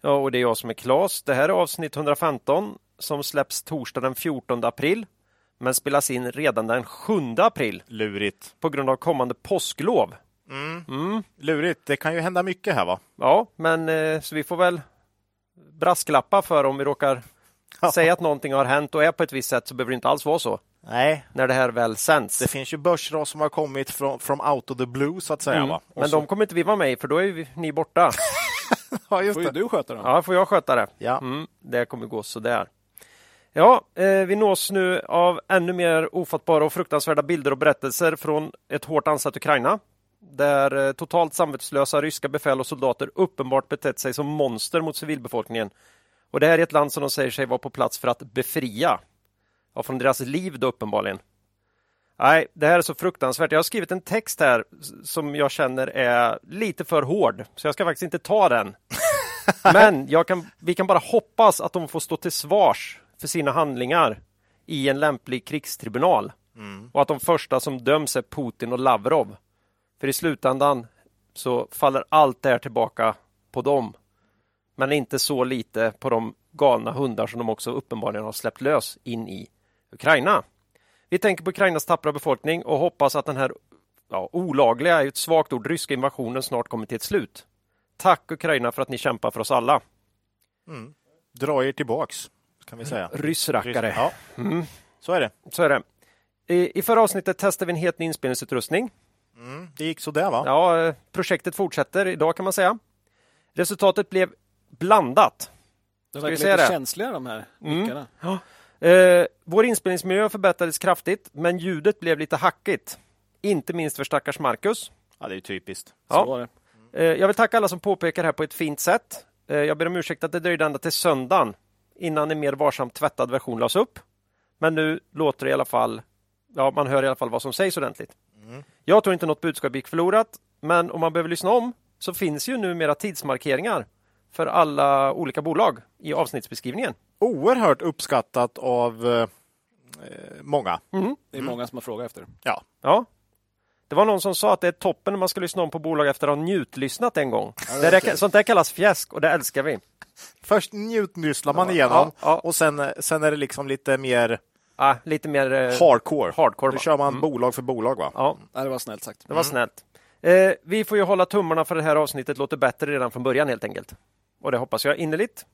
Ja, och det är jag som är Klas. Det här är avsnitt 115 som släpps torsdag den 14 april men spelas in redan den 7 april Lurigt. på grund av kommande påsklov. Lurigt. Det kan ju hända mycket här va? Ja, men eh, så vi får väl brasklappa för om vi råkar säga att någonting har hänt och är på ett visst sätt så behöver det inte alls vara så Nej, när det här väl sänds. det finns ju börsras som har kommit från from out of the blue så att säga. Mm. Va? Och Men så- de kommer inte vi vara med i för då är vi, ni borta. Ja, just får ju det. du sköta dem. Ja, får jag sköta det. Ja. Mm, det kommer gå sådär. Ja, eh, vi nås nu av ännu mer ofattbara och fruktansvärda bilder och berättelser från ett hårt ansatt Ukraina. Där eh, totalt samvetslösa ryska befäl och soldater uppenbart betett sig som monster mot civilbefolkningen. Och det här är ett land som de säger sig vara på plats för att befria. Ja, från deras liv då uppenbarligen. Nej, det här är så fruktansvärt. Jag har skrivit en text här som jag känner är lite för hård, så jag ska faktiskt inte ta den. Men jag kan, vi kan bara hoppas att de får stå till svars för sina handlingar i en lämplig krigstribunal. Och att de första som döms är Putin och Lavrov. För i slutändan så faller allt det här tillbaka på dem. Men inte så lite på de galna hundar som de också uppenbarligen har släppt lös in i Ukraina. Vi tänker på Ukrainas tappra befolkning och hoppas att den här ja, olagliga, är ett svagt ord, ryska invasionen snart kommer till ett slut. Tack Ukraina för att ni kämpar för oss alla. Dra er tillbaks, kan vi säga. Ryssrackare. Ja, så är det. Så är det. I, I förra avsnittet testade vi en helt ny inspelningsutrustning. Det gick så där va? Ja, projektet fortsätter idag kan man säga. Resultatet blev blandat. De verkar lite det? känsliga de här mickarna. Eh, vår inspelningsmiljö förbättrades kraftigt, men ljudet blev lite hackigt. Inte minst för stackars Marcus. Ja, det är typiskt. Så Ja. var det. Eh, jag vill tacka alla som påpekar det här på ett fint sätt. Eh, jag ber om ursäkt att det dröjde ända till söndagen innan en mer varsamt tvättad version lades upp. Men nu låter det i alla fall, ja man hör i alla fall vad som sägs ordentligt. Jag tror inte något budskap gick förlorat, men om man behöver lyssna om så finns ju numera tidsmarkeringar för alla olika bolag i avsnittsbeskrivningen. Oerhört uppskattat av eh, många. Det är många som har frågat efter. Ja, Ja. Det var någon som sa att det är toppen när man ska lyssna om på bolag efter att ha njutlyssnat en gång. det där, sånt där kallas fjäsk och det älskar vi. först njutnysslar man Ja, igenom ja, ja. och sen, sen är det liksom lite mer Ah, lite mer eh, hardcore. hardcore, Då va? kör man bolag för bolag va? Ja, Ja, det var snällt sagt. det var snällt. Eh, vi får ju hålla tummarna för det här avsnittet låter bättre redan från början helt enkelt. Och det hoppas jag innerligt.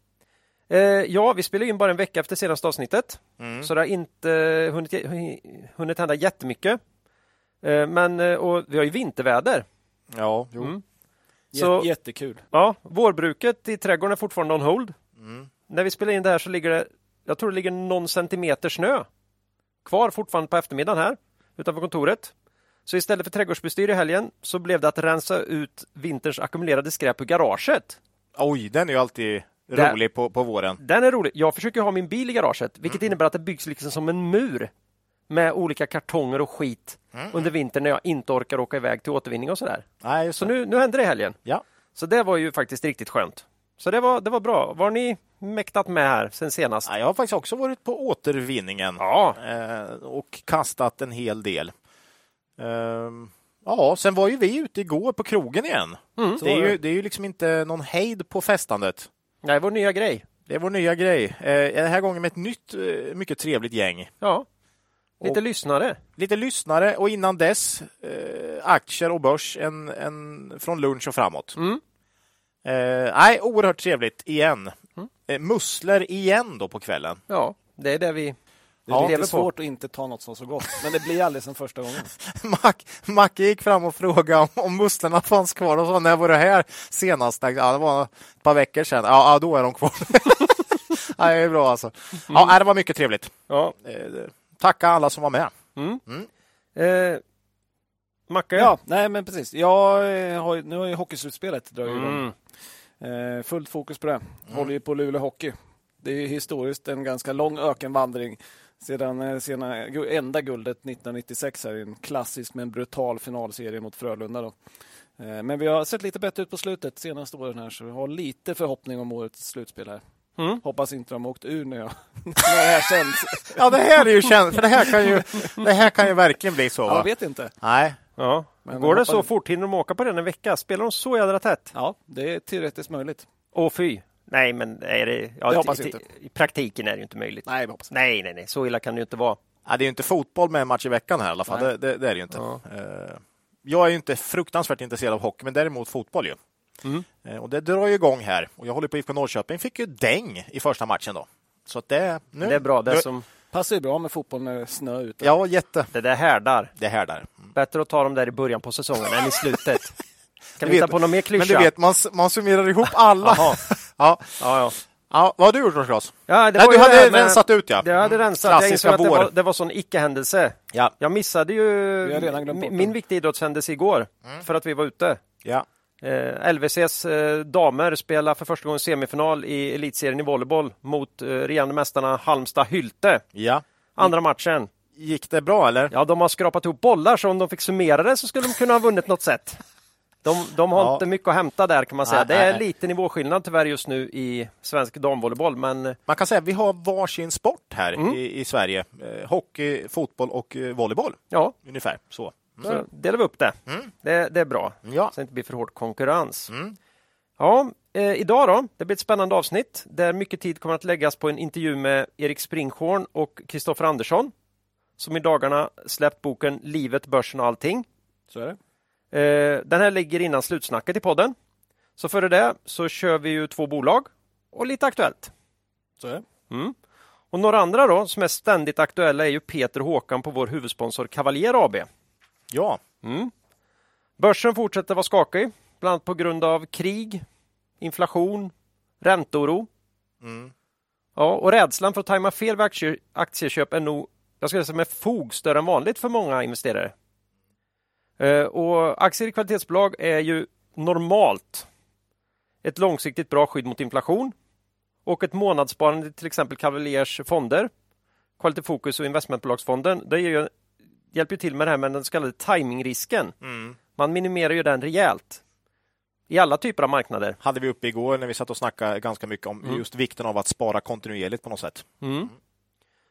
Eh, ja, vi spelar in bara en vecka efter senaste avsnittet. Så det har inte hunnit, hunnit hända jättemycket. Eh, men eh, och vi har ju vinterväder. Ja, jo. Mm. Så- Jättekul. Ja, vårbruket i trädgården är fortfarande on hold. När vi spelar in det här så ligger det, jag tror det ligger någon centimeter snö kvar fortfarande på eftermiddagen här utanför kontoret. Så istället för trädgårdsbestyr i helgen så blev det att rensa ut vinterns ackumulerade skräp ur garaget. Oj, den är ju alltid Där- rolig på, på våren. Den är rolig. Jag försöker ha min bil i garaget, vilket innebär att det byggs liksom som en mur med olika kartonger och skit under vintern när jag inte orkar åka iväg till återvinning och sådär. Nej, Så nu, nu händer det i helgen. Ja. Så det var ju faktiskt riktigt skönt. Så det var, det var bra. Var ni mäktat med här sen senast? Ja, jag har faktiskt också varit på återvinningen Ja, eh, och kastat en hel del. Ehm, ja, sen var ju vi ute igår på krogen igen. Mm. det, är ju, det är ju liksom inte någon hejd på festandet. Det är vår nya grej. Det är vår nya grej. Eh, den här gången med ett nytt, eh, mycket trevligt gäng. Ja, lite Och- lyssnare. Lite lyssnare och innan dess eh, aktier och börs en, en, från lunch och framåt. Mm. Eh, nej, oerhört trevligt igen. Eh, musslor igen då på kvällen. Ja, det är det vi Det är Ja, lite på. svårt att inte ta något som så gott. Men det blir aldrig som första gången. Mac, Macke gick fram och frågade om, om musslorna fanns kvar och sa när var det här senast? Ja, det var ett par veckor sedan. Ja, ja då är de kvar. ja, det är bra alltså. Ja, nej, det var mycket trevligt. Ja. Eh, tacka alla som var med. Eh, Macke? Ja, nej men precis. Jag eh, har, nu har ju hockeyslutspelet dragit igång. Mm. Eh, fullt fokus på det. Håller ju på Luleå Hockey. Det är historiskt en ganska lång ökenvandring sedan eh, sena, enda guldet 1996 här i en klassisk men brutal finalserie mot Frölunda. Då. Eh, men vi har sett lite bättre ut på slutet senaste åren här så vi har lite förhoppning om årets slutspel här. Mm. Hoppas inte de har åkt ur när, jag, när det här känns. Ja, det här är ju känt, för det här kan ju, det här kan ju verkligen bli så. Ja, Va? jag vet inte. Nej, Ja. Men Går det så fort? Hinner de åka på den en vecka? Spelar de så jädra tätt? Ja, det är tillräckligt möjligt. Åh fy! Nej, men är det... Ja, Det hoppas i- inte. I praktiken är det ju inte möjligt. Nej, hoppas inte. nej, nej, nej. Så illa kan det ju inte vara. Ja, det är ju inte fotboll med en match i veckan här i alla fall. Det, det, det är det ju inte. Ja. Eh, Jag är ju inte fruktansvärt intresserad av hockey, men däremot fotboll ju. Mm. Eh, Och det drar ju igång här. Och jag håller på IFK Norrköping. Fick ju däng i första matchen då. Så att det, nu, Det är bra. Det, som, Passar ju bra med fotboll när det snö ute. Ja, jätte. det där härdar. Det här där. Bättre att ta dem där i början på säsongen än i slutet. Kan vi hitta på någon mer klyscha? Men du vet, man, man summerar ihop alla. Ja. Ja, ja. ja, vad har du gjort Claes? ja det Nej, var du hade med- rensat ut ja. Det hade rensat. Jag insåg att det var, det var sån icke-händelse. Ja. Jag missade ju min den. viktiga idrottshändelse igår för att vi var ute. ja. Eh, LVCs eh, damer spelar för första gången semifinal i elitserien i volleyboll mot eh, regerande mästarna Halmstad Hylte. Ja. Andra matchen. Gick det bra eller? Ja, de har skrapat ihop bollar så om de fick summera det så skulle de kunna ha vunnit något sätt. De, de har Ja. inte mycket att hämta där kan man säga. Nej, det är nej. lite nivåskillnad tyvärr just nu i svensk damvolleyboll, men Man kan säga att vi har varsin sport här Mm. i, i Sverige. Eh, hockey, fotboll och eh, volleyboll. ja, Ungefär så. så delar vi upp det. det. Det är bra. Ja. Så det inte blir för hård konkurrens. Mm. Ja, eh, idag då, det blir ett spännande avsnitt där mycket tid kommer att läggas på en intervju med Erik Springhorn och Kristoffer Andersson som i dagarna släppt boken Livet, börsen och allting. Så är det. Eh, den här ligger innan slutsnacket i podden. Så före det så kör vi ju två bolag och lite aktuellt. Så är. Mm. Och några andra då som är ständigt aktuella är ju Peter och Håkan på vår huvudsponsor Cavalier AB. Ja. Mm. Börsen fortsätter vara skakig, bland annat på grund av krig, inflation, ränteoro. Mm. Ja, och rädslan för att tajma fel vid aktie, aktieköp är nog, jag skulle säga med fog, större än vanligt för många investerare. Eh, och aktier i kvalitetsbolag är ju normalt ett långsiktigt bra skydd mot inflation och ett månadssparande till exempel Cavaliers fonder, Quality Focus och investmentbolagsfonden, det ju, hjälper ju till med det här med den så kallade timingrisken. Mm. Man minimerar ju den rejält i alla typer av marknader. Hade vi uppe igår när vi satt och snackade ganska mycket om Mm. just vikten av att spara kontinuerligt på något sätt.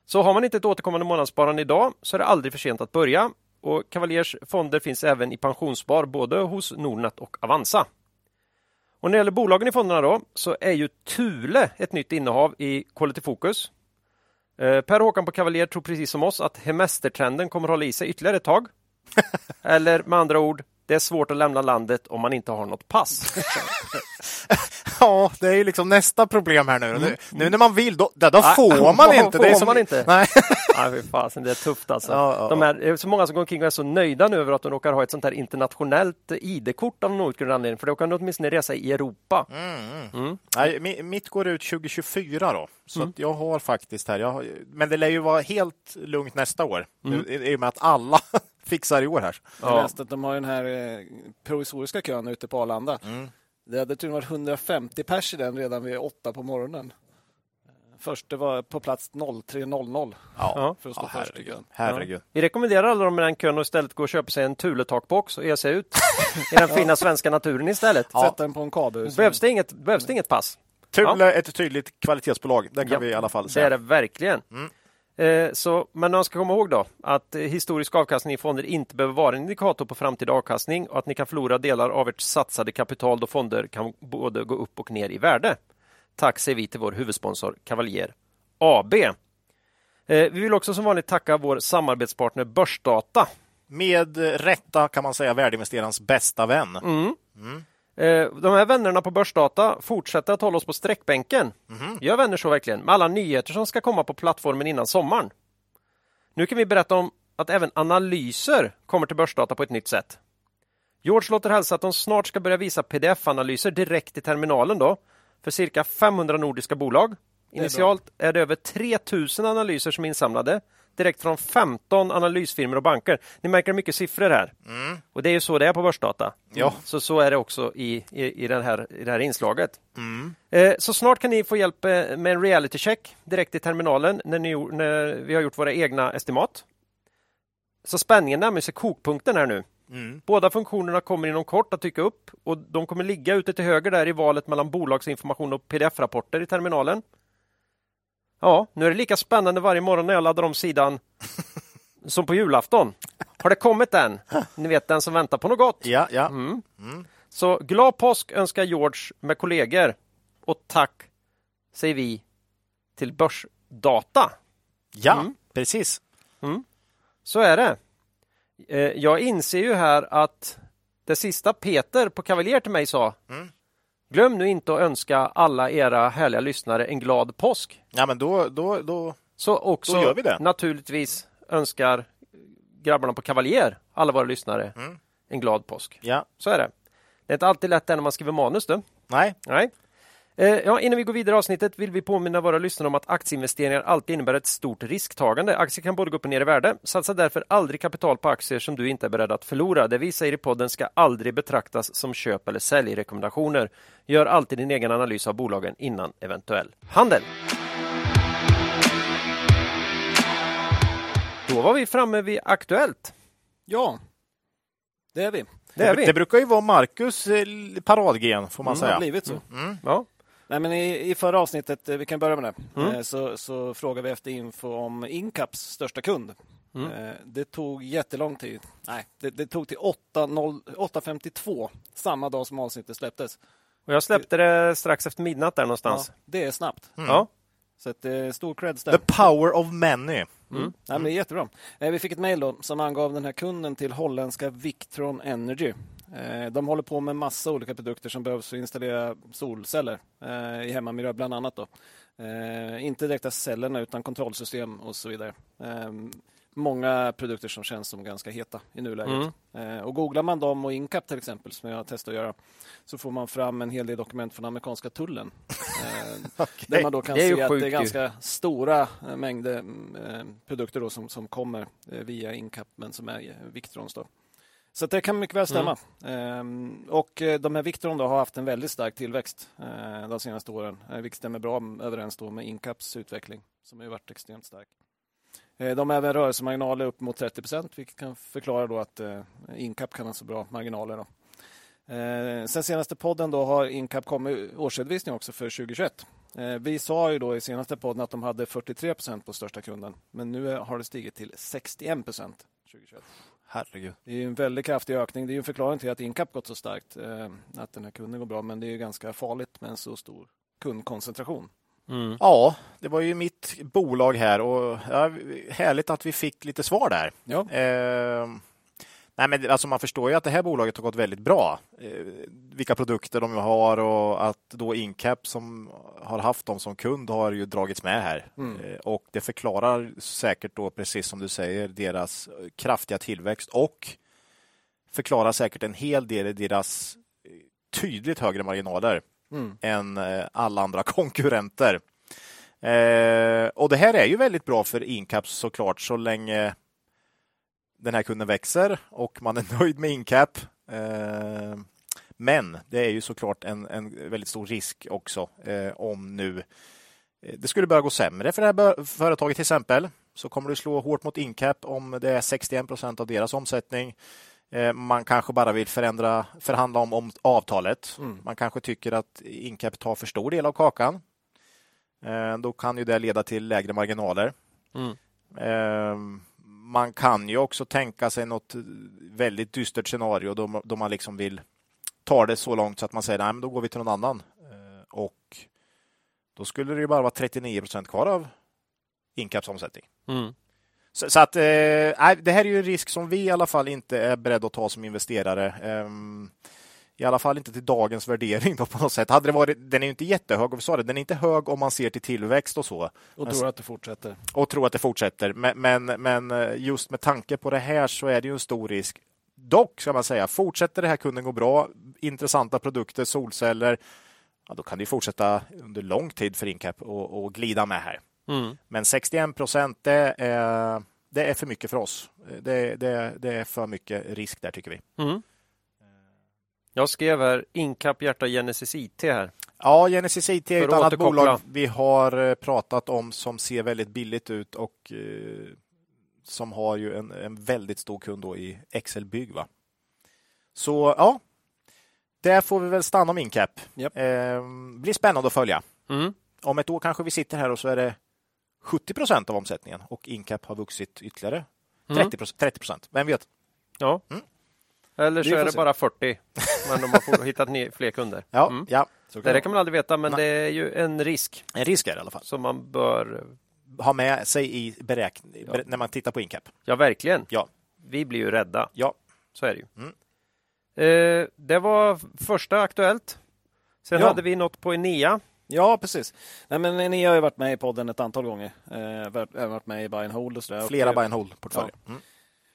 Så har man inte ett återkommande månadssparande idag så är det aldrig för sent att börja. Och Cavaliers fonder finns även i pensionsspar både hos Nordnet och Avanza. Och när det gäller bolagen i fonderna då så är ju Thule ett nytt innehav i Quality Focus. Eh, Per Håkan på Cavalier tror precis som oss att hemestertrenden kommer hålla i sig ytterligare ett tag. Eller med andra ord, det är svårt att lämna landet om man inte har något pass. Ja, det är ju liksom nästa problem här nu. Nu, nu när man vill, då, då, Nej, får man inte. det är får som, man inte. Nej. Nej, fy fasen, det är tufft alltså. Ja, ja, de här, det är så många som går omkring och är så nöjda nu över att de råkar ha ett sånt här internationellt ID-kort av någon anledning, för då kan du åtminstone resa i Europa. Mm. Nej, mi- mitt går ut 2024 då, så Mm. jag har faktiskt här. Jag har, men det lär ju vara helt lugnt nästa år, Mm. i och med att alla fixar i år här. Jag Ja. läste att de har den här eh, provisoriska kön ute på Arlanda. Det hade tydligen varit 150 pers i den redan vid åtta på morgonen. Först det var på plats 03.00 Ja. för att stå Ja, först i herregud. kön. herregud. Vi rekommenderar alla dem med den kön att istället gå och köpa sig en Thule-takbox och ge sig ut i den fina svenska naturen istället. Sätta den på en kabel. Behövs, det inget, behövs det inget pass? Thule är ett tydligt kvalitetsbolag, det kan Ja, vi i alla fall Det är säga. det verkligen. Eh, så, men man ska komma ihåg då att eh, historisk avkastning i fonder inte behöver vara en indikator på framtida avkastning och att ni kan förlora delar av ert satsade kapital då fonder kan både gå upp och ner i värde. Tack säger vi till vår huvudsponsor Cavalier AB. Eh, vi vill också som vanligt tacka vår samarbetspartner Börsdata. Med rätta kan man säga värdeinvesterarens bästa vän. Mm. Eh, De här vännerna på Börsdata fortsätter att hålla oss på sträckbänken. Gör vänner så verkligen? Med alla nyheter som ska komma på plattformen innan sommaren. Nu kan vi berätta om att även analyser kommer till Börsdata på ett nytt sätt. George låter hälsa att de snart ska börja visa pdf-analyser direkt i terminalen då för cirka 500 nordiska bolag. Initialt är det över 3000 analyser som är insamlade direkt från 15 analysfirmor och banker. Ni märker mycket siffror här. Och det är ju så det är på börsdata. Ja. Så så är det också i, i, i, den här, i det här inslaget. Eh, så snart kan ni få hjälp eh, med en reality check direkt i terminalen när, ni, när vi har gjort våra egna estimat. Så spänningen närmar sig kokpunkten här nu. Båda funktionerna kommer inom kort att dyka upp och de kommer ligga ute till höger där i valet mellan bolagsinformation och pdf-rapporter i terminalen. Ja, nu är det lika spännande varje morgon när jag laddar om sidan som på julafton. Har det kommit än? Ni vet den som väntar på något gott. Ja, ja. Mm. Så glad påsk önskar George med kollegor och tack säger vi till Börsdata. ja Mm. precis. Så är det. Eh, Jag inser ju här att det sista Peter på Kavaljer till mig sa Glöm nu inte att önska alla era härliga lyssnare en glad påsk. Ja, men då, då, då... Så också Då gör vi det. naturligtvis önskar grabbarna på Kavaljer, alla våra lyssnare, Mm. en glad påsk. Ja, Så är det. Det är inte alltid lätt när man skriver manus du. nej. Nej. Eh, Ja, innan vi går vidare i avsnittet vill vi påminna våra lyssnare om att aktieinvesteringar alltid innebär ett stort risktagande. Aktier kan både gå upp och ner i värde. Satsa därför aldrig kapital på aktier som du inte är beredd att förlora. Det vi säger i podden ska aldrig betraktas som köp eller säljrekommendationer. Gör alltid din egen analys av bolagen innan eventuell handel. Då var vi framme vid Aktuellt. Ja, det är vi. Det är vi. Det brukar ju vara Marcus eh, paradgren, får man Det har säga. blivit så. Ja. Nej, men i, I förra avsnittet, eh, vi kan börja med det, Mm. eh, så, så frågade vi efter info om Incaps största kund. Mm. Eh, Det tog jättelång tid. Nej, det, det tog till 8.0 8.52 samma dag som avsnittet släpptes. Och jag släppte det strax efter midnatt där någonstans. Ja, det är snabbt. Ja. Så att, eh, stor creds där. The power of many. Mm. Nej, men det är jättebra. Eh, Vi fick ett mejl som angav den här kunden till holländska Victron Energy. Eh, De håller på med massa olika produkter som behövs för att installera solceller eh, i hemmamiljö bland annat. Då. Eh, Inte direkta cellerna utan kontrollsystem och så vidare. Eh, Många produkter som känns som ganska heta i nuläget. Eh, Och googlar man dem och Incap till exempel, som jag har testat att göra, så får man fram en hel del dokument från amerikanska tullen. Eh, Där man då kan se att det är ganska stora mängder eh, produkter då som, som kommer via Incap men som är Victrons. Då. Så det kan mycket väl stämma. Ehm, och eh, de här Victron då har haft en väldigt stark tillväxt eh, de senaste åren, eh, vilket stämmer bra överens då med Incaps utveckling som har varit extremt stark. De har även rörelsemarginaler upp mot 30 procent, vilket kan förklara då att Incap kan ha så bra marginaler. Då. Sen senaste podden då har Incap kommit årsredovisning också för 2021. Eh, vi sa ju då i senaste podden att de hade 43 procent på största kunden, men nu har det stigit till 61 procent 2021. Herregud. Det är en väldigt kraftig ökning. Det är en förklaring till att Incap gått så starkt, eh, att den här kunden går bra, men det är ju ganska farligt med en så stor kundkoncentration. Mm. Ja, det var ju mitt bolag här och ja, härligt att vi fick lite svar där. Ja, Eh, nej men alltså man förstår ju att det här bolaget har gått väldigt bra. Eh, vilka produkter de har och att då Incap som har haft dem som kund har ju dragits med här. Mm. Eh, och det förklarar säkert då, precis som du säger, deras kraftiga tillväxt och förklarar säkert en hel del i deras eh, tydligt högre marginaler mm. än alla andra konkurrenter. Och det här är ju väldigt bra för Incap såklart så länge den här kunden växer och man är nöjd med Incap. Eh, men det är ju såklart en, en väldigt stor risk också eh, om nu eh, det skulle börja gå sämre för det här företaget till exempel så kommer det slå hårt mot Incap om det är 61 procent av deras omsättning. Man kanske bara vill förändra, förhandla om, om avtalet. Mm. Man kanske tycker att Incap tar för stor del av kakan. Då kan ju det leda till lägre marginaler. Mm. Eh, Man kan ju också tänka sig något väldigt dystert scenario då, då man liksom vill ta det så långt så att man säger nej, men då går vi till någon annan. Eh, Och då skulle det ju bara vara 39 procent kvar av Incaps omsättning. Mm. Så, så att, eh, det här är ju en risk som vi i alla fall inte är beredda att ta som investerare. Ehm, I alla fall inte till dagens värdering då på något sätt. Hade det varit, den är ju inte jättehög, och vi sa det, den är inte hög om man ser till tillväxt och så Och tror att det fortsätter. och tror att det fortsätter. Men, men, men eh, just med tanke på det här så är det ju en stor risk. Dock ska man säga, fortsätter det här kunden gå bra, intressanta produkter, solceller, ja, då kan det fortsätta under lång tid för Incap och, och glida med här. Mm. Men 61 procent, det är, det är för mycket för oss. Det, det, det är för mycket risk där tycker vi. Mm. Jag skrev här Incap Hjärta Genesis IT här. Ja, Genesis IT är ett annat bolag vi har eh, pratat om som ser väldigt billigt ut och eh, som har ju en, en väldigt stor kund då i Excel Bygg. Va? Så ja, där får vi väl stanna om Incap. Japp. Eh, blir spännande att följa. Mm. Om ett år kanske vi sitter här och så är det 70 procent av omsättningen och Incap har vuxit ytterligare Mm. 30 procent. 30 procent. Vem vet? Ja. Mm. Eller så är det se. bara 40. Men de har hittat fler kunder. Ja, Mm. ja. Så Det där kan man aldrig veta, men Nej. det är ju en risk En risk är det i alla fall. som man bör... Ha med sig i beräkning Ja. när man tittar på Incap. Ja, verkligen. Ja. Vi blir ju rädda. Ja. Så är det ju. Mm. Eh, det var första Aktuellt. Sen Ja. hade vi något på Enea. Ja, precis. Nej, men ni har ju varit med i podden ett antal gånger. Eh, varit- med i Buy and Hold och sådär. Flera Och, buy and hold-portföljer. Mm.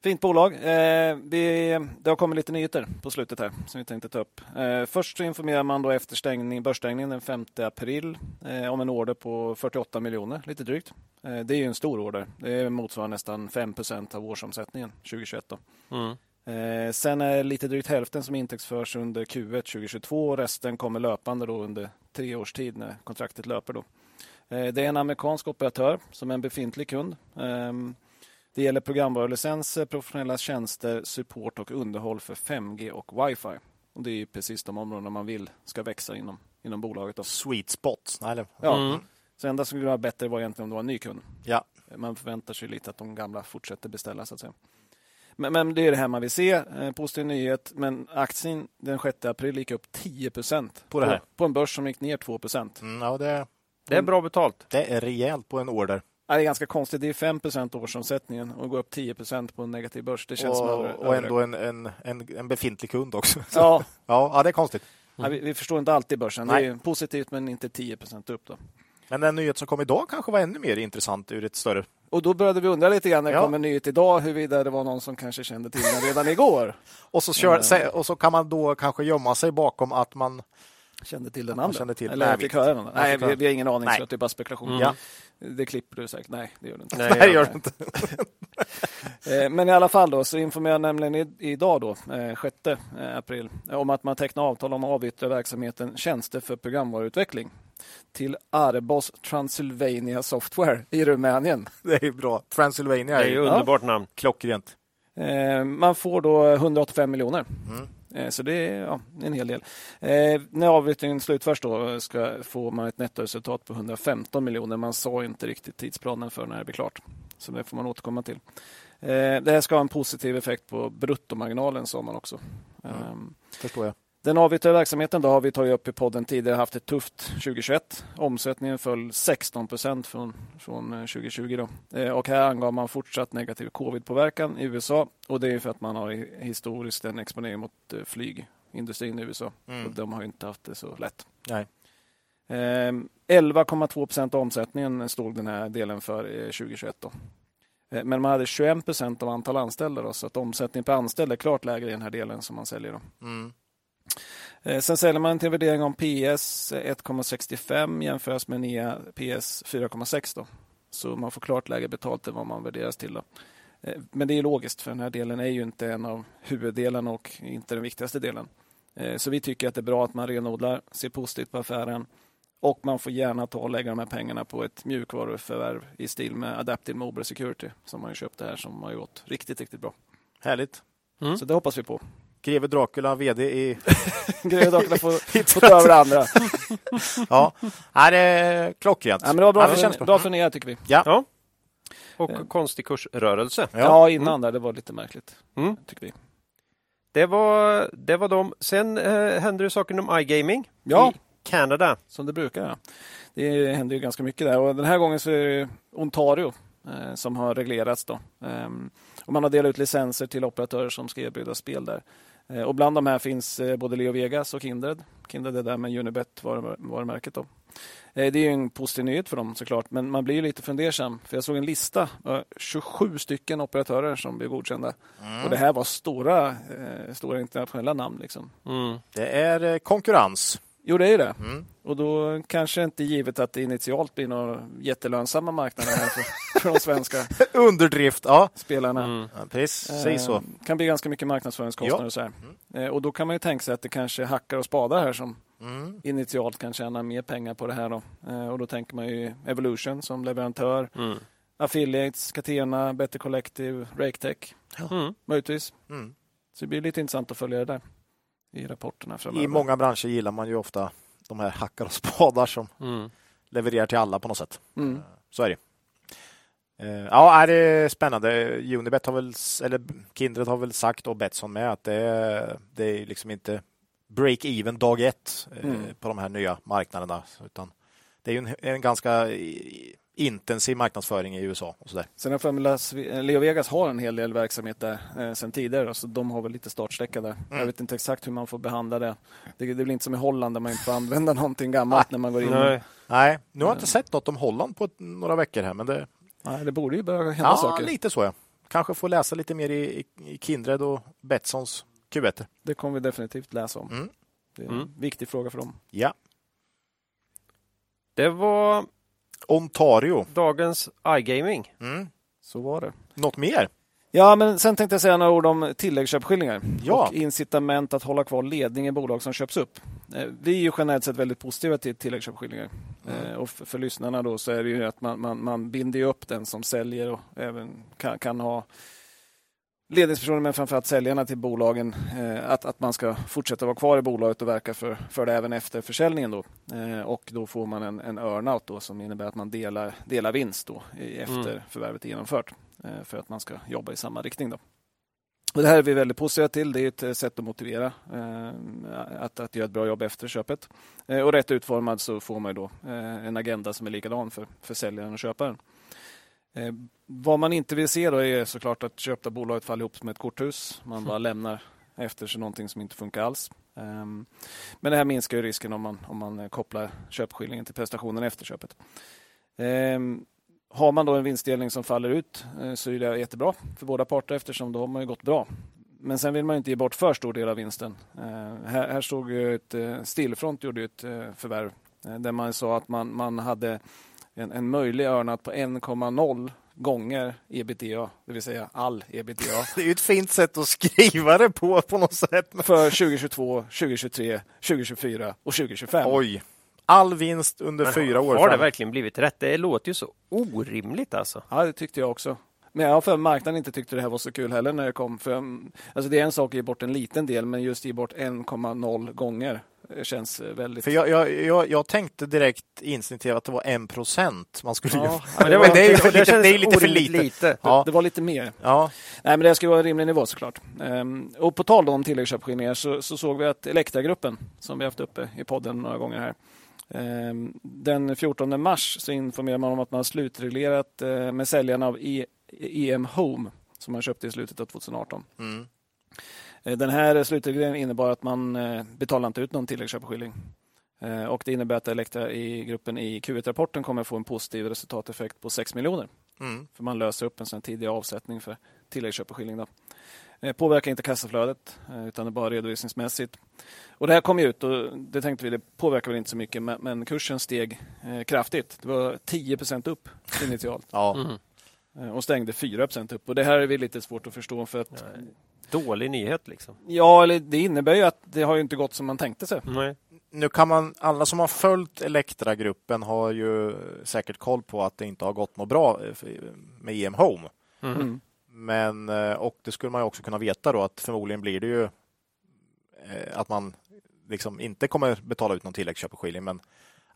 Fint bolag. Eh, vi, det har kommit lite nyheter på slutet här som vi tänkte ta upp. Eh, först så informerar man då efter stängning, börsstängningen den 5 april eh, om en order på 48 miljoner, lite drygt. Eh, det är en stor order. Det motsvarar nästan 5% av årsomsättningen 2021. Då. Mm. Eh, sen är lite drygt hälften som intäktsförs under Q1 2022 och resten kommer löpande då under tre års tid när kontraktet löper. Då. Eh, det är en amerikansk operatör som är en befintlig kund. Det gäller programvarulicenser, professionella tjänster, support och underhåll för 5G och wifi. Och det är ju precis de områden man vill ska växa inom, inom bolaget. Då. Sweet spot. Eller? Ja. Mm. Så det enda som skulle vara bättre var egentligen om det var en ny kund. Ja. Man förväntar sig lite att de gamla fortsätter beställa så att säga. Men, men det är det här man vill se. Eh, positiv nyhet. Men aktien den 6 april gick upp 10 På det här? På, på en börs som gick ner 2 Mm, ja, det, Det är bra betalt. det är rejält på en order. Ja, det är ganska konstigt. Det är 5% årsomsättningen och går upp 10% på en negativ börs. Det känns Och, över, och ändå en, en, en, en befintlig kund också. Så, Ja, ja, ja, det är konstigt. ja, vi, vi förstår inte alltid börsen. Nej. Det är positivt men inte 10% upp. Då. Men den nyhet som kom idag kanske var ännu mer intressant ur ett större... Och då började vi undra lite grann när det Ja. kom en nyhet idag huruvida det var någon som kanske kände till den redan igår. Och så, kör, Mm. se- och så kan man då kanske gömma sig bakom att man... Kände till den andra? kände till- Eller Nej, jag fick höra den? jag Nej, vi, vi har ingen aning. Nej. Så det är bara spekulation. Mm. Ja. Det klipper du säkert. Nej, det gör du inte. Nej, Nej, jag- gör det inte. Eh, Men i alla fall då, så informerar nämligen i- idag då, eh, 6 april, eh, om att man tecknar avtal om att avyttra verksamheten tjänster för programvaruutveckling till Arbos Transylvania Software i Rumänien. Det är bra. Transylvania Det är ju underbart namn. klockrent. Eh, Man får då 185 miljoner. Mm. Eh, Så det är ja, en hel del. Eh, när avyttringen slutförs då ska, får man ett nettoresultat på 115 miljoner. Man sa inte riktigt tidsplanen för när det blir klart. Så det får man återkomma till. Eh, det här ska ha en positiv effekt på bruttomarginalen sa man också. Mm. Eh, Förstår jag. Den avyttrade verksamheten då har vi tagit upp i podden tidigare haft ett tufft 2021. Omsättningen föll 16 procent från, från eh, 2020. Då. Eh, Och här angav man fortsatt negativ covid-påverkan i USA och det är för att man har historiskt en exponering mot eh, flygindustrin i USA. Mm. Och de har inte haft det så lätt. Nej. Eh, 11,2 procent av omsättningen stod den här delen för eh, 2021. Då. Eh, Men man hade 21 procent av antal anställda då, så att omsättningen per anställd är klart lägre i den här delen som man säljer. Då. Mm. Eh, Sen säljer man till en värdering om PS 1,65 jämförs med nya PS 4,6. Då. Så man får klart lägre betalt än vad man värderas till. Då. Eh, Men det är logiskt för den här delen är ju inte en av huvuddelarna och inte den viktigaste delen. Eh, Så vi tycker att det är bra att man renodlar, ser positivt på affären och man får gärna ta och lägga de här pengarna på ett mjukvaruförvärv i stil med Adaptive Mobile Security som man ju köpte här som har gått riktigt, riktigt bra. Härligt. Mm. Så det hoppas vi på. Greve Dracula, VD i... Grejer dock att få, få ta över det andra. Ja, Nej, det är klockrent. Ja, men det var bra, Ja, det känns bra. bra för ner tycker vi. Ja. Och Eh. konstig kursrörelse. Ja. Ja, innan där, det var lite märkligt. Mm. Tycker vi. Det var, det var de. Sen eh, hände det saker inom iGaming Ja. i Kanada. Som det brukar. Ja. Det händer ju ganska mycket där. Och den här gången så är det Ontario eh, som har reglerats. Då. Ehm, och man har delat ut licenser till operatörer som ska erbjuda spel där. Eh, och bland de här finns eh, både Leo Vegas och Kindred. Kindred är där med Unibet varumär- varumärket. Då. Eh, det är ju en positiv nyhet för dem såklart, men man blir ju lite fundersam. För jag såg en lista, eh, 27 stycken operatörer som blev godkända. Mm. Och det här var stora, stora internationella namn. Liksom. Mm. Det är konkurrens. Jo, det är ju det. Mm. Och då kanske inte givet att det initialt blir några jättelönsamma marknader här för, för de svenska Underdrift, ja. spelarna. Mm. ja precis så. Eh, kan bli ganska mycket marknadsföringskostnader Ja. och så här. Eh, och då kan man ju tänka sig att det kanske hackar och spadar här som Mm. initialt kan tjäna mer pengar på det här. Då. Eh, och då tänker man ju Evolution som leverantör, Mm. Affiliates, Catena, Better Collective, Raketech Mm. möjligtvis. Mm. Så det blir lite intressant att följa det där i rapporterna framöver. I många branscher gillar man ju ofta de här hackar och spadar som Mm. levererar till alla på något sätt. Mm. Så är det. Eh, Ja, är det är spännande. Unibet har väl, eller Kindred har väl sagt och Betsson med att det är, det är liksom inte break-even dag ett eh, Mm. på de här nya marknaderna. Utan det är ju en, en ganska intensiv marknadsföring i USA. och så där. Sen har jag eh, Leo Vegas har en hel del verksamhet där eh, sen tidigare, så de har väl lite startsträcka där. Mm. Jag vet inte exakt hur man får behandla det. Det, det väl inte som i Holland där man inte får använda någonting gammalt när man går in. Nej. Nej, nu har jag inte sett något om Holland på ett, några veckor här, men det, Nej, det borde ju börja hända ja, saker. lite så ja. Kanske får läsa lite mer i, i, Kindred och Betssons Q1. Det kommer vi definitivt läsa om. Mm. Det är en Mm. viktig fråga för dem. Ja. Det var Ontario. dagens iGaming. Mm. Så var det. Något mer? Ja, men sen tänkte jag säga några ord om tilläggsköpskillingar Ja. och incitament att hålla kvar ledning i bolag som köps upp. Eh, Vi är ju generellt sett väldigt positiva till tilläggsköpskillingar. Eh, Och för, för lyssnarna då så är det ju att man, man, man binder upp den som säljer och även kan, kan ha ledningspersoner men framförallt säljarna till bolagen eh, att, att man ska fortsätta vara kvar i bolaget och verka för, för det även efter försäljningen. Då. Eh, och då får man en, en earnout då, som innebär att man delar, delar vinst då, i, efter Mm. förvärvet är genomfört eh, för att man ska jobba i samma riktning. Då. Och det här är vi väldigt positiva till. Det är ett sätt att motivera att, att göra ett bra jobb efter köpet. Och rätt utformad så får man då en agenda som är likadan för, för säljaren och köparen. Eh, vad man inte vill se då är såklart att köpta bolaget faller ihop som ett korthus. Man bara lämnar efter sig någonting som inte funkar alls. Ehm, Men det här minskar ju risken om man, om man eh, kopplar köpskillingen till prestationen efter köpet. Ehm, Har man då en vinstdelning som faller ut eh, så är det jättebra för båda parter eftersom då har man ju gått bra. Men sen vill man inte ge bort för stor del av vinsten. Eh, Här, här stod ju ett eh, Stillfront gjorde ett förvärv där man sa att man, man hade en, en möjlig earnout på 1,0 gånger ebitda, det vill säga all ebitda Det är ju ett fint sätt att skriva det på, på något sätt. för 2022, 2023, 2024 och 2025. Oj. All vinst under Men fyra år Har det fram. verkligen blivit rätt? Det låter ju så orimligt alltså. Ja, det tyckte jag också. Men jag har för marknaden inte tyckte det här var så kul heller när det kom. För, mm, alltså det är en sak att ge bort en liten del, men just ge bort 1,0 gånger eh, känns eh, väldigt... För jag, jag, jag, jag tänkte direkt instinktivt att det var en procent man skulle Ja, göra. men Men det är ju för lite, det är lite för lite. lite. Ja, Det var lite mer. ja. Nej, men det ska vara en rimlig nivå såklart. Ehm, och på tal om tilläggsköpskillingar så, så såg vi att Elektragruppen, som vi haft uppe i podden några gånger här, ehm, den 14 mars så informerar man om att man har slutreglerat eh, med säljarna av E- EM Home som man köpte i slutet av 2018. Mm. Eh, Den här slutregleringen innebar att man eh, betalar inte ut någon tilläggsköpeskilling. Eh, Och det innebär att Elektra i gruppen i Q1-rapporten kommer få en positiv resultateffekt på 6 miljoner. Mm. För man löser upp en sån tidig avsättning för tilläggsköpeskilling. Då. Eh, Påverkar inte kassaflödet utan det är bara redovisningsmässigt. Och det här kom ju ut och det tänkte vi, det påverkar väl inte så mycket men, kursen steg kraftigt. Det var 10 upp initialt Ja. Mm. Eh, och stängde 4% upp. Och det här är vi lite svårt att förstå för att Dålig nyhet liksom. ja, eller det innebär ju att det har ju inte gått som man tänkte sig. Nej. Nu kan man, alla som har följt Elektra-gruppen har ju säkert koll på att det inte har gått något bra eh, med EM Home. Mm. Mm. Men, eh, och det skulle man ju också kunna veta då att förmodligen blir det ju att man liksom inte kommer betala ut någon tilläggsköpeskilling. Men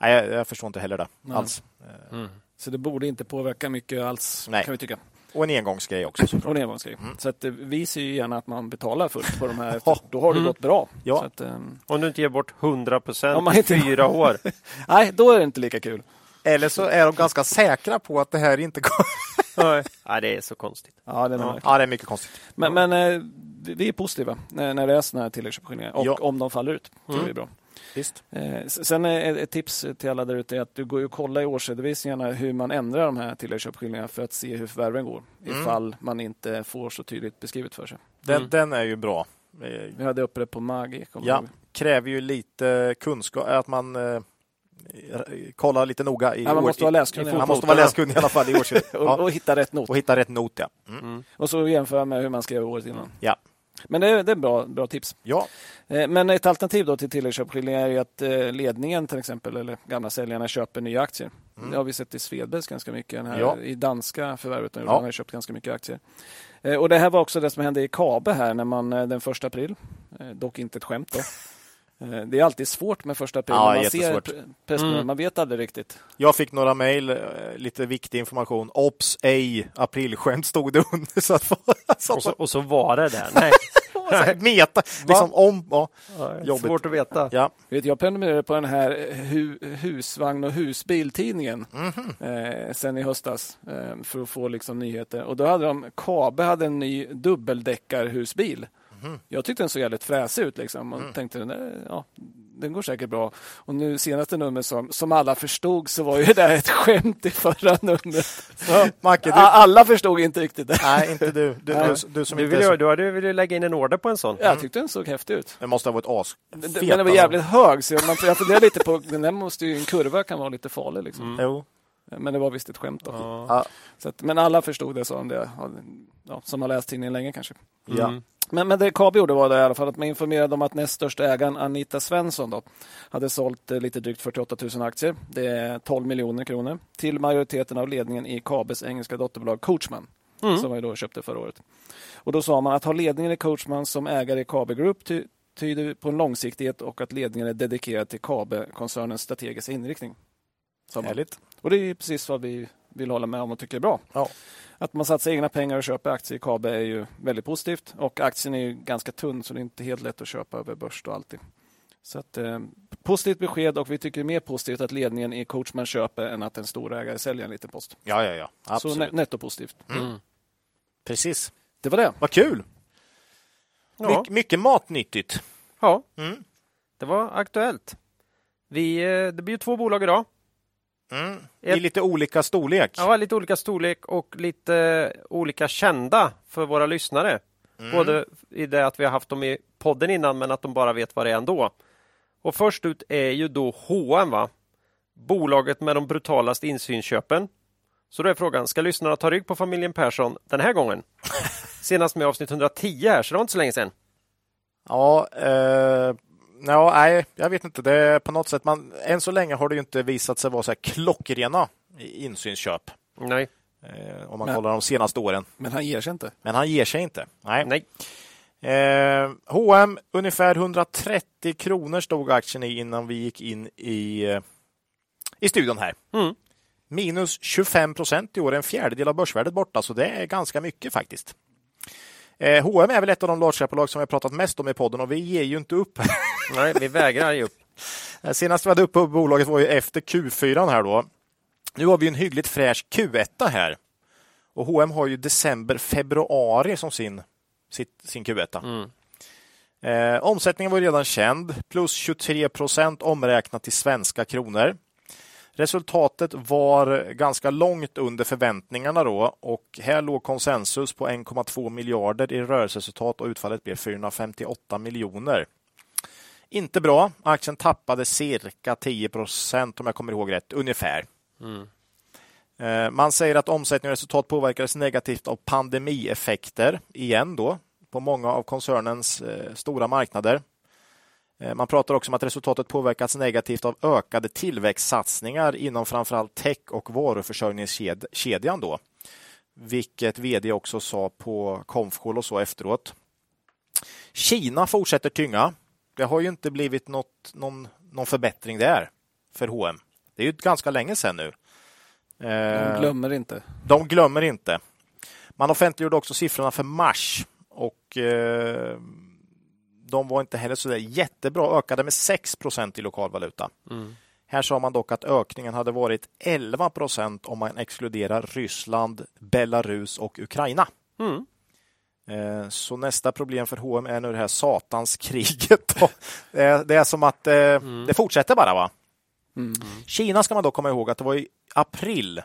nej, jag, förstår inte heller det Nej. alls. Mm. Så det borde inte påverka mycket alls Nej. kan vi tycka. Och en engångsgrej också. såklart. Och en engångsgrej. Mm. Så att, eh, vi ser ju gärna att man betalar fullt på de här. Då har det Mm. gått bra. Ja. Så att, ehm, Om du inte ger bort 100 Om procent man i inte- fyra år. nej, då är det inte lika kul. Eller så är de ganska säkra på att det här inte kommer. Nej. Det är så konstigt. Ja, det är Ja. ja. Det är mycket konstigt. Men, men eh, vi är positiva när när det är sådana här tilläggsköpeskillingar och Ja. om de faller ut. tror Mm. vi är bra. Visst. Eh, Sen är ett tips till alla där ute är att du går och kollar i årsredovisningarna hur man ändrar de här tilläggsköpeskillingarna för att se hur förvärven går. Mm. Ifall man inte får så tydligt beskrivet för sig. Den, Mm. den är ju bra. Vi hade uppe det på Magi. Ja, ihåg. kräver ju lite kunskap, att man eh, kollar lite noga. I Ja, man år- måste vara läskunnig. i- Man måste vara läskunnig i alla fall i års... och, ja, och hitta rätt not. och hitta rätt not, ja. Mm. Och så jämföra med hur man skrev året innan. Ja. Men det är, det är bra, bra tips. Ja, Eh, Men ett alternativ då till tilläggsköpeskilling är att eh, ledningen till exempel, eller gamla säljarna, köper nya aktier. Det har vi sett i Swedbank ganska mycket. Den här, Mm. Ja. I danska förvärvet. Ja. Han har köpt ganska mycket aktier. Eh, Och Det här var också det som hände i Kabe här när man den första april, dock inte ett skämt då. Eh, Det är alltid svårt med första april. Ja, man ser jättesvårt. pre- pressmeddelanden. Mm. Man vet aldrig riktigt. jag fick några mejl, eh, lite viktig information. Ops, ej, aprilskämt stod det under. Så att, så Och så, och så var det där. Nej, meta, liksom om. Ja, Jobbigt. svårt att veta. ja. Vet, jag prenumererade på den här hu, husvagn och husbiltidningen Mhm. eh, sen i höstas eh, för att få liksom nyheter. Och då hade de, Kabe hade en ny dubbeldäckarhusbil. Jag tyckte den såg jävligt fräsig ut liksom och Mm. tänkte den, där, ja, den går säkert bra. Och nu senaste numret som, som alla förstod så var ju det där ett skämt i förra numret. Så, Macke, du, alla förstod inte riktigt det. nej, inte du. Du, du, du som Du, inte vill, så, du hade ju velat lägga in en order på en sån. Jag tyckte den såg häftig ut. det måste ha varit as. Den, den var alltså. jävligt hög så man, jag funderar lite på, den där måste ju, en kurva kan vara lite farlig liksom. Jo. Men det var visst ett skämt. Då. Ja. Att, men alla förstod det, som det ja, som har läst tidningen länge kanske. Ja. Mm. Men, men det Kabe gjorde var det i alla fall att man informerade om att näst största ägaren Anita Svensson då, hade sålt eh, lite drygt 48 000 aktier. Det är 12 miljoner kronor till majoriteten av ledningen i Kabes engelska dotterbolag Coachman Mm. som man då köpte förra året. Och då sa man att ha ledningen i Coachman som ägare i Kabe Group ty tyder på en långsiktighet och att ledningen är dedikerad till Kabe-koncernens strategiska inriktning. Härligt. Och det är precis vad vi vill hålla med om och tycker är bra. Ja. Att man satsar egna pengar och köper aktier i KABE är ju väldigt positivt. Och aktien är ju ganska tunn så det är inte helt lätt att köpa över börs då alltid. Så att, eh, positivt besked och vi tycker det är mer positivt att ledningen i Coachman köper än att en stor ägare säljer en liten post. Ja, ja, ja. Så Absolut. ne- nettopositivt. Mm. Precis. Det var det. Vad kul! Ja. My, mycket matnyttigt. ja, Mm. det var aktuellt. Vi, eh, det blir ju två bolag idag. Mm. I lite olika storlek. Ja, lite olika storlek och lite olika kända för våra lyssnare. Mm. Både i det att vi har haft dem i podden innan men att de bara vet vad det är ändå. Och först ut är ju då H&M va? Bolaget med de brutalaste insynsköpen. Så då är frågan, ska lyssnarna ta rygg på familjen Persson den här gången? Senast med avsnitt 110 här, så det var inte så länge sedan. Ja, eh, ja, nej, jag vet inte. Det är på något sätt, man, än så länge har det ju inte visat sig vara så här klockrena i insynsköp. Nej. Eh, om man Men- kollar de senaste åren. Men han ger sig inte. Men han ger sig inte. Nej. Nej. Eh, H&M ungefär 130 kronor stod aktien i innan vi gick in i, eh, i studion här. Mm. Minus 25 procent i år, en fjärdedel av börsvärdet borta, så det är ganska mycket faktiskt. Eh, H&M är väl ett av de large som vi har pratat mest om i podden och vi ger ju inte upp. Nej, vi vägrar ge upp. Eh, Senast vi hade uppe på bolaget var ju efter Q4 här då. Nu har vi en hyggligt fräsch Q1 här. Och H&M har ju december, februari som sin, sitt, sin Q1. Mm. Eh, omsättningen var ju redan känd, plus 23 procent omräknat till svenska kronor. Resultatet var ganska långt under förväntningarna då och här låg konsensus på 1,2 miljarder i rörelseresultat och utfallet blev 458 miljoner. Inte bra. Aktien tappade cirka 10 procent om jag kommer ihåg rätt, ungefär. Mm. Eh, Man säger att omsättning och resultat påverkades negativt av pandemieffekter igen då på många av koncernens eh, stora marknader. Eh, Man pratar också om att resultatet påverkats negativt av ökade tillväxtsatsningar inom framförallt tech och varuförsörjningskedjan då. Vilket vd också sa på Konfkol och så efteråt. Kina fortsätter tynga. Det har ju inte blivit något, någon, någon förbättring där för H&M. Det är ju ganska länge sedan nu. De Eh, glömmer inte. de glömmer inte. Man offentliggjorde också siffrorna för mars och eh, de var inte heller så där jättebra, ökade med 6 procent i lokal valuta. Mm. Här sa man dock att ökningen hade varit 11 procent om man exkluderar Ryssland, Belarus och Ukraina. Mm. Eh, Så nästa problem för H&M är nu det här satans kriget. då. Det är, det är som att eh, Mm. det fortsätter bara. va? Mm. Kina ska man då komma ihåg att det var i april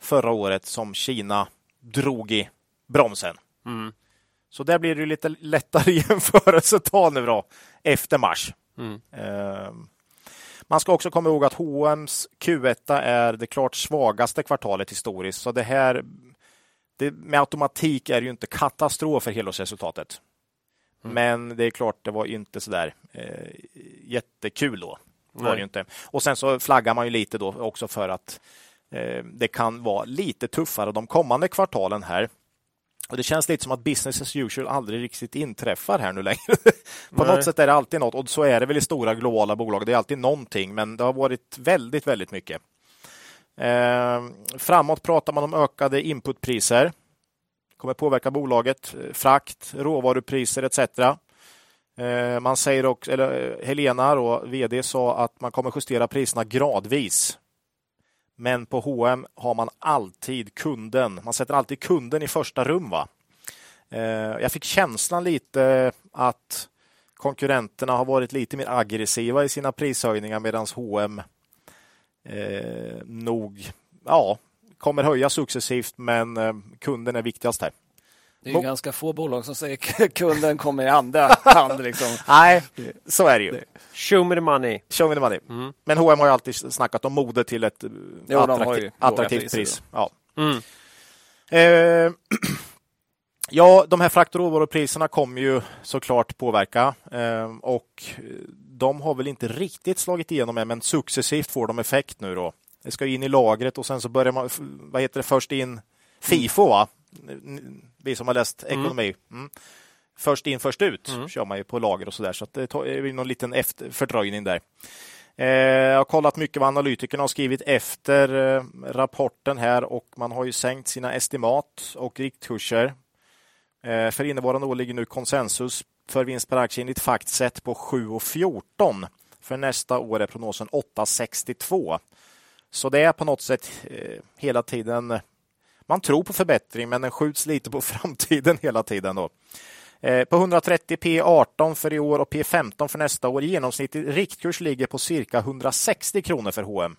förra året som Kina drog i bromsen. Mm. Så där blir det lite lättare jämförelsetal nu då, efter mars. Mm. Eh, man ska också komma ihåg att H&M's Q1 är det klart svagaste kvartalet historiskt, så det här det, med automatik är ju inte katastrof för helårsresultatet. Mm. Men det är klart, det var inte så där eh, jättekul då. Var det inte. Och sen så flaggar man ju lite då också för att eh, det kan vara lite tuffare de kommande kvartalen här. Och Det känns lite som att business as usual aldrig riktigt inträffar här nu längre. På Nej. något sätt är det alltid något och så är det väl i stora globala bolag. Det är alltid någonting, men det har varit väldigt, väldigt mycket. Eh, framåt pratar man om ökade inputpriser. kommer påverka bolaget, eh, frakt, råvarupriser etc. Eh, man säger också, eller eh, Helena, då, vd, sa att man kommer justera priserna gradvis. Men på H&M har man alltid kunden. Man sätter alltid kunden i första rum. Va? Eh, jag fick känslan lite att konkurrenterna har varit lite mer aggressiva i sina prishöjningar medan H&M eh, nog ja, kommer höja successivt, men eh, kunden är viktigast här. Det är ju ganska få bolag som säger kunden kommer i andra hand. Liksom. Nej, så är det ju. Show me the money. Show me the money. Mm. Men H&M har ju alltid snackat om mode till ett jo, attraktiv, attraktivt pris. Ja. Mm. Eh, ja, de här frakt och råvarupriserna kommer ju såklart påverka eh, och de har väl inte riktigt slagit igenom än, men successivt får de effekt nu då. Det ska in i lagret och sen så börjar man, vad heter det, först in FIFO, va? Vi som har läst mm. ekonomi. Mm. Först in, först ut mm. kör man ju på lager och så där, så att det är någon liten efter, fördröjning där. Eh, jag har kollat mycket vad analytikerna har skrivit efter eh, rapporten här och man har ju sänkt sina estimat och riktkurser. Eh, för innevarande år ligger nu konsensus för vinst per aktie enligt Factset på 7,14. För nästa år är prognosen 8,62. Så det är på något sätt hela tiden man tror på förbättring, men den skjuts lite på framtiden hela tiden. Då. Eh, på 130 P18 för i år och P15 för nästa år. Genomsnittlig riktkurs ligger på cirka 160 kronor för H&M.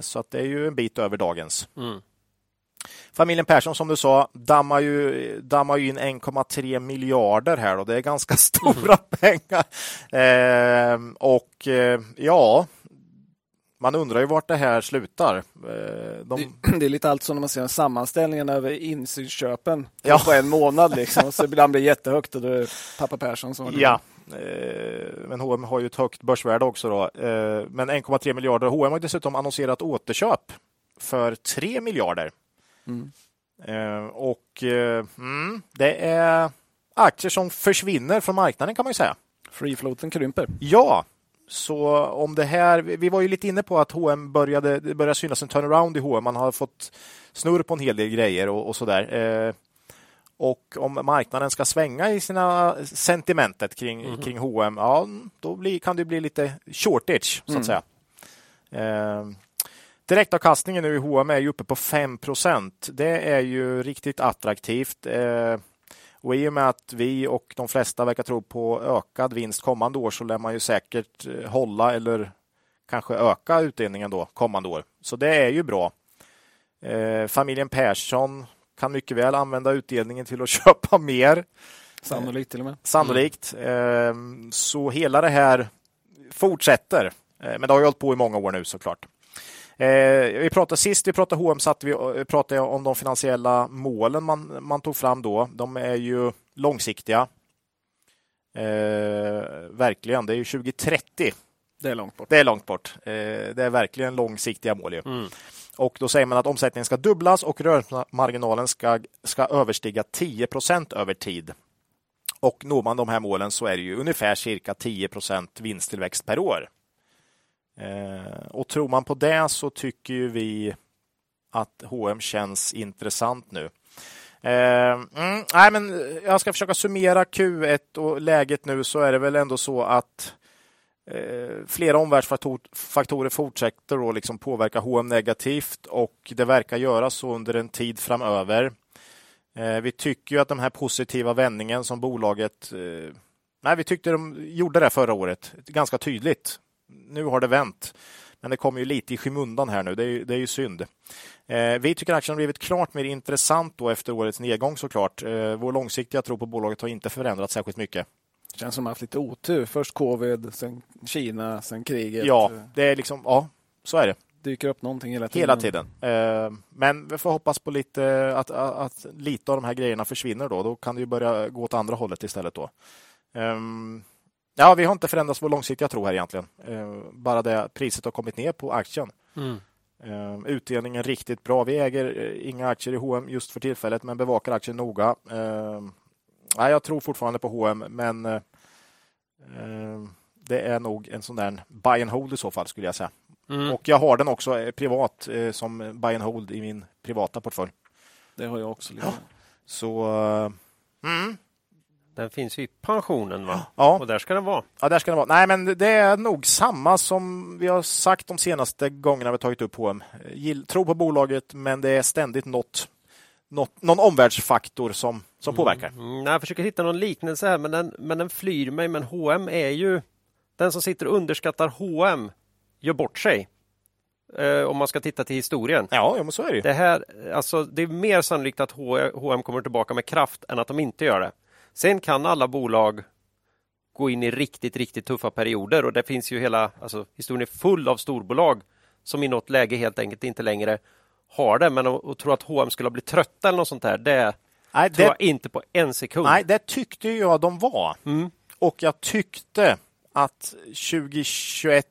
Så att det är ju en bit över dagens. Mm. Familjen Persson, som du sa, dammar ju, dammar ju in 1,3 miljarder här. Då. Det är ganska stora mm. pengar. Eh, och eh, ja, man undrar ju vart det här slutar. Eh, de... Det, är lite allt som när man ser sammanställningen över insynsköpen ja. på en månad. Liksom. Så ibland blir det jättehögt och då är det pappa Persson som Ja, eh, men H&M har ju ett högt börsvärde också. Då. Eh, men 1,3 miljarder. H&M har dessutom annonserat återköp för 3 miljarder. Mm. Och mm, det är aktier som försvinner från marknaden kan man ju säga. Free floaten krymper. Ja, så om det här, vi var ju lite inne på att H&M började, det började synas en turnaround i H&M. Man har fått snurr på en hel del grejer och, och där. Eh, och om marknaden ska svänga i sina sentimentet kring, mm. kring H&M, ja, då blir, kan det bli lite shortage, så att mm. säga. Eh, direktavkastningen nu i H&M är ju uppe på 5% Det är ju riktigt attraktivt. Eh, och I och med att vi och de flesta verkar tro på ökad vinst kommande år så lär man ju säkert eh, hålla eller kanske öka utdelningen då kommande år. Så det är ju bra. Eh, familjen Persson kan mycket väl använda utdelningen till att köpa mer. Sannolikt till och med. Sannolikt. Mm. Eh, så hela det här fortsätter. Eh, men det har ju hållit på i många år nu såklart. Eh, vi pratade sist vi pratade H&M satt vi eh, pratade om de finansiella målen man, man tog fram då. De är ju långsiktiga. Eh, verkligen, det är ju 2030. Det är långt bort. Det är långt bort. Eh, det är verkligen långsiktiga mål. Mm. Och då säger man att omsättningen ska dubblas och rörelsemarginalen ska, ska överstiga 10 procent över tid. Och når man de här målen så är det ju ungefär cirka 10 procent vinsttillväxt per år. Eh, och tror man på det så tycker ju vi att H&M känns intressant nu. Eh, mm, nej, men jag ska försöka summera Q1 och läget nu så är det väl ändå så att eh, flera omvärldsfaktorer fortsätter att liksom påverka H&M negativt och det verkar göra så under en tid framöver. Eh, vi tycker att den här positiva vändningen som bolaget eh, Nej, vi tyckte de gjorde det förra året ganska tydligt nu har det vänt. Men det kommer ju lite i skymundan här nu. Det är ju, det är ju synd. Eh, vi tycker aktien har blivit klart mer intressant då efter årets nedgång såklart. Eh, vår långsiktiga tro på bolaget har inte förändrats särskilt mycket. Känns som att haft lite otur. Först covid, sen Kina, sen kriget. Ja, det är liksom, ja, så är det. Dyker upp någonting hela tiden. Hela tiden. Eh, men vi får hoppas på lite att, att, att, lite av de här grejerna försvinner då. Då kan det ju börja gå åt andra hållet istället då. Um, ja, vi har inte förändrats vår långsiktiga tro här egentligen. Uh, bara det priset har kommit ner på aktien. Mm. Uh, utdelningen riktigt bra. Vi äger uh, inga aktier i H&M just för tillfället, men bevakar aktien noga. Ja, jag tror fortfarande på H&M, men det är nog en sån där buy and hold i så fall skulle jag säga. Mm. Och jag har den också eh, privat eh, som buy and hold i min privata portfölj. Det har jag också. Ja. Så... Mm. Den finns i pensionen va? Ja. Och där ska den vara. Ja, där ska den vara. Nej, men det är nog samma som vi har sagt de senaste gångerna vi tagit upp H&M. Tro på bolaget, men det är ständigt något, något någon omvärldsfaktor som, som påverkar. Mm. Jag försöker hitta någon liknelse här, men den, men den flyr mig. Men H&M är ju den som sitter och underskattar H&M gör bort sig. Eh, om man ska titta till historien. Ja, ja men så är det. Det, här, alltså, det är mer sannolikt att H&M kommer tillbaka med kraft än att de inte gör det. Sen kan alla bolag gå in i riktigt, riktigt tuffa perioder och det finns ju hela, alltså historien är full av storbolag som i något läge helt enkelt inte längre har det. Men att tro att H&M skulle ha blivit trötta eller något sånt där, det Nej, tror jag inte på en sekund. Nej, det tyckte jag de var. Mm. Och jag tyckte att 2021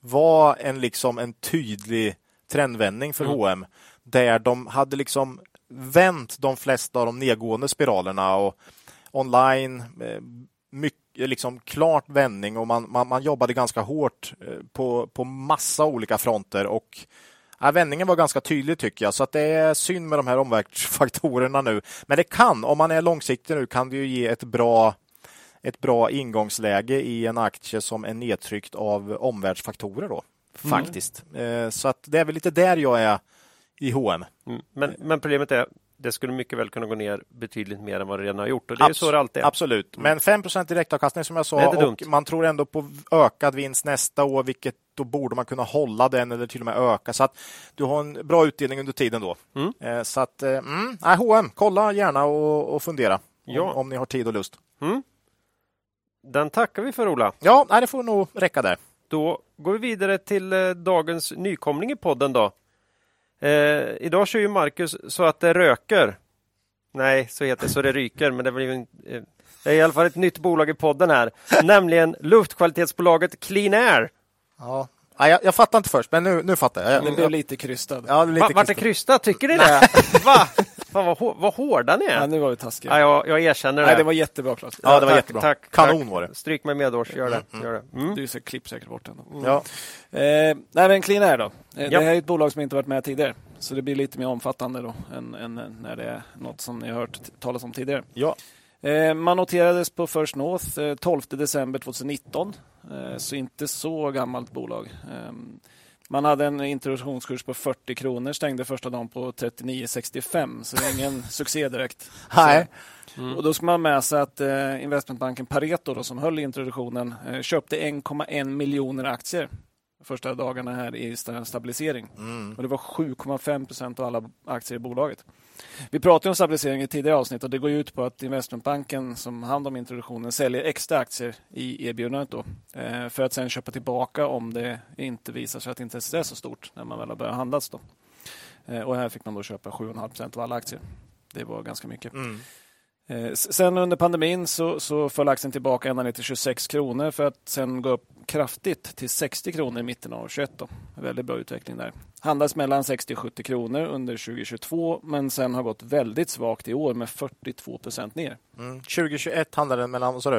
var en, liksom, en tydlig trendvändning för mm. H&M där de hade liksom vänt de flesta av de nedgående spiralerna och online eh, mycket liksom klart vändning och man, man, man jobbade ganska hårt eh, på, på massa olika fronter och ja, vändningen var ganska tydlig tycker jag så att det är synd med de här omvärldsfaktorerna nu. Men det kan, om man är långsiktig nu, kan det ju ge ett bra ett bra ingångsläge i en aktie som är nedtryckt av omvärldsfaktorer. Då, mm. faktiskt. Mm. Så att det är väl lite där jag är i H&M. Mm. Men, men problemet är det skulle mycket väl kunna gå ner betydligt mer än vad det redan har gjort. Och det är Abs så det alltid är. Absolut, mm. men 5% direktavkastning som jag sa och dumt. man tror ändå på ökad vinst nästa år, vilket då borde man kunna hålla den eller till och med öka. Så att du har en bra utdelning under tiden då. Mm. Eh, så att, mm, H&M, kolla gärna och, och fundera ja. om, om, ni har tid och lust. Mm. Den tackar vi för Ola. Ja, det får nog räcka där. Då går vi vidare till eh, dagens nykomling i podden då. Eh, idag kör ju Marcus så att det röker. Nej, så heter det så det ryker, men det blir en, eh, det är i alla fall ett nytt bolag i podden här, nämligen luftkvalitetsbolaget Clean Air. Ja, jag, jag fattar inte först, men nu, nu fattar jag. Det blev lite krystad. Ja, lite Va, vart det krystat? Tycker ni det? Va? Fan vad, vad hårda ni är. Ja, nu var vi taskiga. Ja, jag, jag erkänner det. Nej, det var jättebra Claes. Ja, det var tack, jättebra. Tack, Kanon var det. Stryk mig medårs, gör det. Mm. Gör det. Mm. Du ser klippsäkert bort den. Mm. Ja. Eh, nej, men Clean Air då. Eh, ja. Det här är ett bolag som inte varit med tidigare. Så det blir lite mer omfattande då än, än när det är något som ni har hört talas om tidigare. Ja. Eh, man noterades på First North 12 eh, december 2019. Eh, så inte så gammalt bolag. Man hade en introduktionskurs på 40 kronor, stängde första dagen på 39,65 så det är ingen succé direkt. Nej. Mm. Och då ska man med sig att eh, investmentbanken Pareto då, som höll introduktionen eh, köpte 1,1 miljoner aktier första dagarna här i stabilisering. Mm. Och det var 7,5 procent av alla aktier i bolaget. Vi pratade om stabilisering i tidigare avsnitt och det går ut på att investmentbanken som hand om introduktionen säljer extra aktier i erbjudandet då, eh, för att sen köpa tillbaka om det inte visar sig att intresset är så stort när man väl har börjat handlas. Då. Eh, och här fick man då köpa 7,5 procent av alla aktier. Det var ganska mycket. Mm. Eh, sen under pandemin så, så föll aktien tillbaka ända ner till 26 kronor för att sen gå upp kraftigt till 60 kronor i mitten av 2021. Då. Väldigt bra utveckling där. Handlas mellan 60 och 70 kronor under 2022 men sen har gått väldigt svagt i år med 42 procent ner. Mm. 2021 handlade den mellan, vad sa du?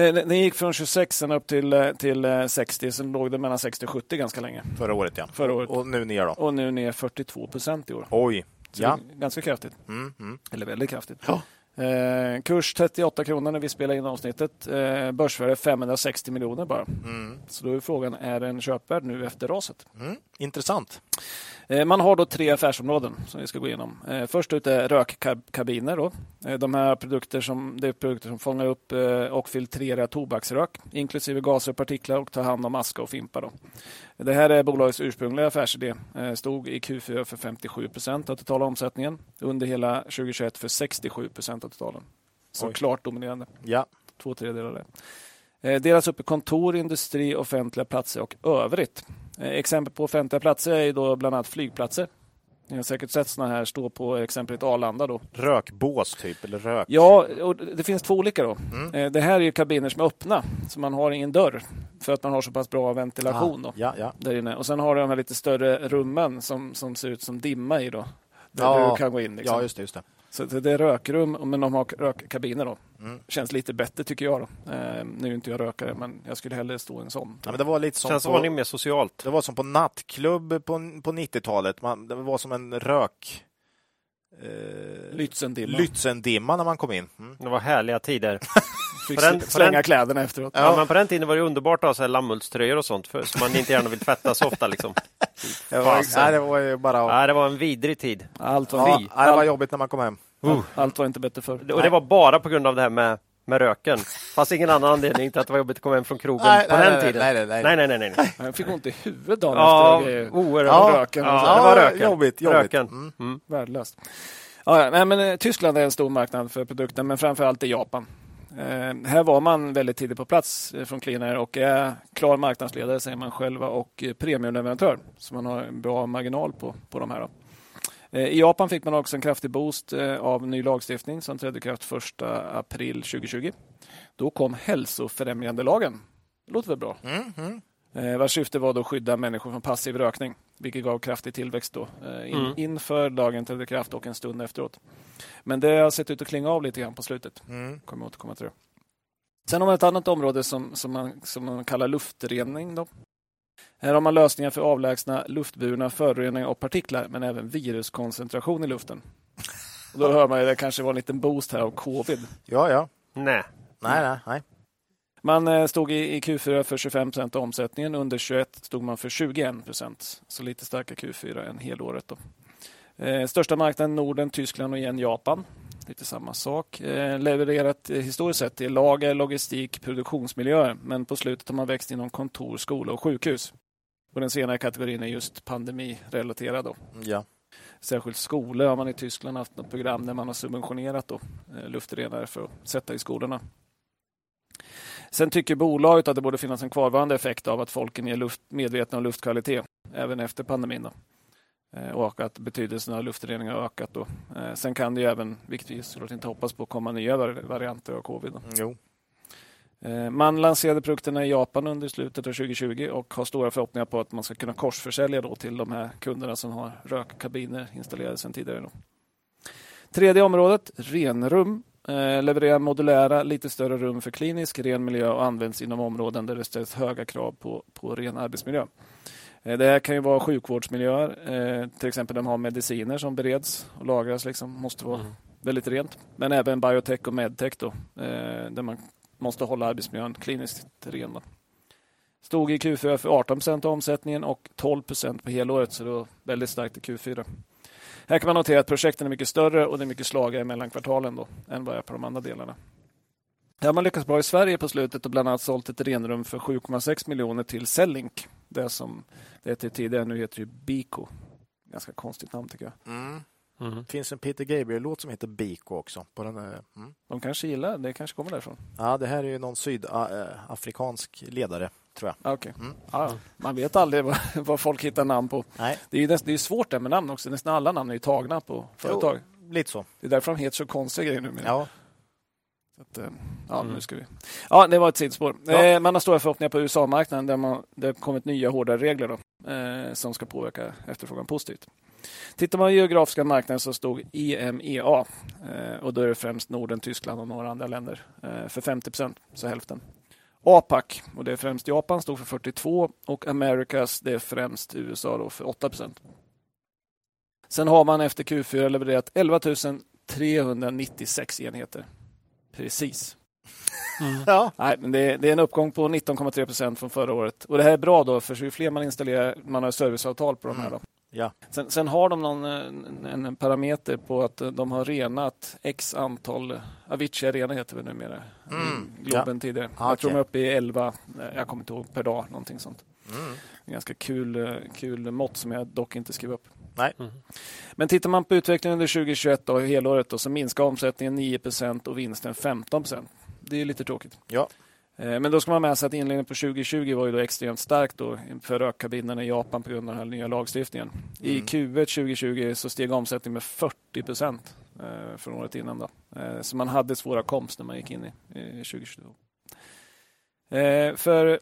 Eh, den gick från 26 upp till, eh, till 60, sen låg den mellan 60 och 70 ganska länge. Förra året ja. Förra året. Och nu ner då? Och nu ner 42 procent i år. Oj. Så ja. Ganska kraftigt. Mm, mm. Eller väldigt kraftigt. Ja. Eh, kurs 38 kronor när vi spelar in avsnittet. Eh, börsvärde 560 miljoner bara. Mm. Så då är frågan, är den köpvärd nu efter raset? Mm. Intressant. Eh, man har då tre affärsområden som vi ska gå igenom. Eh, först ut är rökkabiner. Då. Eh, de här produkter som, det är produkter som fångar upp och filtrerar tobaksrök inklusive gaser och partiklar och tar hand om aska och fimpar. Då. Det här är bolagets ursprungliga affärsidé. Stod i Q4 för 57 procent av totala omsättningen. Under hela 2021 för 67 procent av totalen. Så Oj. klart dominerande. Ja. Två tredjedelar det. Delas upp i kontor, industri, offentliga platser och övrigt. Eh, exempel på offentliga platser är då bland annat flygplatser. Ni har säkert sett sådana här stå på exemplet Arlanda. Då. Rökbås typ, eller rök? Ja, och det finns två olika. då. Mm. Eh, det här är kabiner som är öppna, så man har ingen dörr för att man har så pass bra ventilation ah, ja, ja. där inne. Och sen har du de här lite större rummen som, som ser ut som dimma i. Då, där ja, du kan gå in. Liksom. Ja, just det, just det. Så det är rökrum, men de har rökkabiner. Då. Mm. Känns lite bättre tycker jag. Då. Eh, nu är inte jag rökare, men jag skulle hellre stå i en sån. Ja, men det var lite som Känns på, mer socialt. Det var som på nattklubb på, på 90-talet. det var som en rök... Eh, Lützendimma. Lützendimma när man kom in. Mm. Det var härliga tider. Fick den, slänga den, kläderna efteråt. Ja. ja. men på den tiden var det underbart att ha lammullströjor och sånt för, som man inte gärna vill tvätta så ofta. Liksom. det, var, nej, det var ju bara... Nej, det var en vidrig tid. Allt var, ja, det var jobbigt när man kom hem. Uh. Allt var inte bättre förr. Och det var bara på grund av det här med med röken. Fast ingen annan anledning till att det var jobbigt att komma hem från krogen nej, på nej, den tiden. Nej, nej, nej. nej, nej, nej, nej. Jag fick ont i huvudet dagen ja, efter oerhört. Ja, röken. Ja, det var röken. Jobbigt, jobbigt. Röken. Mm. Mm. Värdelöst. Ja, nej, men, eh, Tyskland är en stor marknad för produkten, men framför allt i Japan. Eh, här var man väldigt tidigt på plats eh, från Cleaner och är klar marknadsledare säger man själva och eh, premiumleverantör. Så man har en bra marginal på, på de här. Då. I Japan fick man också en kraftig boost av ny lagstiftning som trädde i kraft 1 april 2020. Då kom hälsofrämjande lagen. Det låter väl bra? Mm, mm. Vars syfte var att skydda människor från passiv rökning, vilket gav kraftig tillväxt då, in, mm. inför lagen trädde kraft och en stund efteråt. Men det har sett ut att klinga av lite grann på slutet. Mm. Kommer återkomma till det. Sen har man ett annat område som, som, man, som man kallar luftrening. Då. Här har man lösningar för avlägsna luftburna föroreningar och partiklar, men även viruskoncentration i luften. Och då hör man att det kanske var en liten boost här av covid. Ja, ja. Nej. Nej, nej, nej. Man eh, stod i Q4 för 25 procent av omsättningen. Under 21 stod man för 21 procent. Så lite starkare Q4 än helåret. Då. Eh, största marknaden Norden, Tyskland och igen Japan. Lite samma sak. Eh, levererat historiskt sett i lager, logistik, produktionsmiljöer. Men på slutet har man växt inom kontor, skola och sjukhus. Och den senare kategorin är just pandemirelaterad. Då. Ja. Särskilt skolor har man i Tyskland haft något program där man har subventionerat då, luftrenare för att sätta i skolorna. Sen tycker bolaget att det borde finnas en kvarvarande effekt av att folk är luft, medvetna om luftkvalitet även efter pandemin. Då. Eh, och att betydelsen av luftrening har ökat. Då. Eh, sen kan det ju även, vilket vi såklart inte hoppas på, komma nya varianter av covid. Då. Jo. Eh, man lanserade produkterna i Japan under slutet av 2020 och har stora förhoppningar på att man ska kunna korsförsälja då till de här kunderna som har rökkabiner installerade sedan tidigare. Då. Tredje området, renrum. Eh, levererar modulära, lite större rum för klinisk ren miljö och används inom områden där det ställs höga krav på, på ren arbetsmiljö. Eh, det här kan ju vara sjukvårdsmiljöer, eh, till exempel de har mediciner som bereds och lagras, liksom, måste vara mm. väldigt rent. Men även biotech och medtech då, där man måste hålla arbetsmiljön kliniskt ren. Stod i Q4 för 18 procent av omsättningen och 12 procent på helåret, så det var väldigt starkt i Q4. Här kan man notera att projekten är mycket större och det är mycket slagare mellan kvartalen då, än vad det är på de andra delarna. Här har man lyckats bra i Sverige på slutet och bland annat sålt ett renrum för 7,6 miljoner till Cellink. Det som det hette tidigare, nu heter det Biko. Ganska konstigt namn tycker jag. Mm. Mm. Det finns en Peter Gabriel-låt som heter Biko också. På den, mm. De kanske gillar det, kanske kommer därifrån. Ja, det här är ju någon sydafrikansk ledare, tror jag. Okay. Mm. Ja, man vet aldrig vad, vad, folk hittar namn på. Nej. Det är ju näst, det är svårt där med namn också. Nästan alla namn är ju tagna på företag. Jo, lite så. Det är därför de heter så konstiga grejer nu. Ja. Att, eh, ja, mm. nu ska vi. ja, det var ett sidospår. Ja. Eh, man har stora förhoppningar på USA-marknaden där man, det har kommit nya hårdare regler då, eh, som ska påverka efterfrågan positivt. Tittar man på geografiska marknaden så stod EMEA eh, och då är det främst Norden, Tyskland och några andra länder eh, för 50 procent, så hälften. APAC, och det är främst Japan, stod för 42 och Americas, det är främst USA då för 8 procent. Sen har man efter Q4 levererat 11 396 enheter. Precis. Mm. Ja. Nej, men det, är, det är en uppgång på 19,3 procent från förra året. Och Det här är bra då, för ju fler man installerar, man har serviceavtal på de här. Då. Ja. Sen, sen har de någon, en, en, parameter på att de har renat x antal, Avicii Arena heter det numera, Mm. Globen Ja. tidigare. Ah, Jag tror de är uppe i 11, jag kommer inte ihåg, per dag, någonting sånt. Mm. En ganska kul, eh, kul mått som jag dock inte skrev upp. Nej. Men tittar man på utvecklingen under 2021 och helåret då, så minskar omsättningen 9% och vinsten 15% Det är lite tråkigt. Ja. Eh, Men då ska man med sig att inledningen på 2020 var ju då extremt starkt då för rökkabinerna i Japan på grund av den här nya lagstiftningen. I Mm. Q1 2020 så steg omsättningen med 40 procent eh, från året innan. Då. Eh, Så man hade svåra komst när man gick in i i 2022. Eh, För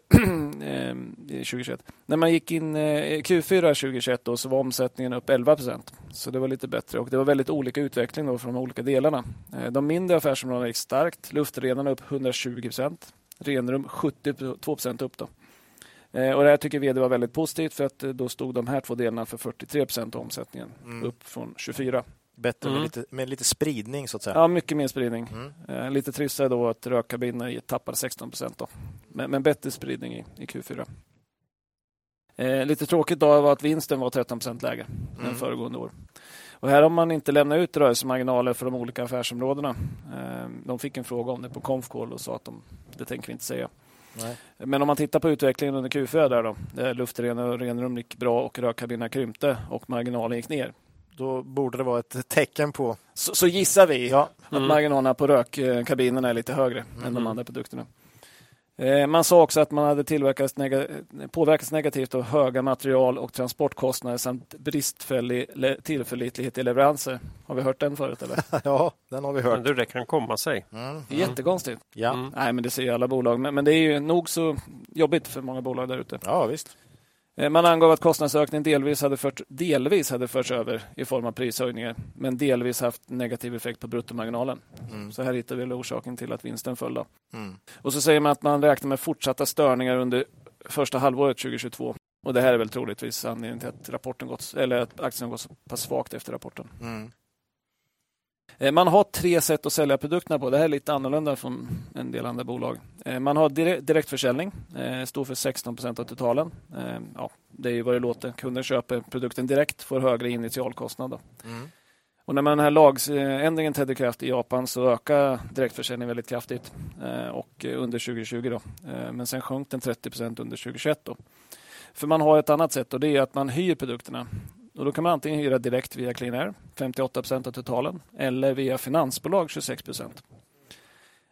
eh, i 2021. När man gick in eh, i Q4 2021 då, så var omsättningen upp 11 procent. Så det var lite bättre och det var väldigt olika utveckling då från de olika delarna. De mindre affärsområdena gick starkt. Luftrenarna upp 120 procent. Renrum 72 procent upp. Då. Eh, Och det här tycker vd var väldigt positivt för att eh, då stod de här två delarna för 43 procent av omsättningen. Mm. Upp från 24. Bättre med, Mm. lite, med lite spridning så att säga. Ja, mycket mer spridning. Mm. Eh, lite tristare då att rökkabinerna tappade 16 procent. Men, men bättre spridning i, i Q4. Eh, lite tråkigt då var att vinsten var 13 procent lägre än Mm. föregående år. Och här har man inte lämnat ut rörelsemarginaler för de olika affärsområdena. Eh, de fick en fråga om det på Confcall och sa att de, det tänker vi inte säga. Nej. Men om man tittar på utvecklingen under Q4 där då, där luftren och renrum gick bra och rökkabinerna krympte och marginalen gick ner. Då borde det vara ett tecken på... Så, så gissar vi Ja, att Mm. marginalerna på rökkabinerna är lite högre än de Mhm. andra produkterna. Eh, Man sa också att man hade tillverkats nega- påverkats negativt av höga material och transportkostnader samt bristfällig le- tillförlitlighet i leveranser. Har vi hört den förut eller? ja den har vi Men hört. du, det kan komma sig. Mm. Det är Jättekonstigt. Ja. Mm. Nej, men det ser ju alla bolag. Men, men det är ju nog så jobbigt för många bolag där ute. ja, visst. Eh, Man angav att kostnadsökningen delvis hade, fört, delvis hade förts över i form av prishöjningar, men delvis haft negativ effekt på bruttomarginalen. Mm. Så här hittar vi orsaken till att vinsten föll. Mm. Och så säger man att man räknar med fortsatta störningar under första halvåret 2022. Och det här är väl troligtvis anledningen till att, rapporten gått, eller att aktien gått så pass svagt efter rapporten. Mm. Eh, Man har tre sätt att sälja produkterna på. Det här är lite annorlunda från en del andra bolag. Eh, Man har dire- direktförsäljning, eh, står för 16 procent av totalen. Ja, det är ju vad det låter. Kunden köper produkten direkt, får högre initialkostnad. Mm. Och när man den här lagändringen trädde i kraft i Japan så ökade direktförsäljningen väldigt kraftigt och under 2020. Då. Men sen sjönk den 30 procent under 2021. Då. För man har ett annat sätt och det är att man hyr produkterna. Och då kan man antingen hyra direkt via Clean Air, 58 procent av totalen, eller via finansbolag, 26 procent.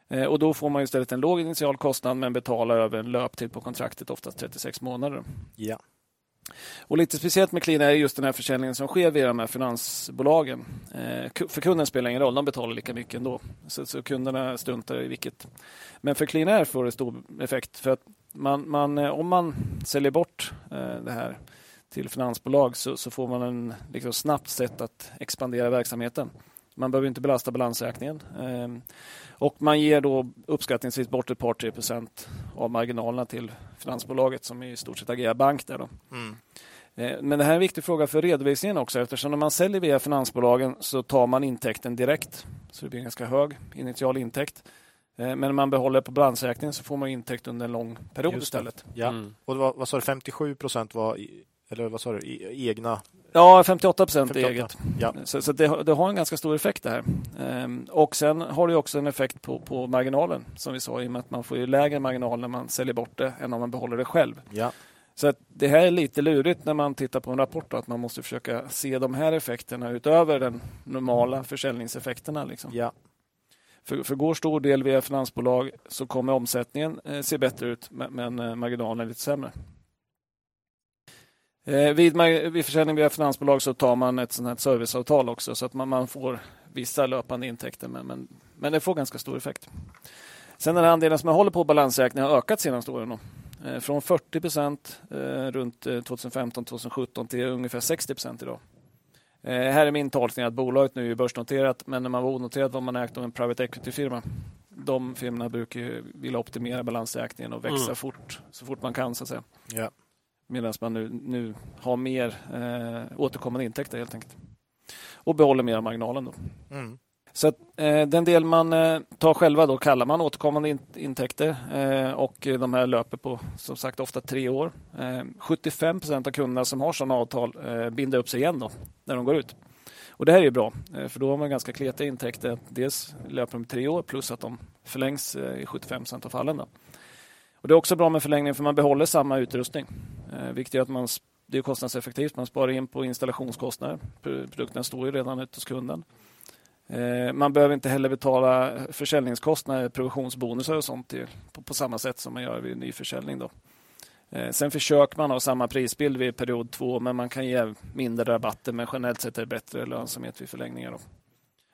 Eh, Och då får man istället en låg initial kostnad men betalar över en löptid på kontraktet, oftast 36 månader. Ja. Och lite speciellt med Clean är just den här försäljningen som sker via de här finansbolagen. Eh, för kunden spelar ingen roll, de betalar lika mycket ändå. Så, så kunderna struntar i vilket. Men för Clean Air får det stor effekt. För att man, man, eh, om man säljer bort det här till finansbolag så, så får man en liksom, snabbt sätt att expandera verksamheten. Man behöver inte belasta balansräkningen. Eh, och man ger då uppskattningsvis bort ett par, tre procent av marginalerna till finansbolaget som i stort sett agerar bank där. Då. Mm. Eh, Men det här är en viktig fråga för redovisningen också eftersom när man säljer via finansbolagen så tar man intäkten direkt. Så det blir en ganska hög initial intäkt. Eh, Men när man behåller på balansräkningen så får man intäkt under en lång period istället. ja. Mm. Och var, vad sa du, 57 procent var, i, eller vad sa du, i, egna? Ja, 58 procent 58. eget. Ja. Så, så det, har- det har en ganska stor effekt det här. Ehm, och sen har det också en effekt på, på marginalen som vi sa i och med att man får lägre marginal när man säljer bort det än om man behåller det själv. Ja. Så det här är lite lurigt när man tittar på en rapport då, att man måste försöka se de här effekterna utöver den normala försäljningseffekterna. Liksom. Ja. För, för går stor del via finansbolag så kommer omsättningen eh, se bättre ut men, men eh, marginalen är lite sämre. Eh, vid, vid försäljning via finansbolag så tar man ett sånt här serviceavtal också så att man, man får vissa löpande intäkter men, men, men det får ganska stor effekt. Sen den här andelen som jag håller på balansräkningen har ökat senaste åren. Då. Eh, Från 40 procent eh, runt 2015-2017 till ungefär 60 procent idag. Här är min tolkning att bolaget nu är börsnoterat men när man var onoterad var man ägt av en private equity-firma. De firmorna brukar ju vilja optimera balansräkningen och växa Mm. fort så fort man kan. så att säga. Ja. Medan man nu, nu har mer eh, återkommande intäkter helt enkelt. Och behåller mer av marginalen. Då. Mm. Så att, eh, den del man eh, tar själva då kallar man återkommande in intäkter eh, och de här löper på som sagt ofta tre år. 75 procent av kunderna som har sådana avtal binder upp sig igen då när de går ut. Och Det här är bra, för då har man ganska kletiga intäkter. Dels löper de tre år plus att de förlängs i 75 procent av fallen. Då. Och det är också bra med förlängning för man behåller samma utrustning. Eh, vilket gör att man, det är kostnadseffektivt. Man sparar in på installationskostnader. Produkten står ju redan ute hos kunden. Eh, man behöver inte heller betala försäljningskostnader, provisionsbonusar och sånt på, samma sätt som man gör vid nyförsäljning. Då. Eh, sen försöker man ha samma prisbild vid period två men man kan ge mindre rabatter men generellt sett är det bättre lönsamhet vid förlängningar. Då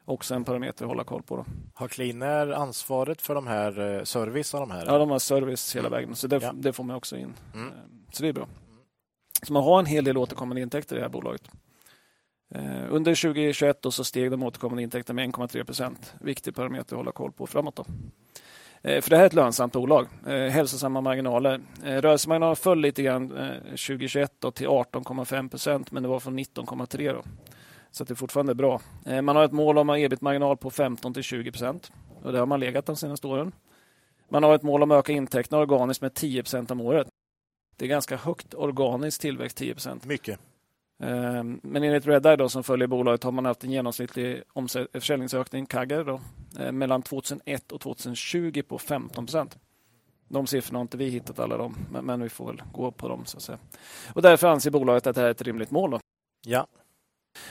också en parameter att hålla koll på. Då. Har Cleaner ansvaret för de här service? Av de här? Ja, de har service hela vägen, så det, ja. det, får man också in. Mm. Så det är bra. Så man har en hel del återkommande intäkter i det här bolaget. Eh, under 2021 då så steg de återkommande intäkterna med 1,3 procent. Viktig parameter att hålla koll på framåt. Då. Eh, för det här är ett lönsamt bolag. Eh, hälsosamma marginaler. Rörelsemarginalen föll lite grann 2021 då till 18,5 procent men det var från 19,3 så det är fortfarande bra. Man har ett mål om en ebit-marginal på 15 till 20 procent. Och det har man legat de senaste åren. Man har ett mål om att öka intäkterna organiskt med 10 procent om året. Det är ganska högt organisk tillväxt, 10 procent. Mycket. Eh, men enligt Redeye då, som följer bolaget har man haft en genomsnittlig försäljningsökning, CAGR, då, eh, mellan 2001 och 2020 på 15 procent. De siffrorna har inte vi hittat alla dem, men vi får väl gå på dem. Så att säga. Och därför anser bolaget att det här är ett rimligt mål. Då. Ja,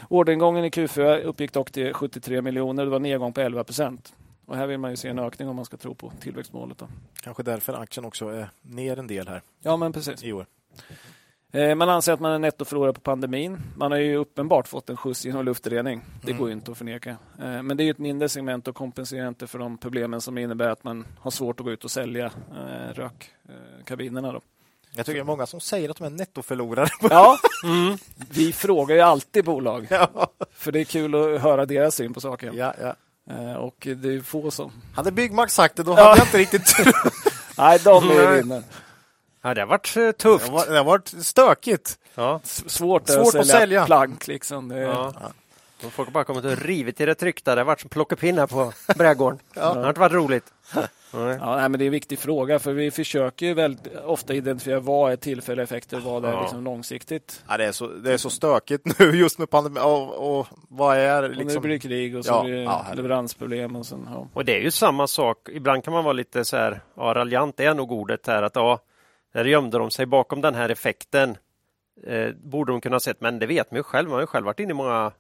Orderingången i Q4 uppgick dock till 73 miljoner. Det var nedgång på 11 procent. Och här vill man ju se en ökning om man ska tro på tillväxtmålet. Då. Kanske därför aktien också är ner en del här. Ja, men precis. I år. Eh, man anser att man är nettoförlorare på pandemin. Man har ju uppenbart fått en skjuts genom luftrening. Det mm. går inte att förneka. Eh, men det är ett mindre segment och kompenserar inte för de problemen som innebär att man har svårt att gå ut och sälja eh, rökkabinerna. Då. Jag tycker det är många som säger att de är nettoförlorare. Ja, mm. vi frågar ju alltid bolag. Ja. För det är kul att höra deras syn på saken. Ja, ja. Eh, och det är få som... Hade Byggmax sagt det, då hade jag inte riktigt... Nej, de är vinnare. Ja, det har varit eh, tufft. Det har, det har varit stökigt. Ja. Svårt, Svårt att, sälja att sälja plank. Liksom. Det... Ja. Ja. Folk har bara kommit och rivit i det tryckta. Det har varit som plockepinnar på brädgården. ja. Det har inte varit roligt. Nej. Ja, nej, men det är en viktig fråga för vi försöker ju väldigt ofta identifiera vad är tillfälliga effekter och vad är ja. liksom långsiktigt. Ja, det, är så, det är så stökigt nu just med pandemin och, och vad är liksom... Och nu blir det krig och så ja, blir det ja, leveransproblem. Och, sen, ja. och det är ju samma sak. Ibland kan man vara lite så här, ja, raljant är nog ordet här att ja, där gömde de sig bakom den här effekten. Eh, borde de kunna sett, men det vet man ju själv. Man har ju själv varit inne i många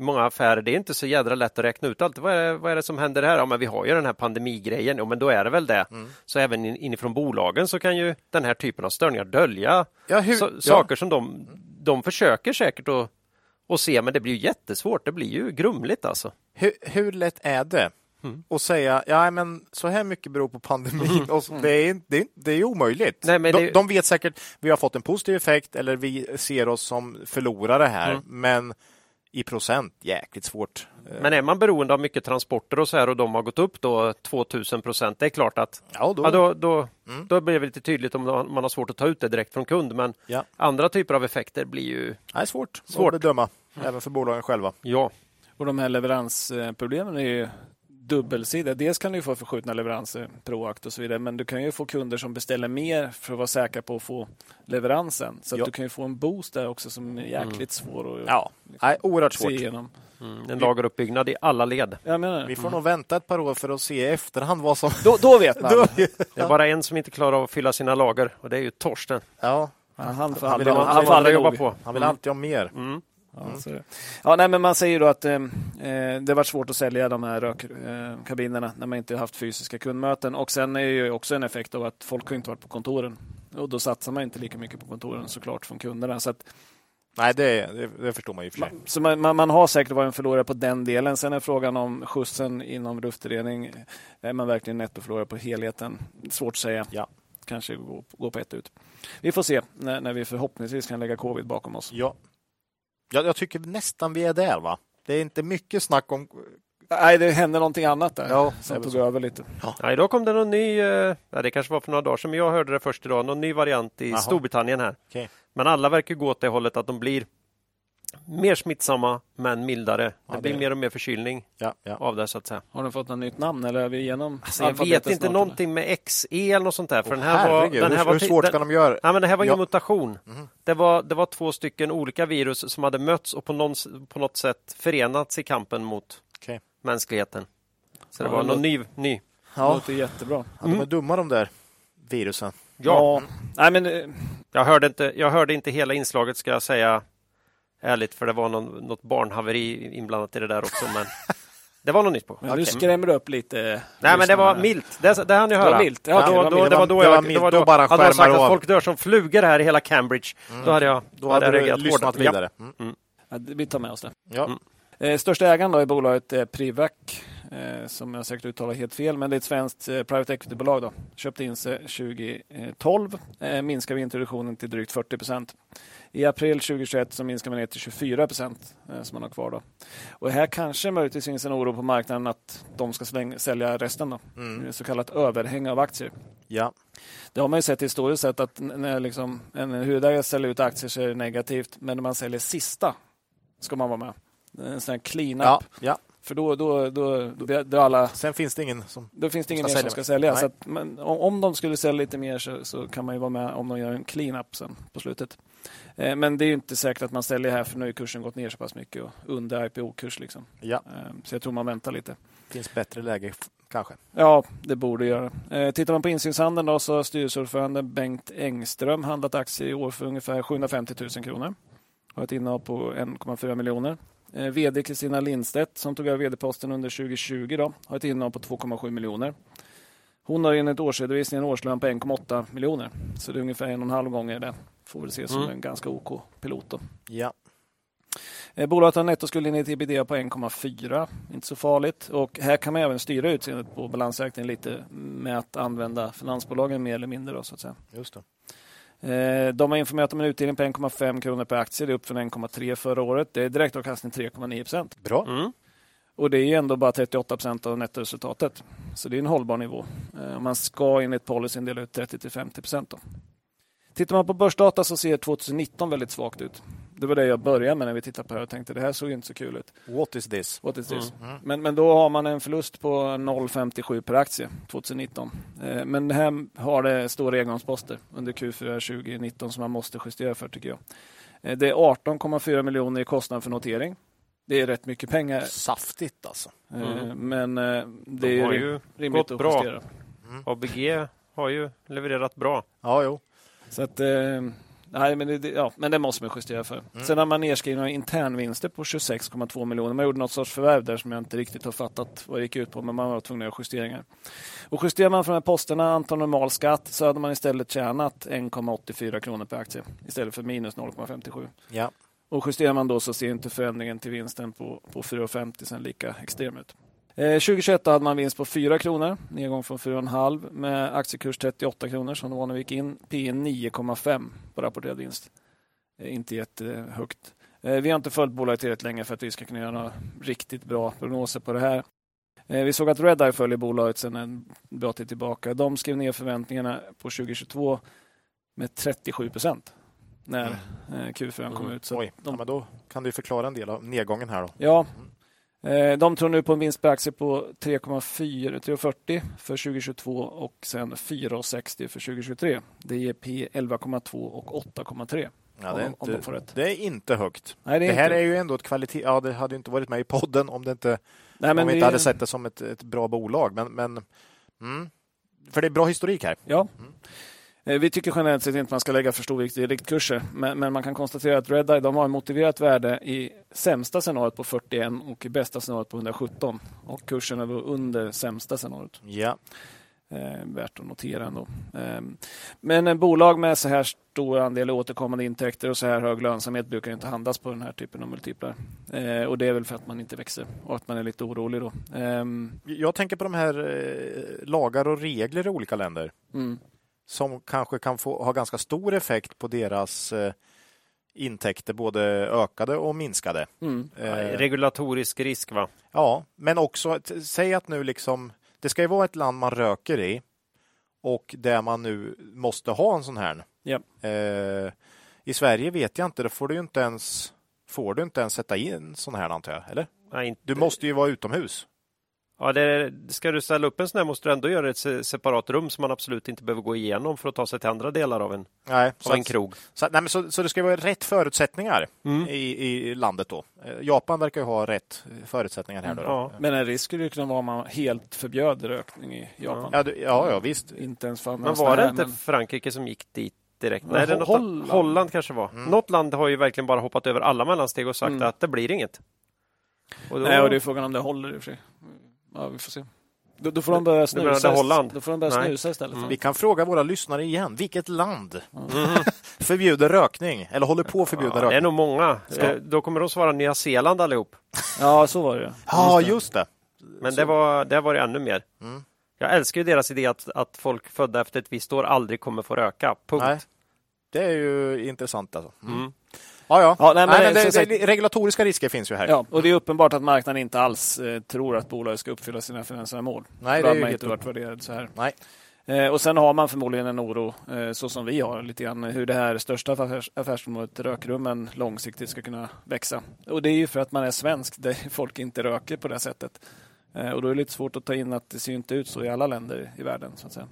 många affärer. Det är inte så jädra lätt att räkna ut allt. Vad är det, vad är det som händer här? Ja, men vi har ju den här pandemigrejen. Ja, men då är det väl det. Mm. Så även inifrån bolagen så kan ju den här typen av störningar dölja ja, hur, så, saker som de, de försöker säkert att, att se, men det blir ju jättesvårt. Det blir ju grumligt alltså. Hur, hur lätt är det? Mm. och säga ja men så här mycket beror på pandemin. Mm. Och det, är, det, det är omöjligt. Nej, men det... de, de vet säkert vi har fått en positiv effekt eller vi ser oss som förlorare här. Mm. Men i procent jäkligt svårt. Men är man beroende av mycket transporter och så här och de har gått upp då 2000 procent, det är klart att ja, då, ja, då, då, mm. då blir det lite tydligt om man har svårt att ta ut det direkt från kund. Men ja. andra typer av effekter blir ju är svårt, svårt att bedöma, mm. även för bolagen själva. Ja. Och de här leveransproblemen är ju dubbelsida. Dels kan du få förskjutna leveranser, Proact och så vidare, men du kan ju få kunder som beställer mer för att vara säkra på att få leveransen. Så du kan ju få en boost där också som är jäkligt mm. svår att ja. Nej, oerhört svårt. igenom. Mm, en lageruppbyggnad i alla led. Vi får mm. nog vänta ett par år för att se i efterhand vad som... Då, då vet man. det är bara en som inte klarar av att fylla sina lager och det är ju Torsten. Ja, han, han, han, vill, han, han, han, jobba på. Han vill alltid ha mer. Mm. Ja, mm. ja, nej, men man säger då att eh, eh, det varit svårt att sälja de här rökkabinerna eh, när man inte haft fysiska kundmöten. Och sen är det också en effekt av att folk har inte varit på kontoren. Och då satsar man inte lika mycket på kontoren såklart från kunderna. Så att, Nej, det, det, det, förstår man ju för sig. Så man, man, man, har säkert varit en förlorare på den delen. Sen är frågan om skjutsen inom luftrening. Är man verkligen nettoförlorare på helheten? Svårt att säga. Ja. Kanske gå, gå på ett ut. Vi får se när, när vi förhoppningsvis kan lägga covid bakom oss. Ja, jag, jag tycker nästan vi är där va? Det är inte mycket snack om Nej, det hände någonting annat där ja, som tog så. över lite. Ja. ja, idag kom det någon ny, eh, det kanske var för några dagar sedan, men jag hörde det först idag, någon ny variant i Aha. Storbritannien här. Okay. Men alla verkar gå åt det hållet att de blir Mer smittsamma men mildare. Det Ja, blir det- mer och mer förkylning Ja, ja. av det så att säga. Har den fått något nytt namn eller är vi igenom Så jag vet inte snart, någonting med XE eller något sånt där. För Åh, den här var, herregud, den här hur, var hur svårt den, ska de göra? Nej, men det här var ingen Ja. mutation. Mhm. Det, var, det var två stycken olika virus som hade mötts och på, någon, på något sätt förenats i kampen mot Okej. mänskligheten. Så det Ja, var det någon ny. ny. Det Ja, låter jättebra. ja, de är dumma de där virusen. Ja, Nej, men eh, Jag, hörde inte, jag hörde inte hela inslaget ska jag säga ärligt för det var någon, något barnhaveri inblandat i det där också. Men det var något nytt på. men du Okej. skrämmer upp lite. Nej men det var milt. Det, det hann Det höra. var milt. Ja, Ja, då, det var då, milt. det var då Det var jag... Det var Då då, bara hade de sagt att folk dör som flugor här i hela Cambridge. Då hade jag, Då hade jag du reagerat lyssnat hårt. vidare. Mm. Ja, vi tar med oss det. Ja. Mm. Eh, största ägaren då i bolaget är Privac, eh, som jag säkert uttalar helt fel, men det är ett svenskt eh, private equity-bolag. Då. Köpte in sig 2012, eh, minskar vi introduktionen till drygt 40 procent. I april 2021 så minskar man ner till 24 procent eh, som man har kvar. Då. Och här kanske möjligtvis finns en oro på marknaden att de ska släng- sälja resten. Då. Mm. Så kallat överhäng av aktier. Ja. Det har man ju sett historiskt sett att när liksom en huvudägare säljer ut aktier så är det negativt, men när man säljer sista ska man vara med. En sån här clean-up. Ja. ja. För då, då, då, då, då, alla, Sen finns det ingen som... då finns det ingen Ska mer som ska sälja. Nej. Så att, men, om, om de skulle sälja lite mer så, så kan man ju vara med om de gör en clean-up sen på slutet. Eh, men det är ju inte säkert att man säljer här för nu har kursen gått ner så pass mycket och under IPO-kurs. Liksom. Ja, Eh, så jag tror man väntar lite. finns bättre läge kanske. Ja, det borde göra. Eh, tittar man på insynshandeln då så har styrelseordförande Bengt Engström handlat aktier i år för ungefär 750 000 kronor. Har ett innehav på 1,4 miljoner. VD Kristina Lindstedt som tog över vd-posten under 2020 då, har ett innehav på 2,7 miljoner. Hon har enligt årsredovisningen en årslön på 1,8 miljoner. Så det är ungefär en och en halv gånger det. Får väl ses som Mm. en ganska OK pilot. Då. Ja. Eh, Bolaget har nettoskuld till ebitda på 1,4. Inte så farligt. Och här kan man även styra utseendet på balansräkningen lite med att använda finansbolagen mer eller mindre. Då, så att säga. Just det. Eh, De har informerat om en utdelning på 1,5 kronor per aktie. Det är upp från 1,3 förra året. Det är direktavkastning 3,9 procent. Bra. Mm. Och det är ändå bara 38 procent av nettoresultatet. Så det är en hållbar nivå. Eh, Man ska enligt policyn dela ut 30-50 procent. Tittar man på börsdata så ser 2019 väldigt svagt ut. Det var det jag började med när vi tittade på det här och tänkte det här såg inte så kul ut. What is this? What is this? Mm. Men, men då har man en förlust på 0,57 per aktie 2019. Eh, Men det här har det stora engångsposter under Q4 2019 som man måste justera för tycker jag. Eh, Det är 18,4 miljoner i kostnad för notering. Det är rätt mycket pengar. Saftigt alltså. eh, Mm. Men eh, det De är ju rimligt gått att bra. justera. ABG har ju levererat bra. Ja, jo. Så att, eh, nej, men, det- ja, men det måste man justera för. Sen har man nedskrivna internvinster på 26,2 miljoner. Man gjorde något sorts förvärv där som jag inte riktigt har fattat vad det gick ut på, men man var tvungen att göra justeringar. Och justerar man för de här posterna, antal normal skatt, så hade man istället tjänat 1,84 kronor per aktie istället för minus 0,57. Ja. Och justerar man då så ser inte förändringen till vinsten på, på 4,50 sen lika extrem ut. Eh, 2021 hade man vinst på 4 kronor, nedgång från 4,5 med aktiekurs 38 kronor som det var när vi gick in. P 9,5 på rapporterad vinst. Eh, inte jättehögt. Eh, vi har inte följt bolaget tillräckligt länge för att vi ska kunna göra några riktigt bra prognoser på det här. Vi såg att Redeye följer bolaget sedan en bra tid tillbaka. De skrev ner förväntningarna på 2022 med 37 procent när eh, Q4 kom Mm. ut. Så Oj, de ja, men då kan du förklara en del av nedgången här då. Ja. Eh, De tror nu på en vinst per aktie på 3,4 3,40 för 2022 och sen 4,60 för 2023. Det ger P 11,2 och 8,3. Ja, det, är de- de inte, får rätt. det är inte högt. Nej, Det, är här inte- är ju ändå ett kvalitet... Ja, det hade inte varit med i podden om, det inte, Nej, om vi inte hade sett det som ett, ett bra bolag. Men, men mm. För det är bra historik här. Ja. Eh, Vi tycker generellt sett inte man ska lägga för stor vikt i riktkurser, men, men man kan konstatera att Redeye de har ett motiverat värde i sämsta scenariot på 41 och i bästa scenariot på 117. Och kursen är då under sämsta scenariot. Ja. Eh, värt att notera ändå. Eh, men en bolag med så här stor andel återkommande intäkter och så här hög lönsamhet brukar inte handlas på den här typen av multiplar. Eh, och det är väl för att man inte växer och att man är lite orolig då. Eh, Jag tänker på de här eh, lagar och regler i olika länder mm. Som kanske kan få, ha ganska stor effekt på deras eh, intäkter, både ökade och minskade. Mm. Eh, Regulatorisk risk va? Ja, men också säg att nu liksom det ska ju vara ett land man röker i och där man nu måste ha en sån här. Ja. Eh, I Sverige vet jag inte, då får du ju inte ens får du inte ens sätta in sån här antar jag, eller? Nej, inte, Du måste ju vara utomhus. Ja, det, ska du ställa upp en sån här måste du ändå göra ett se- separat rum som man absolut inte behöver gå igenom för att ta sig till andra delar av en, Nej, av en krog. Så, nej, men så, så det ska vara rätt förutsättningar Mm. i, i landet då. Japan verkar ju ha rätt förutsättningar här. Då, då. Ja. Men en risk skulle ju kunna vara om man helt förbjöd rökning i Japan. Ja, du, ja, ja, visst. Inte ens för Men var det inte Frankrike som gick dit direkt? Nej, det är något Holland. Holland. kanske var. Mm. Något land har ju verkligen bara hoppat över alla mellansteg och sagt Mm. att det blir inget. Och då, Nej, och det är frågan om det håller i och för sig. Ja, vi får se. Då, då får de börja snusa, Holland? Då får de börja Nej. snusa istället. Mm. Vi kan fråga våra lyssnare igen. Vilket land Mhm. förbjuder rökning? Eller håller på att förbjuda ja, det är rökning? nog många. Ska- Då kommer de svara Nya Zeeland allihop. Ja, så var det. Ja, just det. Men det var, det var det ännu mer. Mm. Jag älskar ju deras idé att, att folk födda efter ett visst år aldrig kommer få röka. Punkt. Nej. Det är ju intressant alltså. Mm. Ja, ja. Ja, nej, men nej, men det, sagt- det, regulatoriska risker finns ju här. Ja, och det är uppenbart att marknaden inte alls eh, tror att bolaget ska uppfylla sina finansiella mål. Nej, Då det är ju inte varit värderad så här. Nej. Eh, och sen har man förmodligen en oro, eh, så som vi har, lite grann hur det här största affärs affärsområdet, rökrummen, långsiktigt ska kunna växa. Och det är ju för att man är svensk, där folk inte röker på det sättet. Eh, och då är det lite svårt att ta in att det ser inte ut så i alla länder i världen. Så att säga.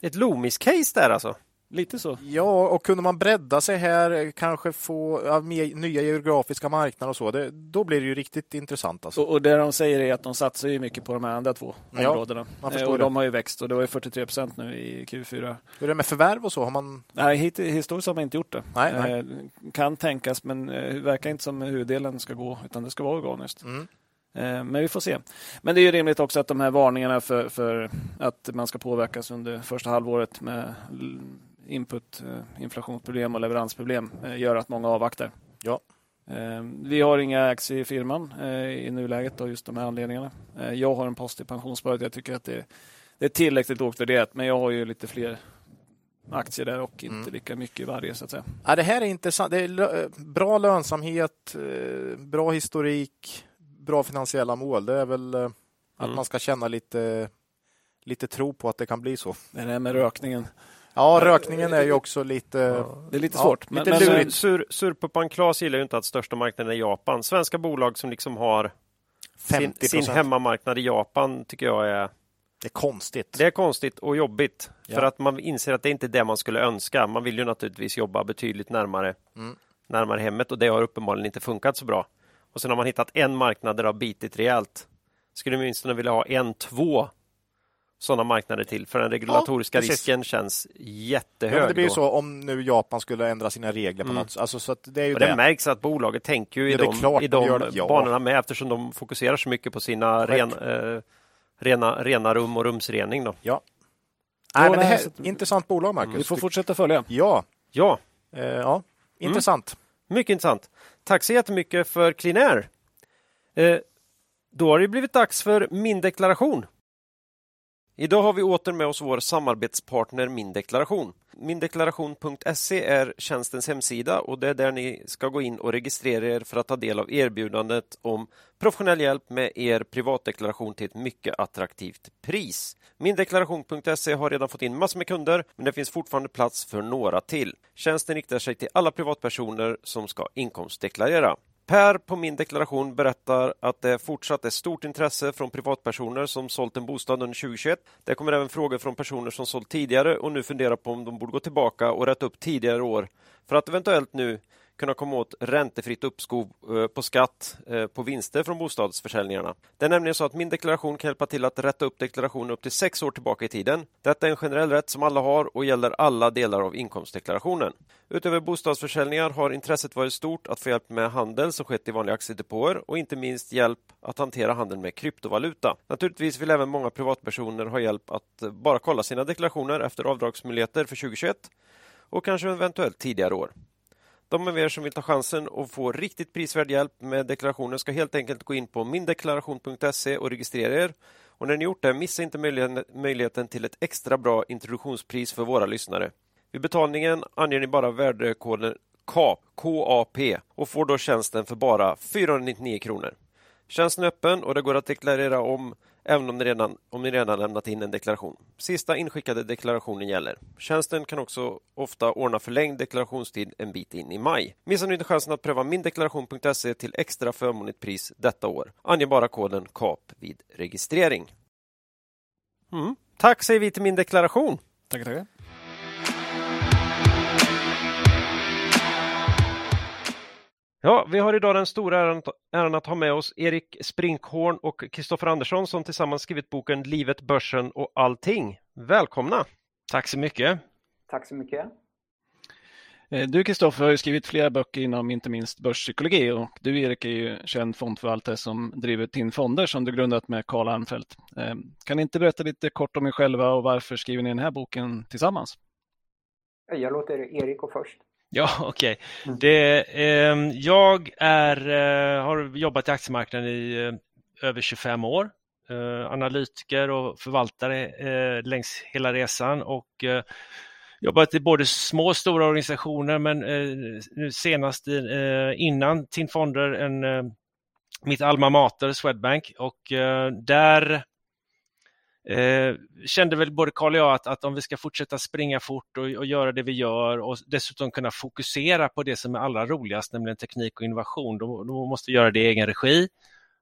Ett Loomis-case där alltså. Lite så. Ja, och kunde man bredda sig här, kanske få nya geografiska marknader och så, det, då blir det ju riktigt intressant. Alltså. Och, och det de säger är att de satsar ju mycket på de här andra två Ja, områdena. Eh, och det. de har ju växt och det var ju 43 procent nu i Q4. Hur är det med förvärv och så? Har man... Nej, hit, historiskt har man inte gjort det. Nej, nej. Eh, kan tänkas, men eh, det verkar inte som huvuddelen ska gå, utan det ska vara organiskt. Mm. Men vi får se. Men det är ju rimligt också att de här varningarna för, för att man ska påverkas under första halvåret med input, eh, inflationsproblem och leveransproblem eh, gör att många avvaktar. Ja. Eh, Vi har inga aktier i firman i nuläget av just de här anledningarna. Jag har en post i pensionssparet. Jag tycker att det, det är tillräckligt lågt värderat, men jag har ju lite fler aktier där och inte Mm. lika mycket i varje så att säga. Ja, det här är intressant. Det är bra lönsamhet, bra historik, bra finansiella mål. Det är väl att Mm. man ska känna lite, lite tro på att det kan bli så. Det här med rökningen. Ja, rökningen är ju också lite... Det är lite Ja, svårt. lite men, lurigt. sur, surpuppan Klas gillar ju inte att största marknaden är Japan. Svenska bolag som liksom har sin, 50 sin hemmamarknad i Japan tycker jag är Det är konstigt. Det är konstigt och jobbigt Ja. för att man inser att det inte är det man skulle önska. Man vill ju naturligtvis jobba betydligt närmare, Mm. närmare hemmet och det har uppenbarligen inte funkat så bra. Och sen har man hittat en marknad där det har bitit rejält. Skulle åtminstone vilja ha en, två sådana marknader till för den regulatoriska precis. risken känns Ja, jättehög. men det blir ju så om nu Japan skulle ändra sina regler på Mm. något. Alltså, så att det är ju Och det. det märks att bolaget tänker ju i Ja, de, klart i de det, ja. banorna med eftersom de fokuserar så mycket på sina ren, eh, rena, rena rum och rumsrening. Då. Nej, Jo, men det nej, här intressant bolag, Marcus. Vi får fortsätta följa. Ja, Ja, eh, ja. intressant. Mycket intressant. Tack så jättemycket för Clean Air. Eh, då har det blivit dags för min deklaration. Idag har vi åter med oss vår samarbetspartner Min Deklaration. Mindeklaration.se är tjänstens hemsida och det är där ni ska gå in och registrera er för att ta del av erbjudandet om professionell hjälp med er privatdeklaration till ett mycket attraktivt pris. Mindeklaration.se har redan fått in massor med kunder men det finns fortfarande plats för några till. Tjänsten riktar sig till alla privatpersoner som ska inkomstdeklarera. Per på min deklaration berättar att det fortsatt är stort intresse från privatpersoner som sålt en bostad under 2021. Det kommer även frågor från personer som sålt tidigare och nu funderar på om de borde gå tillbaka och rätta upp tidigare år för att eventuellt nu kunna komma åt räntefritt uppskov eh, på skatt eh, på vinster från bostadsförsäljningarna. Det är nämligen så att min deklaration kan hjälpa till att rätta upp deklarationen upp till sex år tillbaka i tiden. Detta är en generell rätt som alla har och gäller alla delar av inkomstdeklarationen. Utöver bostadsförsäljningar har intresset varit stort att få hjälp med handel som skett i vanliga aktiedepåer och inte minst hjälp att hantera handeln med kryptovaluta. Naturligtvis vill även många privatpersoner ha hjälp att bara kolla sina deklarationer efter avdragsmöjligheter för 2021 och kanske eventuellt tidigare år. De av er som vill ta chansen och få riktigt prisvärd hjälp med deklarationen ska helt enkelt gå in på mindeklaration.se och registrera er. Och när ni gjort det, missa inte möjligheten- till ett extra bra introduktionspris för våra lyssnare. Vid betalningen anger ni bara värdekoden KAP, KAP och får då tjänsten för bara 499 kronor. Tjänsten är öppen och det går att deklarera om även om ni, redan, om ni redan lämnat in en deklaration. Sista inskickade deklarationen gäller. Tjänsten kan också ofta ordna förlängd deklarationstid en bit in i maj. Missa nu inte chansen att pröva mindeklaration.se till extra förmånligt pris detta år. Ange bara koden KAP vid registrering. Mm. Tack säger vi till Min deklaration. Tackar, tackar. Ja, vi har idag den stora äran, äran att ha med oss Erik Sprinkhorn och Kristoffer Andersson som tillsammans skrivit boken Livet, börsen och allting. Välkomna! Tack så mycket! Tack så mycket! Eh, du Kristoffer har ju skrivit flera böcker inom inte minst börspsykologi och du Erik är ju känd fondförvaltare som driver TIN Fonder som du grundat med Karl Armfelt. Eh, kan ni inte berätta lite kort om er själva och varför skriver ni den här boken tillsammans? Jag låter Erik gå först. Ja, okej. Okay. eh, jag är, eh, har jobbat i aktiemarknaden i eh, över 25 år. Eh, analytiker och förvaltare eh, längs hela resan och eh, jobbat i både små och stora organisationer men nu senast innan TIN Fonder en, mitt alma mater Swedbank och där Eh, kände väl både Karl och jag att, att om vi ska fortsätta springa fort och, och, göra det vi gör och dessutom kunna fokusera på det som är allra roligast, nämligen teknik och innovation, då, då måste vi göra det i egen regi.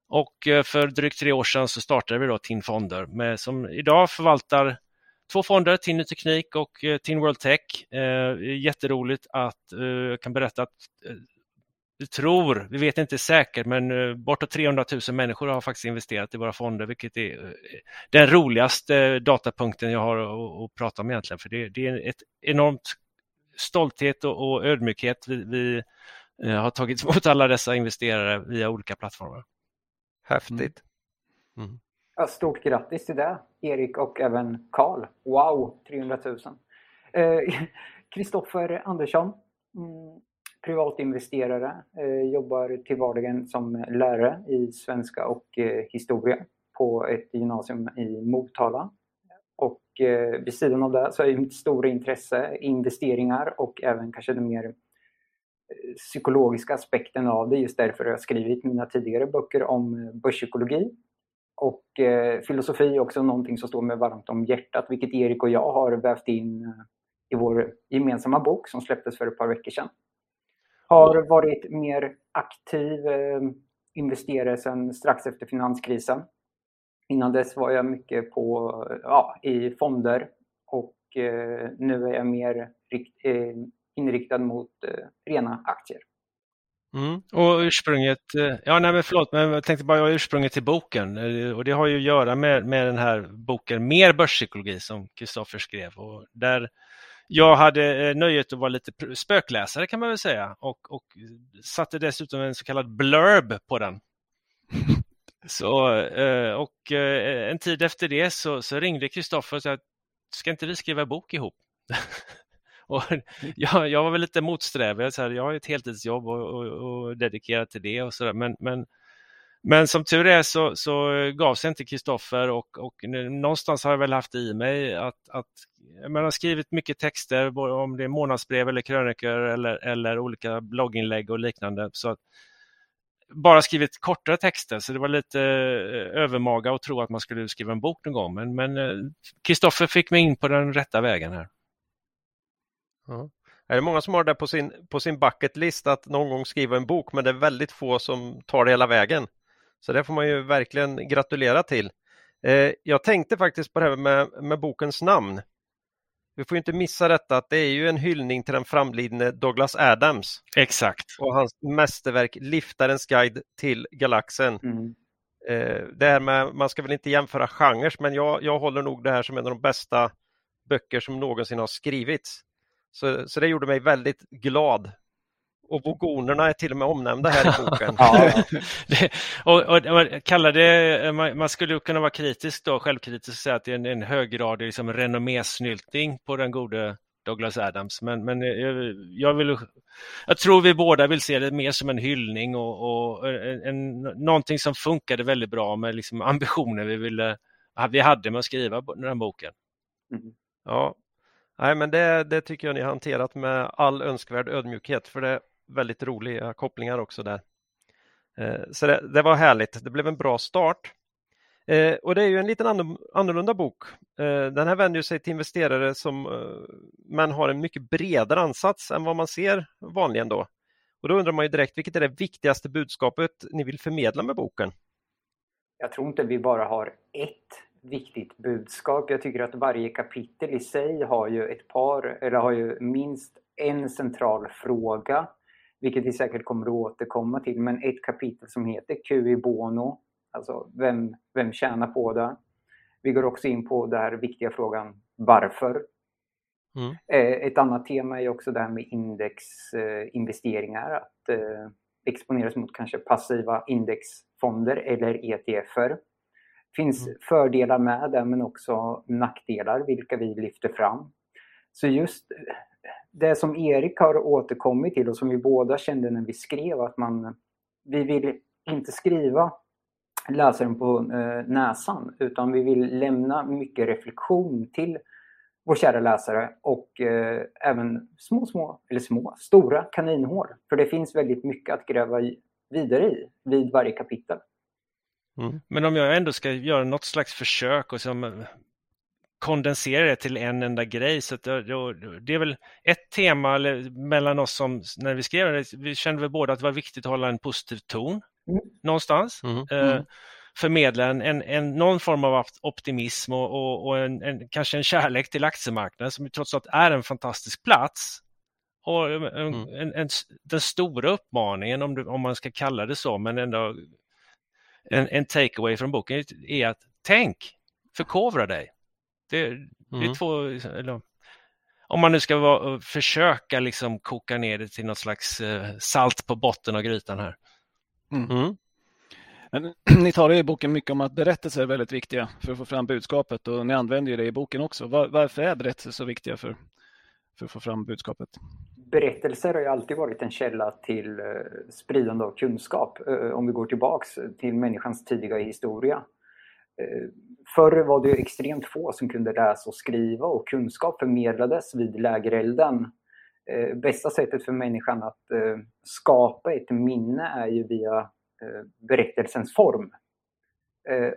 Och eh, för drygt tre år sedan så startade vi då TIN Fonder med, som idag förvaltar två fonder, TIN Ny Teknik och eh, TIN World Tech. Eh, jätteroligt att eh, jag kan berätta att eh, vi tror, vi vet inte säkert, men eh, bortåt 300 000 människor har faktiskt investerat i våra fonder, vilket är eh, den roligaste datapunkten jag har att, prata om egentligen. För det, det är ett enormt stolthet och, och ödmjukhet vi, vi eh, har tagit emot alla dessa investerare via olika plattformar. Häftigt. Mm. mm. Ja, stort grattis till det, Erik och även Karl. Wow, 300 000. Kristoffer eh, Andersson, mm, privatinvesterare, eh, jobbar till vardagen som lärare i svenska och eh, historia på ett gymnasium i Motala. Och eh, vid sidan av det så är mitt stora intresse investeringar och även kanske den mer psykologiska aspekten av det. Just därför har jag skrivit mina tidigare böcker om börspsykologi. Och filosofi är också någonting som står mig varmt om hjärtat, vilket Erik och jag har vävt in i vår gemensamma bok som släpptes för ett par veckor sedan har varit mer aktiv eh, investerare sedan strax efter finanskrisen. Innan dess var jag mycket på, ja, i fonder och eh, nu är jag mer rikt, eh, inriktad mot eh, rena aktier. Mm. Och ursprunget, eh, ja nej men förlåt, men jag tänkte bara ursprunget till boken eh, och det har ju att göra med, med den här boken Mer börspsykologi som Kristoffer skrev och där jag hade eh, nöjet att vara lite spökläsare kan man väl säga och, och satte dessutom en så kallad blurb på den. Så, eh, och eh, en tid efter det så, så ringde Kristoffer och sa ska inte vi skriva bok ihop? och jag, jag var väl lite motsträvig, jag har ett heltidsjobb och, och, och dedikerat till det och sådär men, men men som tur är så, så gav sig inte Kristoffer och, och någonstans har jag väl haft i mig att, att man har skrivit mycket texter, om det är månadsbrev eller krönikor eller, eller olika blogginlägg och liknande. Så att, bara skrivit kortare texter, så det var lite eh, övermaga att tro att man skulle skriva en bok någon gång. Men Kristoffer eh, fick mig in på den rätta vägen här. Ja. Är det många som har det på sin, på sin bucket list att någon gång skriva en bok, men det är väldigt få som tar det hela vägen. Så det får man ju verkligen gratulera till. Eh, jag tänkte faktiskt på det här med, med bokens namn. Vi får inte missa detta att det är ju en hyllning till den framlidne Douglas Adams. Exakt. Och hans mästerverk Liftarens guide till galaxen. Mm. Eh, det här med, man ska väl inte jämföra genrer, men jag, jag håller nog det här som en av de bästa böcker som någonsin har skrivits. Så, så det gjorde mig väldigt glad och vogonerna är till och med omnämnda här i boken. det, och, och, och kalla det, man, man, skulle kunna vara kritisk då, självkritisk och säga att det är en, en höggradig liksom, renommésnyltning på den gode Douglas Adams. Men, men jag, jag, vill, jag tror vi båda vill se det mer som en hyllning och, och en, en, någonting som funkade väldigt bra med liksom ambitioner vi, ville, vi hade med att skriva den här boken. Mm. Ja, Nej, men det, det, tycker jag ni har hanterat med all önskvärd ödmjukhet för det väldigt roliga kopplingar också där. Eh, så det, det, var härligt. Det blev en bra start. Eh, och det är ju en liten annorlunda bok. Eh, den här vänder sig till investerare som eh, men har en mycket bredare ansats än vad man ser vanligen då. Och då undrar man ju direkt, vilket är det viktigaste budskapet ni vill förmedla med boken? Jag tror inte vi bara har ett viktigt budskap. Jag tycker att varje kapitel i sig har ju ett par, eller har ju minst en central fråga, vilket vi säkert kommer att återkomma till. Men ett kapitel som heter Q i bono, alltså vem, vem tjänar på det? Vi går också in på den här viktiga frågan varför? Mm. Eh, ett annat tema är också det här med indexinvesteringar, att eh, exponeras mot kanske passiva indexfonder eller ETFer. Det finns mm. fördelar med det men också nackdelar, vilka vi lyfter fram. Så just det som Erik har återkommit till och som vi båda kände när vi skrev att man, vi vill inte skriva läsaren på eh, näsan utan vi vill lämna mycket reflektion till vår kära läsare och eh, även små, små, eller små, stora kaninhål. För det finns väldigt mycket att gräva vidare i vid varje kapitel. Mm. Men om jag ändå ska göra något slags försök och som eh, kondensera det till en enda grej. Så det, det är väl ett tema mellan oss som när vi skrev det, vi kände väl båda att det var viktigt att hålla en positiv ton mm. någonstans. Mm. Eh, mm. förmedla en, en, en, någon form av optimism och, och, och en, en, kanske en kärlek till aktiemarknaden som trots allt är en fantastisk plats. Och en, mm. en, den stora uppmaningen, om, det, om man ska kalla det så, men ändå en, en takeaway från boken är att tänk, förkovra dig. Det, mm. det är mm. två, eller, om man nu ska vara, försöka liksom koka ner det till något slags eh, salt på botten av grytan här. Mm. Mm. Men, ni talar i boken mycket om att berättelser är väldigt viktiga för att få fram budskapet och ni använder det i boken också. Var, varför är berättelser så viktiga för, för att få fram budskapet? Berättelser har ju alltid varit en källa till eh, spridande av kunskap. Eh, om vi går tillbaks till människans tidiga historia. Eh, förr var det extremt få som kunde läsa och skriva och kunskap förmedlades vid lägerelden. Eh, bästa sättet för människan att eh, skapa ett minne är ju via berättelsens form.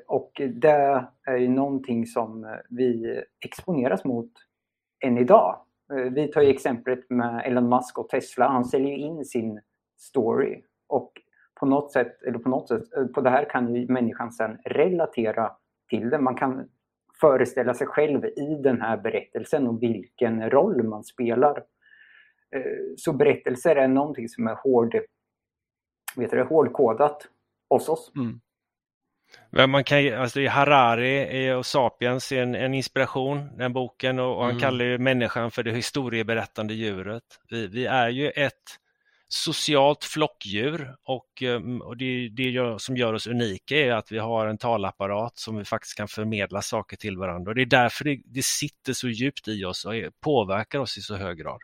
Och det är ju någonting som vi exponeras mot än idag. Vi tar ju exemplet med Elon Musk och Tesla. Han säljer in sin story och på något sätt, eller på något sätt, eh, på det här kan ju människan sen relatera till det. Man kan föreställa sig själv i den här berättelsen och vilken roll man spelar. Eh, så berättelser är någonting som är hård, vet du, hårdkodat hos oss. Mm. Men man kan, alltså Harari och Sapiens är en, en inspiration, den boken, och, och han mm. kallar ju människan för det historieberättande djuret. Vi, vi är ju ett socialt flockdjur och, ehm, och det, det som gör oss unika är att vi har en talapparat som vi faktiskt kan förmedla saker till varandra. Och det är därför det, det sitter så djupt i oss och påverkar oss i så hög grad.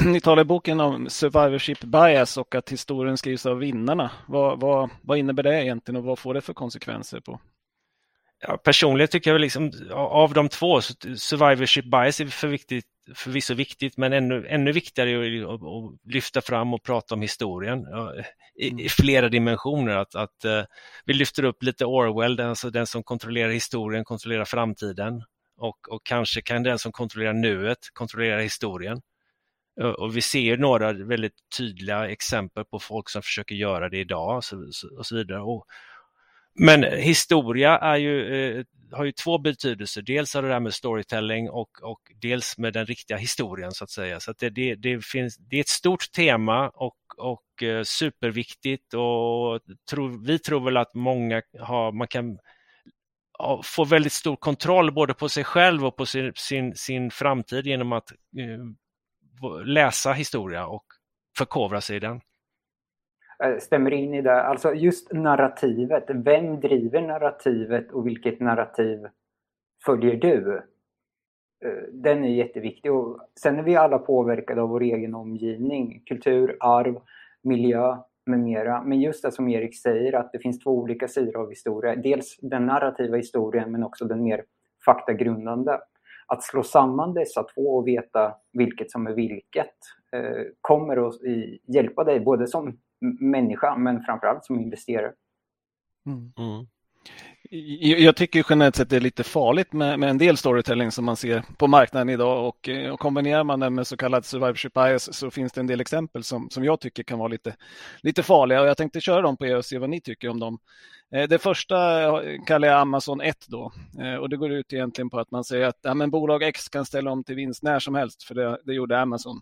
Ni talar i boken om survivorship bias och att historien skrivs av vinnarna. Vad, vad, vad innebär det egentligen och vad får det för konsekvenser på Ja, personligen tycker jag liksom av de två, survivorship bias är för viktigt, förvisso viktigt, men ännu, ännu viktigare är att, att lyfta fram och prata om historien i, i mm. flera dimensioner. Att, att uh, vi lyfter upp lite Orwell, alltså den som kontrollerar historien kontrollerar framtiden och, och kanske kan den som kontrollerar nuet kontrollera historien. Och vi ser några väldigt tydliga exempel på folk som försöker göra det idag och så, och så vidare. Och, men historia är ju, eh, har ju två betydelser. Dels har det där med storytelling och, och dels med den riktiga historien så att säga. Så att det, det, det, finns, det är ett stort tema och, och eh, superviktigt och tro, vi tror väl att många har, man kan få väldigt stor kontroll både på sig själv och på sin, sin, sin framtid genom att eh, läsa historia och förkovra sig i den. Eh, stämmer in i det. Alltså just narrativet. Vem driver narrativet och vilket narrativ följer du? Eh, den är jätteviktig. Och sen är vi alla påverkade av vår egen omgivning. Kultur, arv, miljö med mera. Men just det som Erik säger att det finns två olika sidor av historia. Dels den narrativa historien men också den mer faktagrundande. Att slå samman dessa två och veta vilket som är vilket eh, kommer att hjälpa dig både som människa men framförallt som investerare. Mm. Mm. Jag tycker generellt sett det är lite farligt med, med, en del storytelling som man ser på marknaden idag och, eh, och kombinerar man det med så kallad survivorship bias så finns det en del exempel som, som jag tycker kan vara lite, lite farliga och jag tänkte köra dem på er och se vad ni tycker om dem. Eh, det första kallar jag Amazon 1 då eh, och det går ut egentligen på att man säger att ja, men bolag X kan ställa om till vinst när som helst för det, det gjorde Amazon.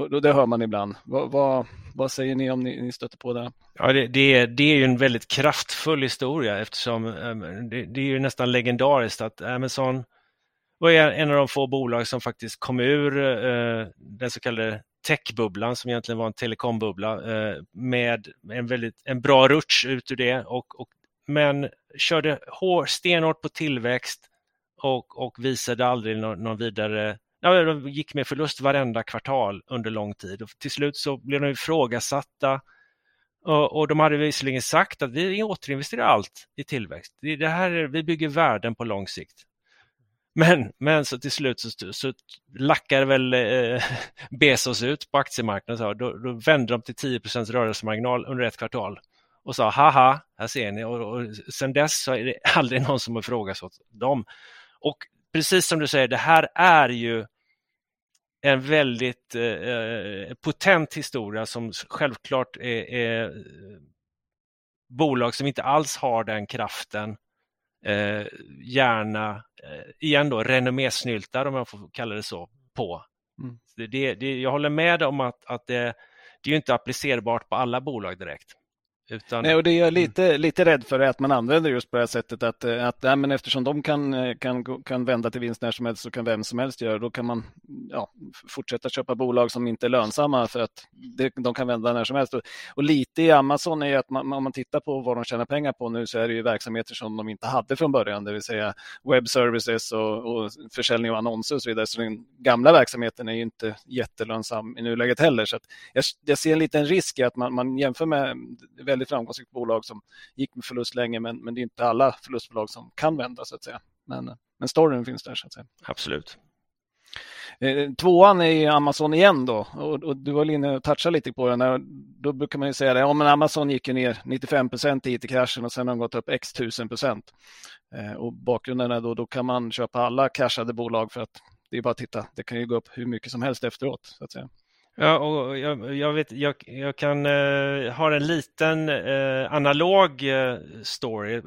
Och det hör man ibland. Vad, vad, vad säger ni om ni, ni stöter på det? Ja, det, det, är, det är ju en väldigt kraftfull historia eftersom eh, det, det, är ju nästan legendariskt att Amazon var en av de få bolag som faktiskt kom ur eh, den så kallade techbubblan som egentligen var en telekombubbla eh, med en, väldigt, en bra rutsch ut ur det och, och men körde hår, stenhårt på tillväxt och, och visade aldrig någon, någon vidare ja, de gick med förlust varenda kvartal under lång tid och till slut så blev de ifrågasatta och, och de hade visserligen sagt att vi återinvesterar allt i tillväxt. Det, det här är, vi bygger värden på lång sikt. Men, men så till slut så, så lackar väl eh, Bezos ut på aktiemarknaden. Så då, då vände de till 10% rörelsemarginal under ett kvartal och sa haha, här ser ni. Och, och sen dess så är det aldrig någon som har ifrågasatt dem. Och precis som du säger, det här är ju en väldigt eh, eh, potent historia som självklart är, är, bolag som inte alls har den kraften. Eh, gärna, eh, igen då, renommésnyltar om jag får kalla det så, på. Mm. Det, det, jag håller med om att, att det, det är inte applicerbart på alla bolag direkt. Utan... Nej, och det är jag lite, mm. lite rädd för att man använder just på det här sättet att, eh, att ja, men eftersom de kan, eh, kan, kan vända till vinst när som helst så kan vem som helst göra då kan man ja, fortsätta köpa bolag som inte är lönsamma för att det, de kan vända när som helst. Och, och lite i Amazon är att man, om man tittar på vad de tjänar pengar på nu så är det ju verksamheter som de inte hade från början, det vill säga web services och, och försäljning av annonser och så vidare. Så den gamla verksamheten är ju inte jättelönsam i nuläget heller. Så jag, jag ser en liten risk i att man, man jämför med väldigt framgångsrikt bolag som gick med förlust länge, men, men det är inte alla förlustbolag som kan vända så att säga. Men, men storyn finns där så att säga. Absolut. Eh, tvåan är Amazon igen då och, och du var inne och touchade lite på den. Då brukar man ju säga det, ja men Amazon gick ju ner 95 procent i it-kraschen och sen har de gått upp x tusen procent. Eh, och bakgrunden är då, då kan man köpa alla cashade bolag för att det är bara att titta, det kan ju gå upp hur mycket som helst efteråt. Så att säga. Ja, och jag, jag, vet, jag, jag kan uh, ha en liten uh, analog uh, story.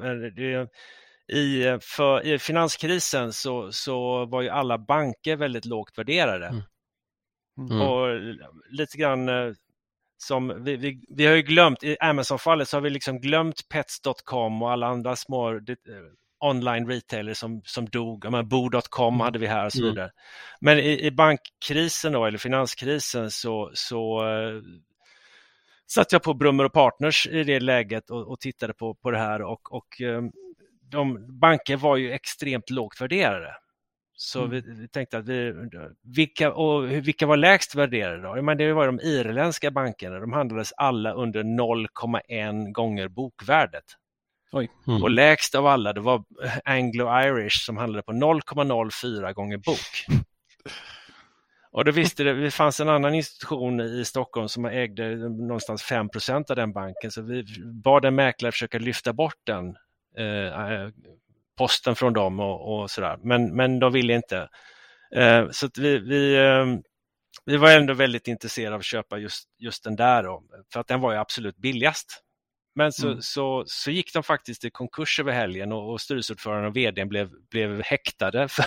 I, för, I finanskrisen så, så var ju alla banker väldigt lågt värderade. Mm. Mm. Och lite grann som vi, vi, vi har ju glömt, i Amazon-fallet så har vi liksom glömt Pets.com och alla andra små online retailer som, som dog. Bo.com mm. hade vi här och så mm. vidare. Mm. Men i, i, bankkrisen då, eller finanskrisen så, så uh, satt jag på Brummer och Partners i det läget och, och tittade på, på det här och, och um, de, banker var ju extremt lågt värderade. Så mm. vi, vi, tänkte att vi, vilka, och vilka var lägst värderade då? Men det var de irländska bankerna, de handlades alla under 0,1 gånger bokvärdet. Mm. Och lägst av alla det var Anglo-Irish som handlade på 0,04 gånger bok. Och då visste det, det fanns en annan institution i Stockholm som ägde någonstans 5% av den banken så vi bad en mäklare försöka lyfta bort den eh, posten från dem och, och sådär. Men, men de ville inte. Eh, så vi, vi, eh, vi var ändå väldigt intresserade av att köpa just, just den där då, för att den var ju absolut billigast. Men så, mm. så, så gick de faktiskt i konkurs över helgen och, och styrelseordföranden och vdn blev, blev häktade. För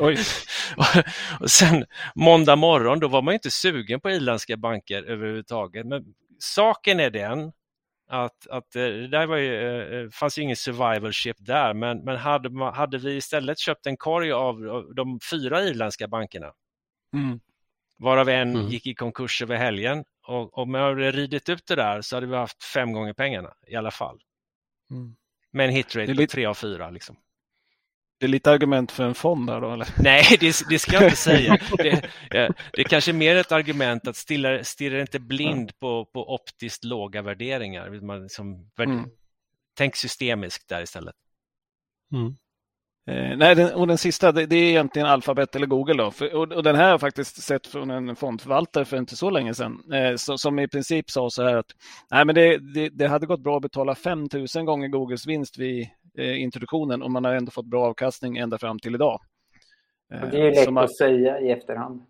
och, och sen måndag morgon, då var man inte sugen på irländska banker överhuvudtaget. Men saken är den att, att eh, det där var ju, eh, eh, fanns ju ingen survivalship där, men, men hade, hade vi istället köpt en korg av, av de fyra irländska bankerna, mm. Varav en mm. gick i konkurs över helgen, och om jag hade ridit ut det där så hade vi haft fem gånger pengarna i alla fall. Mm. Med en hitrate på lite... tre av fyra. Liksom. Det är lite argument för en fond där då? Eller? Nej, det, det ska jag inte säga. Det, det är kanske mer ett argument att stirra, stirra inte blind ja. på, på optiskt låga värderingar. Man liksom, mm. Tänk systemiskt där istället. Mm. Eh, nej, den, och den sista, det, det, är egentligen Alphabet eller Google. Då. För, och, och, den här har jag faktiskt sett från en fondförvaltare för inte så länge sedan. Eh, så, som i princip sa så här att nej, men det, det, det hade gått bra att betala 5 000 gånger Googles vinst vid eh, introduktionen och man har ändå fått bra avkastning ända fram till idag. Och det är lätt man... att säga i efterhand.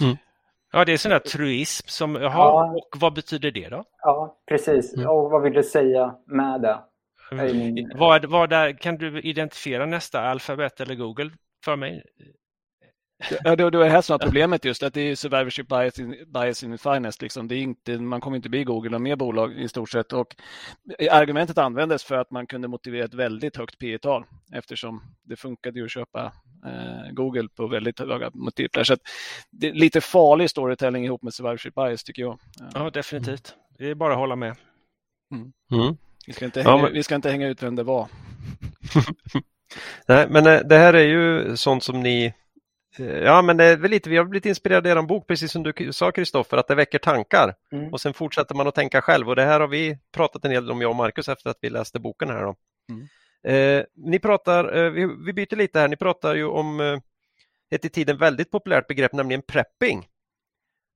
Mm. Ja, det är sån där truism som, jaha, ja. och vad betyder det då? Ja, precis. Mm. Och vad vill du säga med det? Mm. Vad, vad där, kan du identifiera nästa alfabet eller Google för mig? Ja, det, det är här som är problemet just, att det är survivorship bias in, bias in finest. Liksom. Det är inte, man kommer inte bli Google och mer bolag i stort sett. Och argumentet användes för att man kunde motivera ett väldigt högt P tal eftersom det funkade ju att köpa eh, Google på väldigt höga multiplar. Så det är lite farlig storytelling ihop med survivorship bias tycker jag. Ja, definitivt. Det är bara att hålla med. Mm. Mm. Vi, ska inte hänga, ja, men... vi ska inte hänga ut vem det var. Nej, men eh, det här är ju sånt som ni Eh, ja, men det är väl lite, vi har blivit inspirerade av er bok, precis som du sa Kristoffer, att det väcker tankar mm. och sen fortsätter man att tänka själv och det här har vi pratat en hel del om, jag och Marcus, efter att vi läste boken här. Då. Mm. Eh, ni pratar, eh, vi, vi, byter lite här, ni pratar ju om eh, ett i tiden väldigt populärt begrepp, nämligen prepping.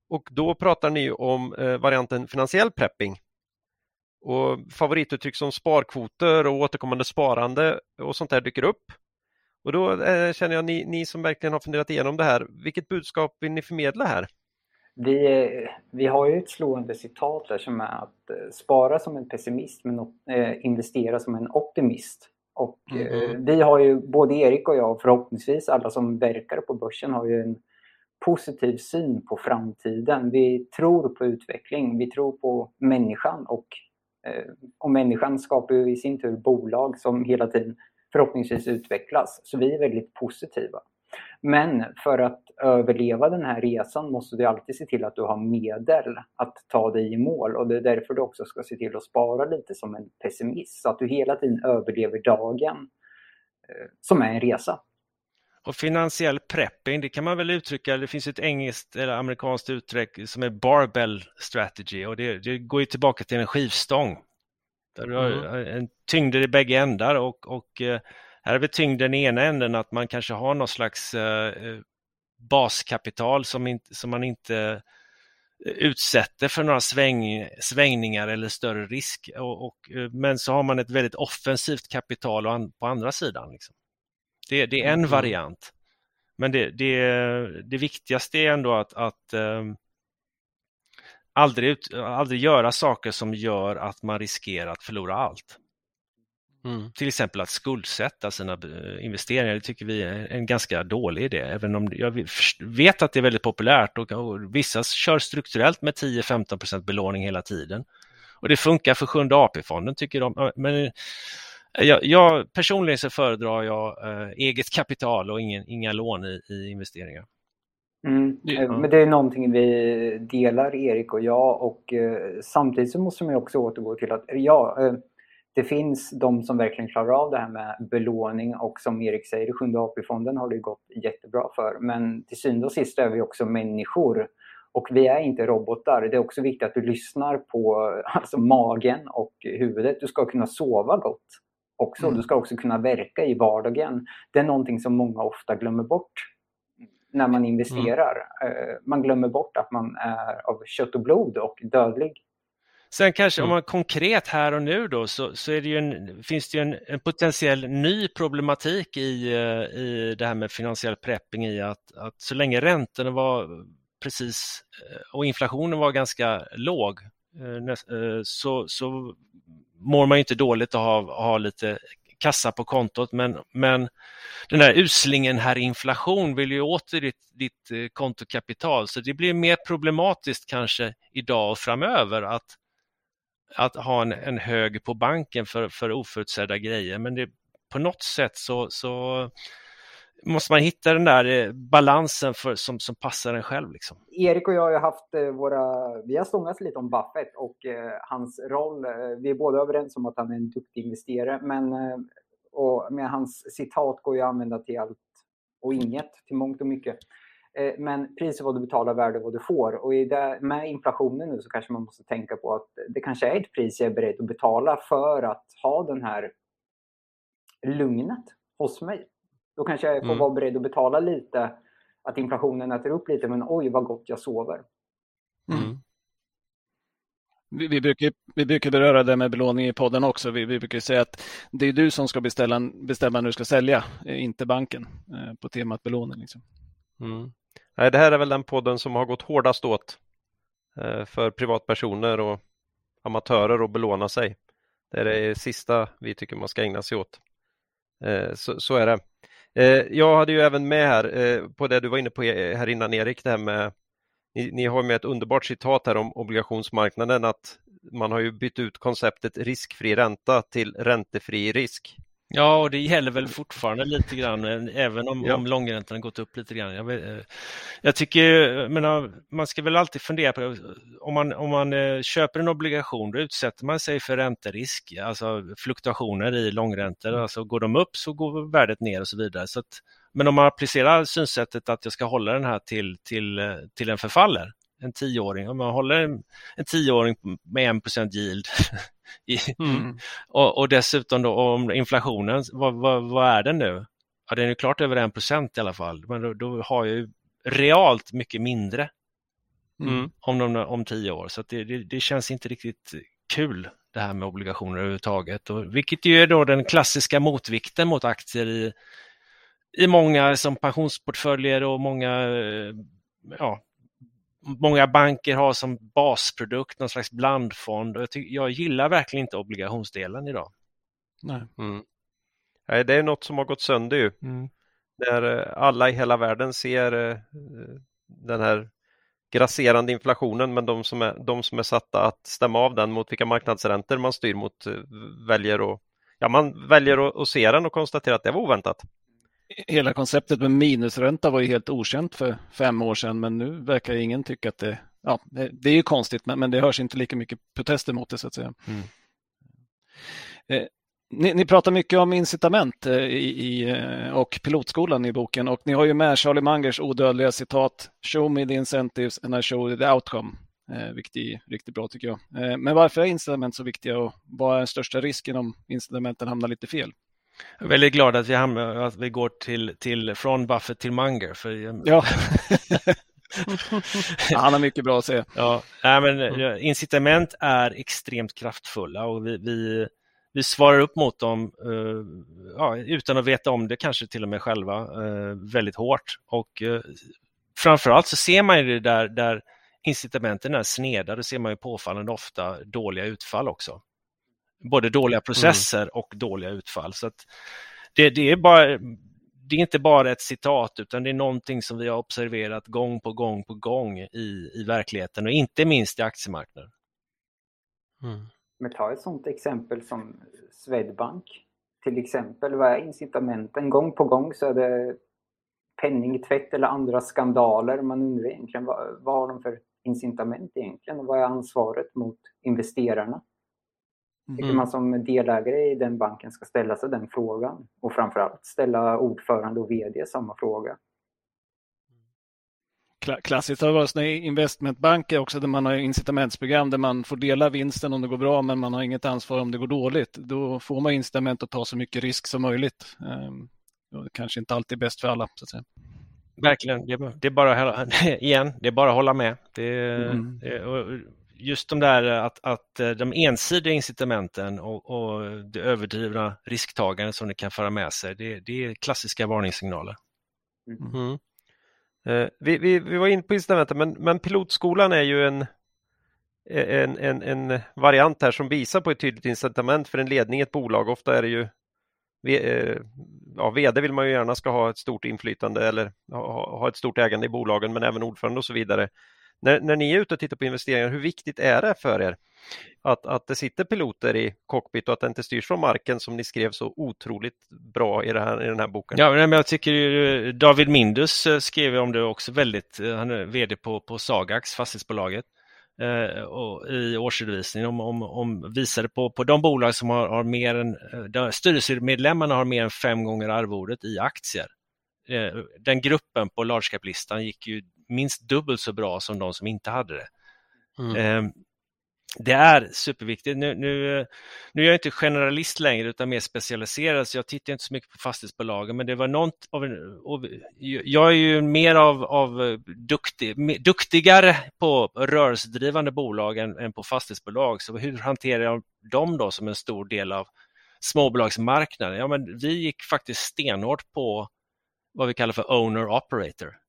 Och då pratar ni om eh, varianten finansiell prepping. Och favorituttryck som sparkvoter och återkommande sparande och sånt där dyker upp. Och då eh, känner jag, ni, ni som verkligen har funderat igenom det här, vilket budskap vill ni förmedla här? Vi, vi har ju ett slående citat där som är att eh, spara som en pessimist men eh, investera som en optimist. Och mm. vi har ju, både Erik och jag, förhoppningsvis alla som verkar på börsen har ju en positiv syn på framtiden. Vi tror på utveckling, vi tror på människan och, Eh, och människan skapar ju i sin tur bolag som hela tiden förhoppningsvis utvecklas. Så vi är väldigt positiva. Men för att överleva den här resan måste du alltid se till att du har medel att ta dig i mål och det är därför du också ska se till att spara lite som en pessimist så att du hela tiden överlever dagen eh, som är en resa. Och finansiell prepping, det kan man väl uttrycka, det finns ett engelskt eller amerikanskt uttryck som är barbell strategy och det, det går ju tillbaka till en skivstång. Där du har mm. en tyngder i bägge ändar och, och eh, här är väl tyngden i ena änden att man kanske har någon slags eh, eh, baskapital som, inte, som man inte utsätter för några sväng, svängningar eller större risk. Och, och, men så har man ett väldigt offensivt kapital på andra sidan. Liksom. Det, det, är en mm. variant. Men det, det, det viktigaste är ändå att, att aldrig, ut, aldrig göra saker som gör att man riskerar att förlora allt. Mm. Till exempel att skuldsätta sina eh, investeringar, det tycker vi är en ganska dålig idé. Även om jag vet att det är väldigt populärt och, och vissa kör strukturellt med 10-15% belåning hela tiden. Och det funkar för Sjunde AP-fonden tycker de. Men jag, jag personligen så föredrar jag äh, eget kapital och ingen, inga lån i, i investeringar. Mm. Ja. Men det är någonting vi delar, Erik och jag. Och eh, samtidigt så måste man också återgå till att ja, eh, det finns de som verkligen klarar av det här med belåning och som Erik säger, Sjunde AP-fonden har det gått jättebra för. Men till syvende och sist är vi också människor och vi är inte robotar. Det är också viktigt att du lyssnar på alltså, magen och huvudet. Du ska kunna sova gott också. Mm. Du ska också kunna verka i vardagen. Det är någonting som många ofta glömmer bort när man investerar. Mm. Man glömmer bort att man är av kött och blod och dödlig. Sen kanske om mm. man konkret här och nu då så, så det en, finns det en, en, potentiell ny problematik i, eh, i det här med finansiell prepping i att, att så länge räntorna var precis eh, och inflationen var ganska låg så, så mår man inte dåligt att ha, ha lite kassa på kontot men, men den där uslingen här inflation vill ju åter ditt, ditt eh, kontokapital. Så det blir mer problematiskt kanske idag och framöver att, att ha en, en hög på banken för, för oförutsedda grejer. Men det, på något sätt så, så måste man hitta den där eh, balansen för, som, som passar en själv. Liksom. Erik och jag har haft eh, våra, vi har stångats lite om Buffett och eh, hans roll. Eh, vi är båda överens om att han är en duktig investerare, men och med hans citat går ju att använda till allt och inget, till mångt och mycket. Men pris är vad du betalar, värde vad du får. Och i det, med inflationen nu så kanske man måste tänka på att det kanske är ett pris jag är beredd att betala för att ha den här lugnet hos mig. Då kanske jag får Mm. vara beredd att betala lite, att inflationen äter upp lite, men oj vad gott jag sover. Mm. Vi, vi, brukar, vi brukar beröra det med belåning i podden också. Vi, vi brukar säga att det är du som ska beställa, bestämma när du ska sälja, eh, inte banken, eh, på temat belåning. Liksom. Mm. Nej, det här är väl den podden som har gått hårdast åt eh, för privatpersoner och amatörer att belåna sig. Det är det sista vi tycker man ska ägna sig åt. Så, så är det. Eh, jag hade ju även med här eh, på det du var inne på eh, här innan Erik, det här med ni, ni har med ett underbart citat här om obligationsmarknaden att man har ju bytt ut konceptet riskfri ränta till räntefri risk. Ja, och det gäller väl fortfarande lite grann, även om, Ja. om långräntan har gått upp lite grann. Jag, eh, jag tycker, menar, man ska väl alltid fundera på, om man, om man eh, köper en obligation, då utsätter man sig för ränterisk, alltså fluktuationer i långräntor. Alltså går de upp så går värdet ner och så vidare. Så att, men om man applicerar synsättet att jag ska hålla den här till, till, eh, till en förfaller, en tioåring, om man håller en, en tioåring med 1 yield i, Mm. och, och dessutom då om inflationen, vad, vad, vad är den nu? Ja, den är ju klart över en procent i alla fall, men då, då har jag ju realt mycket mindre Mm. om, de, om tio år. Så det, det, det känns inte riktigt kul det här med obligationer överhuvudtaget. Och, vilket ju är då den klassiska motvikten mot aktier i, i många som pensionsportföljer och många, eh, ja, många banker har som basprodukt någon slags blandfond. Och jag, ty, jag gillar verkligen inte obligationsdelen idag. Nej. Mm. Nej, det är något som har gått sönder ju. När eh, alla i hela världen ser eh, den här grasserande inflationen men de som, är, de som är satta att stämma av den mot vilka marknadsräntor man styr mot eh, väljer att ja, man väljer att, att se den och konstatera att det var oväntat. Hela konceptet med minusränta var ju helt okänt för fem år sedan, men nu verkar ingen tycka att det... Ja, det, är ju konstigt, men, men det hörs inte lika mycket protester mot det så att säga. Mm. Eh, ni, ni pratar mycket om incitament eh, i, eh, och pilotskolan i boken och ni har ju med Charlie Mangers odödliga citat Show me the incentives and I show the outcome. Eh, vilket är riktigt bra tycker jag. Eh, men varför är incitament så viktiga och vad är den största risken om incitamenten hamnar lite fel? Jag är väldigt glad att vi, hamnar, att vi går till, till, från Buffett till Munger. För, Ja. Han har mycket bra att säga. Ja, nej, men incitament är extremt kraftfulla och vi, vi, vi svarar upp mot dem eh, ja, utan att veta om det, kanske till och med själva, eh, väldigt hårt. Och eh, framförallt så ser man ju det där, där incitamenten är sneda, då ser man ju påfallande ofta dåliga utfall också. Både dåliga processer och dåliga utfall. Så att det, det är bara det är inte bara ett citat utan det är någonting som vi har observerat gång på gång på gång i, i verkligheten och inte minst i aktiemarknaden. Mm. Men ta ett sådant exempel som Swedbank. Till exempel, vad är incitamenten? Gång på gång så är det penningtvätt eller andra skandaler. Man undrar egentligen vad, vad har de för incitament egentligen? Och vad är ansvaret mot investerarna? Tycker Mm. man som delägare i den banken ska ställa sig den frågan och framförallt ställa ordförande och vd samma fråga. Kla- Klassiskt har det varit såna investmentbanker också där man har incitamentsprogram där man får dela vinsten om det går bra men man har inget ansvar om det går dåligt. Då får man incitament att ta så mycket risk som möjligt. Ehm, det kanske inte alltid är bäst för alla. Så att säga. Verkligen, det, är- bara igen, det är bara att hålla med. Det, Mm. det, och just de där att, att de ensidiga incitamenten och, och det överdrivna risktagandet som det kan föra med sig, det, det är klassiska varningssignaler. Mm. Eh, vi, vi, vi var in på incitamenten men, men pilotskolan är ju en, en, en, en variant här som visar på ett tydligt incitament för en ledning i ett bolag. Ofta är det ju V- eh, ja, VD vill man ju gärna ska ha ett stort inflytande eller ha, ha ett stort ägande i bolagen men även ordförande och så vidare. När, när ni är ute och tittar på investeringar, hur viktigt är det för er att, att det sitter piloter i cockpit och att det inte styrs från marken som ni skrev så otroligt bra i, det här, i den här boken? Ja, men jag tycker ju, David Mindus eh, skrev om det också väldigt, eh, han är vd på, på Sagax, fastighetsbolaget, eh, och i årsredovisningen om, om, om visade på, på de bolag som har, har mer än, eh, där styrelsemedlemmarna har mer än fem gånger arvodet i aktier. Den gruppen på large cap-listan gick ju minst dubbelt så bra som de som inte hade det. Mm. Eh, det är superviktigt. Nu, nu, nu är jag inte generalist längre utan mer specialiserad så jag tittar inte så mycket på fastighetsbolagen men det var något av en, jag är ju mer av, av duktig, duktigare på rörelsedrivande bolag än, än på fastighetsbolag så hur hanterar jag dem då som en stor del av småbolagsmarknaden? Ja, men vi gick faktiskt stenhårt på vad vi kallar för owner operator.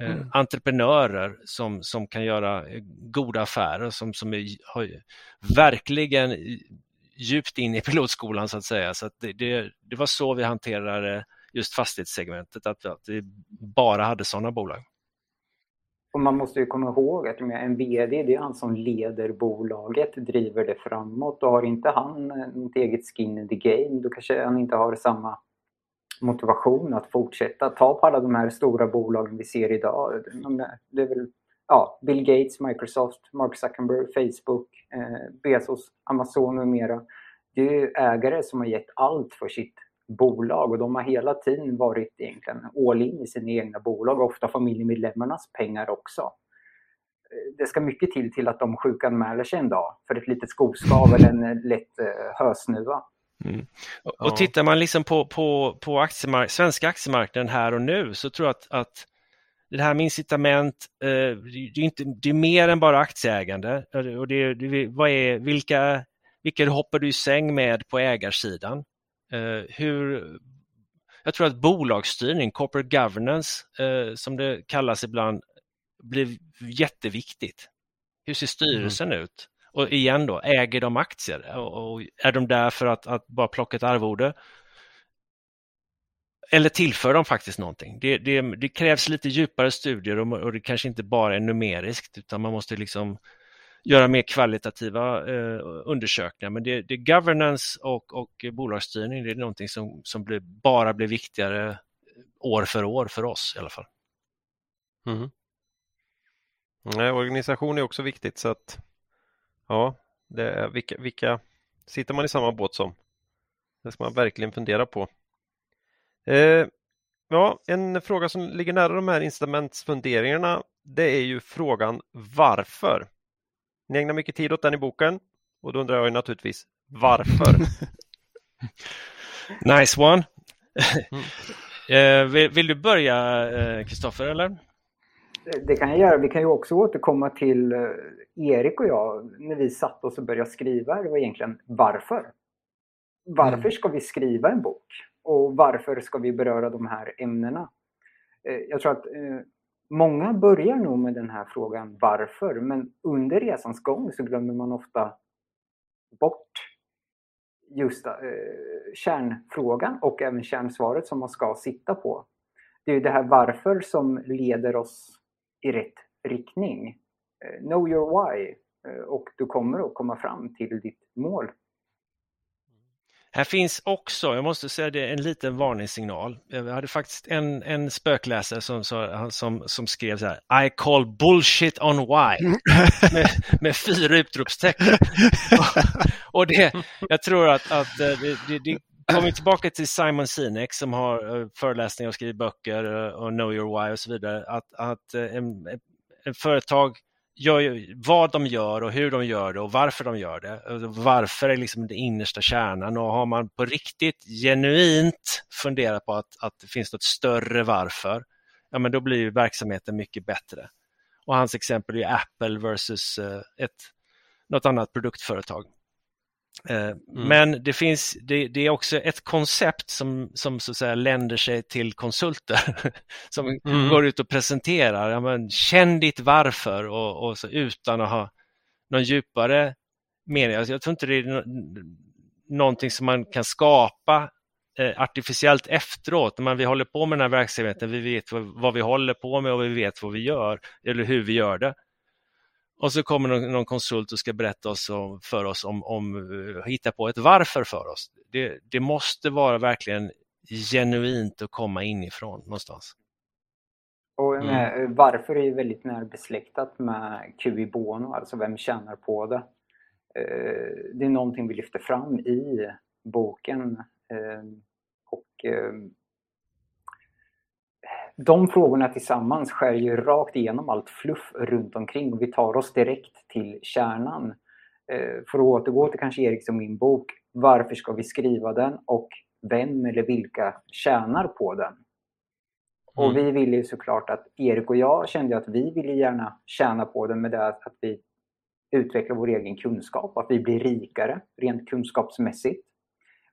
Eh, mm. entreprenörer som, som kan göra eh, goda affärer som, som är, har verkligen djupt in i pilotskolan så att säga. Så att det, det, det, var så vi hanterade just fastighetssegmentet, att, att vi bara hade sådana bolag. Och man måste ju komma ihåg att en VD, det är han som leder bolaget, driver det framåt och har inte han eh, något eget skin in the game, då kanske han inte har samma motivation att fortsätta. Ta på alla de här stora bolagen vi ser idag. Det är väl ja, Bill Gates, Microsoft, Mark Zuckerberg, Facebook, eh, Bezos, Amazon och mera. Det är ägare som har gett allt för sitt bolag och de har hela tiden varit egentligen all in i sina egna bolag och ofta familjemedlemmarnas pengar också. Eh, det ska mycket till till att de sjukanmäler sig en dag för ett litet skoskav eller en eh, lätt eh, hösnuva. Mm. Och, och tittar man liksom på, på, på aktiemark svenska aktiemarknaden här och nu så tror jag att, att det här med incitament, eh, det, är inte, det är mer än bara aktieägande. Och det, det, vad är, vilka, vilka hoppar du i säng med på ägarsidan? Eh, hur, jag tror att bolagsstyrning, corporate governance eh, som det kallas ibland, blir jätteviktigt. Hur ser styrelsen mm. ut? Och igen då, äger de aktier? Och är de där för att, att bara plocka ett arvode? Eller tillför de faktiskt någonting? Det, det, det krävs lite djupare studier och, och, det kanske inte bara är numeriskt utan man måste liksom göra mer kvalitativa eh, undersökningar. Men det, det governance och, och bolagsstyrning det är någonting som, som blir, bara blir viktigare år för år för oss i alla fall. Mm-hmm. Mm. Nej, organisation är också viktigt så att Ja, det är, vilka, vilka sitter man i samma båt som? Det ska man verkligen fundera på. Eh, ja, en fråga som ligger nära de här incitamentsfunderingarna det är ju frågan varför? Ni ägnar mycket tid åt den i boken och då undrar jag naturligtvis varför? nice one! Mm. eh, vill, vill, du börja eh, Kristoffer eller? Det kan jag göra. Vi kan ju också återkomma till eh, Erik och jag när vi satt oss och började skriva. Det var egentligen varför? Varför mm. ska vi skriva en bok? Och varför ska vi beröra de här ämnena? Eh, jag tror att eh, många börjar nog med den här frågan varför, men under resans gång så glömmer man ofta bort just kärnfrågan och även kärnsvaret som man ska sitta på. Det är det här varför som leder oss i rätt riktning. Eh, know your why eh, och du kommer att komma fram till ditt mål. Här finns också, jag måste säga det, en liten varningssignal. Jag hade faktiskt en, en spökläsare som, som, som skrev så här I call bullshit on why med, med fyra utropstecken. och, och det, jag tror att, att eh, det, det, kommer vi tillbaka till Simon Sinek som har eh, föreläsningar och skriver böcker eh, och Know your why och så vidare. Att, att eh, en, en företag gör vad de gör och hur de gör det och varför de gör det. Alltså, varför är liksom den innersta kärnan och har man på riktigt genuint funderat på att, att det finns något större varför, ja men då blir verksamheten mycket bättre. Och hans exempel är Apple versus ett, något annat produktföretag. Eh, mm. Men det finns, det, det, är också ett koncept som, som så att säga länder sig till konsulter som mm. går ut och presenterar, ja, men, känn ditt varför och, och så, utan att ha någon djupare mening. Alltså, jag tror inte det är no någonting som man kan skapa eh, artificiellt efteråt, när vi håller på med den här verksamheten, vi vet vad, vad vi håller på med och vi vet vad vi gör eller hur vi gör det. Och så kommer någon, någon konsult och ska berätta oss om, för oss om, om uh, hitta på ett varför för oss. Det, det måste vara verkligen genuint att komma inifrån någonstans. Och mm. varför är väldigt närbesläktat med QI Bono, alltså vem tjänar på det? Eh, det är någonting vi lyfter fram i boken. Eh, och de frågorna tillsammans skär ju rakt igenom allt fluff runt omkring och vi tar oss direkt till kärnan. Eh, för att återgå till kanske Eriks och min bok, varför ska vi skriva den och vem eller vilka tjänar på den? Och Mm. vi ville ju såklart att Erik och jag kände att vi ville gärna tjäna på den med det att vi utvecklar vår egen kunskap, att vi blir rikare rent kunskapsmässigt.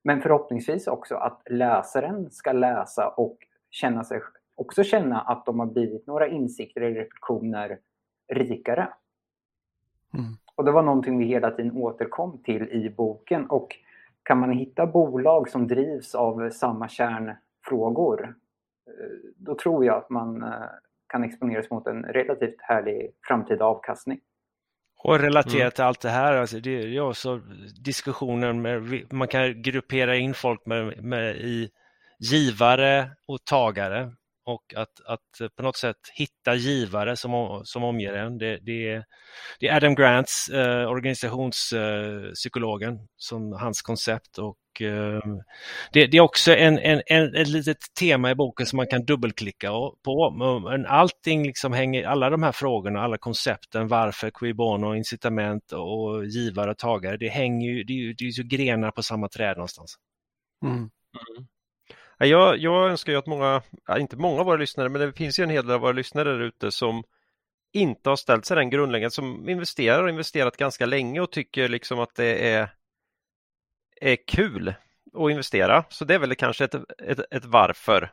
Men förhoppningsvis också att läsaren ska läsa och känna sig, också känna att de har blivit några insikter eller reflektioner rikare. Mm. Och det var någonting vi hela tiden återkom till i boken. Och kan man hitta bolag som drivs av samma kärnfrågor, eh, då tror jag att man eh, kan exponeras mot en relativt härlig framtida avkastning. Och relaterat Mm. till allt det här, alltså det är ju också diskussionen med, man kan gruppera in folk med, med i givare och tagare och att, att på något sätt hitta givare som, som omger en. Det, det, är, det är Adam Grants, eh, organisationspsykologen, som hans koncept och eh, det, det är också en, en, en, ett litet tema i boken som man kan dubbelklicka på. Men allting liksom hänger, alla de här frågorna, alla koncepten, varför, qui bono, incitament och givare och tagare, det hänger ju, det är ju, det är ju grenar på samma träd någonstans. Mm. Ja, jag, jag önskar ju att många, inte många av våra lyssnare, men det finns ju en hel del av våra lyssnare där ute som inte har ställt sig den grundläggande, som investerar och investerat ganska länge och tycker liksom att det är, är kul att investera. Så det är väl kanske ett, ett, ett varför.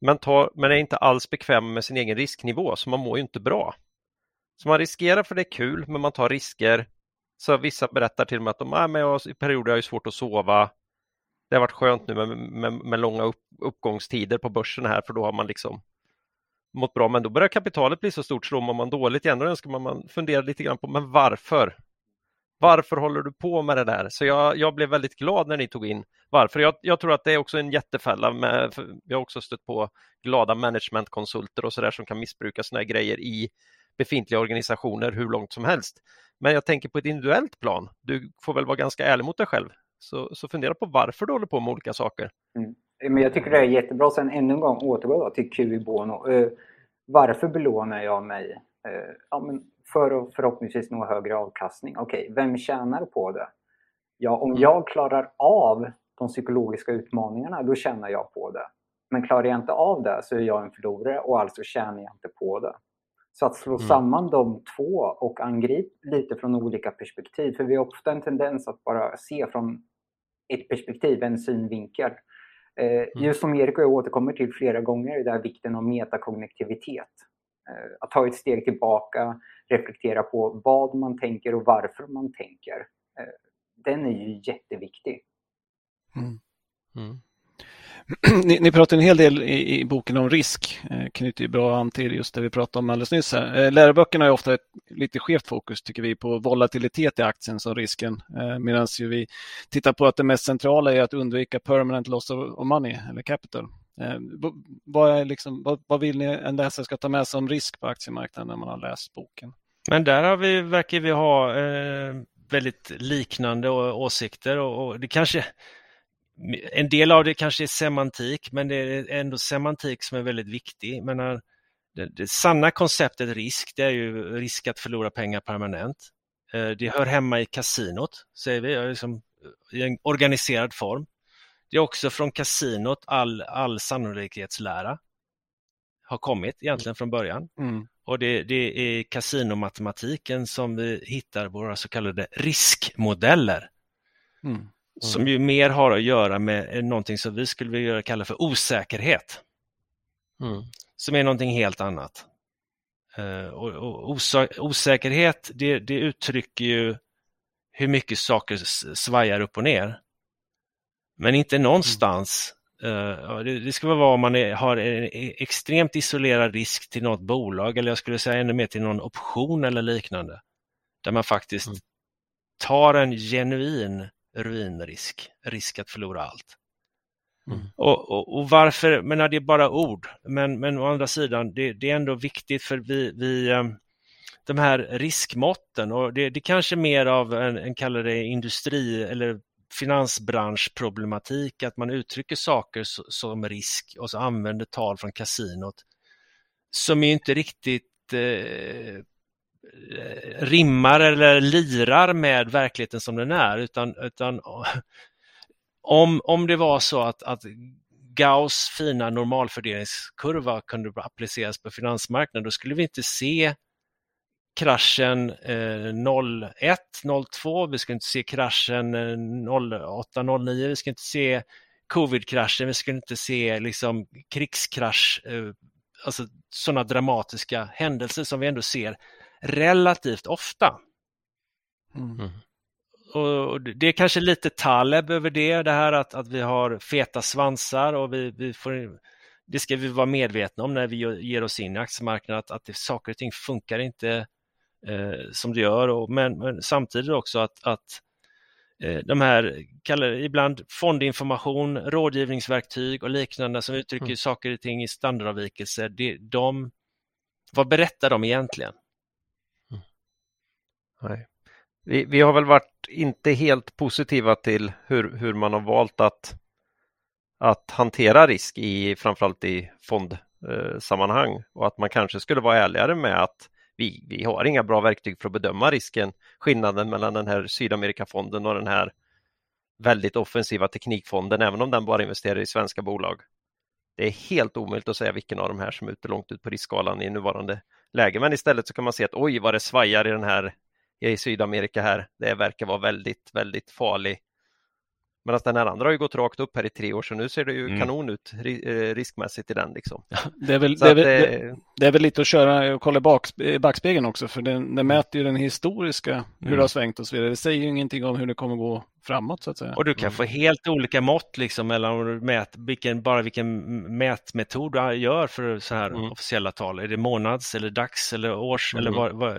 Men, tar, men är inte alls bekväm med sin egen risknivå, så man mår ju inte bra. Så man riskerar för det är kul, men man tar risker. Så vissa berättar till mig att de, ah, men jag, i perioder har jag svårt att sova. Det har varit skönt nu med, med, med långa upp, uppgångstider på börsen här, för då har man liksom mått bra. Men då börjar kapitalet bli så stort så då mår man dåligt igen. Då önskar man, man fundera lite grann på, men varför? Varför håller du på med det där? Så jag, jag blev väldigt glad när ni tog in varför. Jag, jag tror att det är också en jättefälla. Med, jag har också stött på glada managementkonsulter och så där som kan missbruka sådana här grejer i befintliga organisationer hur långt som helst. Men jag tänker på ett individuellt plan. Du får väl vara ganska ärlig mot dig själv. Så, så fundera på varför du håller på med olika saker. Mm. Men jag tycker det är jättebra. Sen ännu en gång återgå till QI Bono. Eh, varför belånar jag mig? Eh, ja, men för att förhoppningsvis nå högre avkastning. Okej, vem tjänar på det? Ja, om jag klarar av de psykologiska utmaningarna, då tjänar jag på det. Men klarar jag inte av det så är jag en förlorare och alltså tjänar jag inte på det. Så att slå Mm. samman de två och angripa lite från olika perspektiv. För vi har ofta en tendens att bara se från ett perspektiv, en synvinkel. Eh, Just som Erik och jag återkommer till flera gånger, det här vikten av metakognitivitet. Eh, Att ta ett steg tillbaka, reflektera på vad man tänker och varför man tänker. Eh, Den är ju jätteviktig. Mm. Mm. ni, ni pratar en hel del i, i boken om risk, eh, knyter ju bra an till just det vi pratade om alldeles nyss. Här. Eh, läroböckerna har ofta ett lite skevt fokus, tycker vi, på volatilitet i aktien som risken. Eh, Medan vi tittar på att det mest centrala är att undvika permanent loss of, of money eller capital. Eh, vad, är liksom, vad, vad vill ni en läsare ska ta med sig om risk på aktiemarknaden när man har läst boken? Men där har vi, verkar vi ha eh, väldigt liknande åsikter och, och det kanske en del av det kanske är semantik, men det är ändå semantik som är väldigt viktig. Men när, det, det sanna konceptet risk, det är ju risk att förlora pengar permanent. Eh, det hör hemma i kasinot, säger vi, liksom, i en organiserad form. Det är också från kasinot all, all sannolikhetslära har kommit egentligen från början. Mm. Och det, det är kasinomatematiken som vi hittar våra så kallade riskmodeller. Mm. Som ju mer har att göra med någonting som vi skulle vilja kalla för osäkerhet. Mm. Som är någonting helt annat. Eh, och, och osäkerhet det, det uttrycker ju hur mycket saker svajar upp och ner. Men inte någonstans. eh, ja, det, det väl vara om man är, har en e- extremt isolerad risk till något bolag eller jag skulle säga ännu mer till någon option eller liknande. Där man faktiskt Mm. tar en genuin ruinrisk, risk att förlora allt. Mm. Och, och, och varför, men det är bara ord, men, men å andra sidan, det, det är ändå viktigt för vi, vi eh, de här riskmåtten och det, det kanske är mer av en, en kallar det industri eller finansbranschproblematik, att man uttrycker saker så, som risk och så använder tal från kasinot som är inte riktigt eh, Eh, rimmar eller lirar med verkligheten som den är, utan, utan om, om det var så att, att Gauss fina normalfördelningskurva kunde appliceras på finansmarknaden, då skulle vi inte se kraschen eh, 01, 02, vi skulle inte se kraschen eh, 08, 09, vi skulle inte se covid-kraschen, vi skulle inte se liksom krigskrasch, eh, alltså sådana dramatiska händelser som vi ändå ser relativt ofta. Mm. mm. Och det är kanske lite Taleb över det, det här att, att vi har feta svansar och vi, vi får, det ska vi vara medvetna om när vi ger oss in i aktiemarknaden, att, att det, saker och ting funkar inte eh, som det gör, och, men, men, samtidigt också att, att eh, de här, kallar ibland fondinformation, rådgivningsverktyg och liknande som uttrycker mm. saker och ting i standardavvikelser, det, de, vad berättar de egentligen? Nej. Vi, vi har väl varit inte helt positiva till hur, hur man har valt att, att hantera risk i framförallt i fondsammanhang eh, och att man kanske skulle vara ärligare med att vi, vi har inga bra verktyg för att bedöma risken, skillnaden mellan den här Sydamerikafonden och den här väldigt offensiva teknikfonden, även om den bara investerar i svenska bolag. Det är helt omöjligt att säga vilken av de här som är ute långt ut på riskskalan i nuvarande läge, men istället så kan man se att oj vad det svajar i den här i Sydamerika här. Det verkar vara väldigt, väldigt farlig. Medan den här andra har ju gått rakt upp här i tre år så nu ser det ju mm. kanon ut eh, riskmässigt i den. Liksom. Det, är väl, det, är väl, det, det, är väl, lite att köra och kolla bak, backspegeln också för den, den mm. mäter ju den historiska hur mm. det har svängt och så vidare. Det säger ju ingenting om hur det kommer gå framåt så att säga. Och du kan mm. få helt olika mått liksom mellan mät, vilken, bara vilken mätmetod du gör för så här mm. officiella tal. Är det månads eller dags eller års eller vad, vad,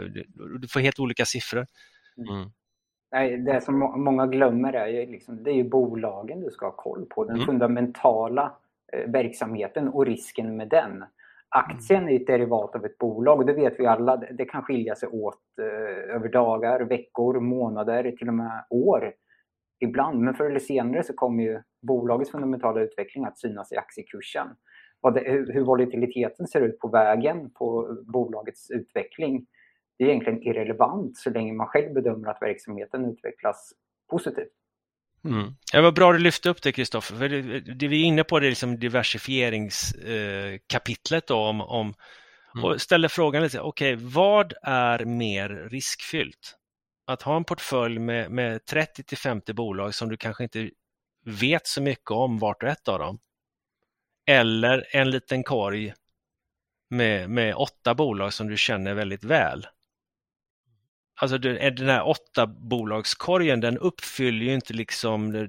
du får helt olika siffror. Mm. Nej, det som många glömmer är ju, liksom, det är ju bolagen du ska ha koll på. Den mm. fundamentala eh, verksamheten och risken med den. Aktien är ett derivat av ett bolag och det vet vi alla. Det kan skilja sig åt eh, över dagar, veckor, månader, till och med år ibland. Men förr eller senare så kommer ju bolagets fundamentala utveckling att synas i aktiekursen. Det, hur, hur volatiliteten ser ut på vägen på bolagets utveckling det är egentligen irrelevant så länge man själv bedömer att verksamheten utvecklas positivt. Mm. Ja, vad bra du lyfte upp det Kristoffer, för det, det, vi är inne på det liksom diversifieringskapitlet eh, om, om mm. och ställer frågan lite, okej, okay, vad är mer riskfyllt? Att ha en portfölj med, med 30 till 50 bolag som du kanske inte vet så mycket om vart och ett av dem. Eller en liten korg med, med åtta bolag som du känner väldigt väl alltså den här åtta bolagskorgen den uppfyller ju inte liksom de,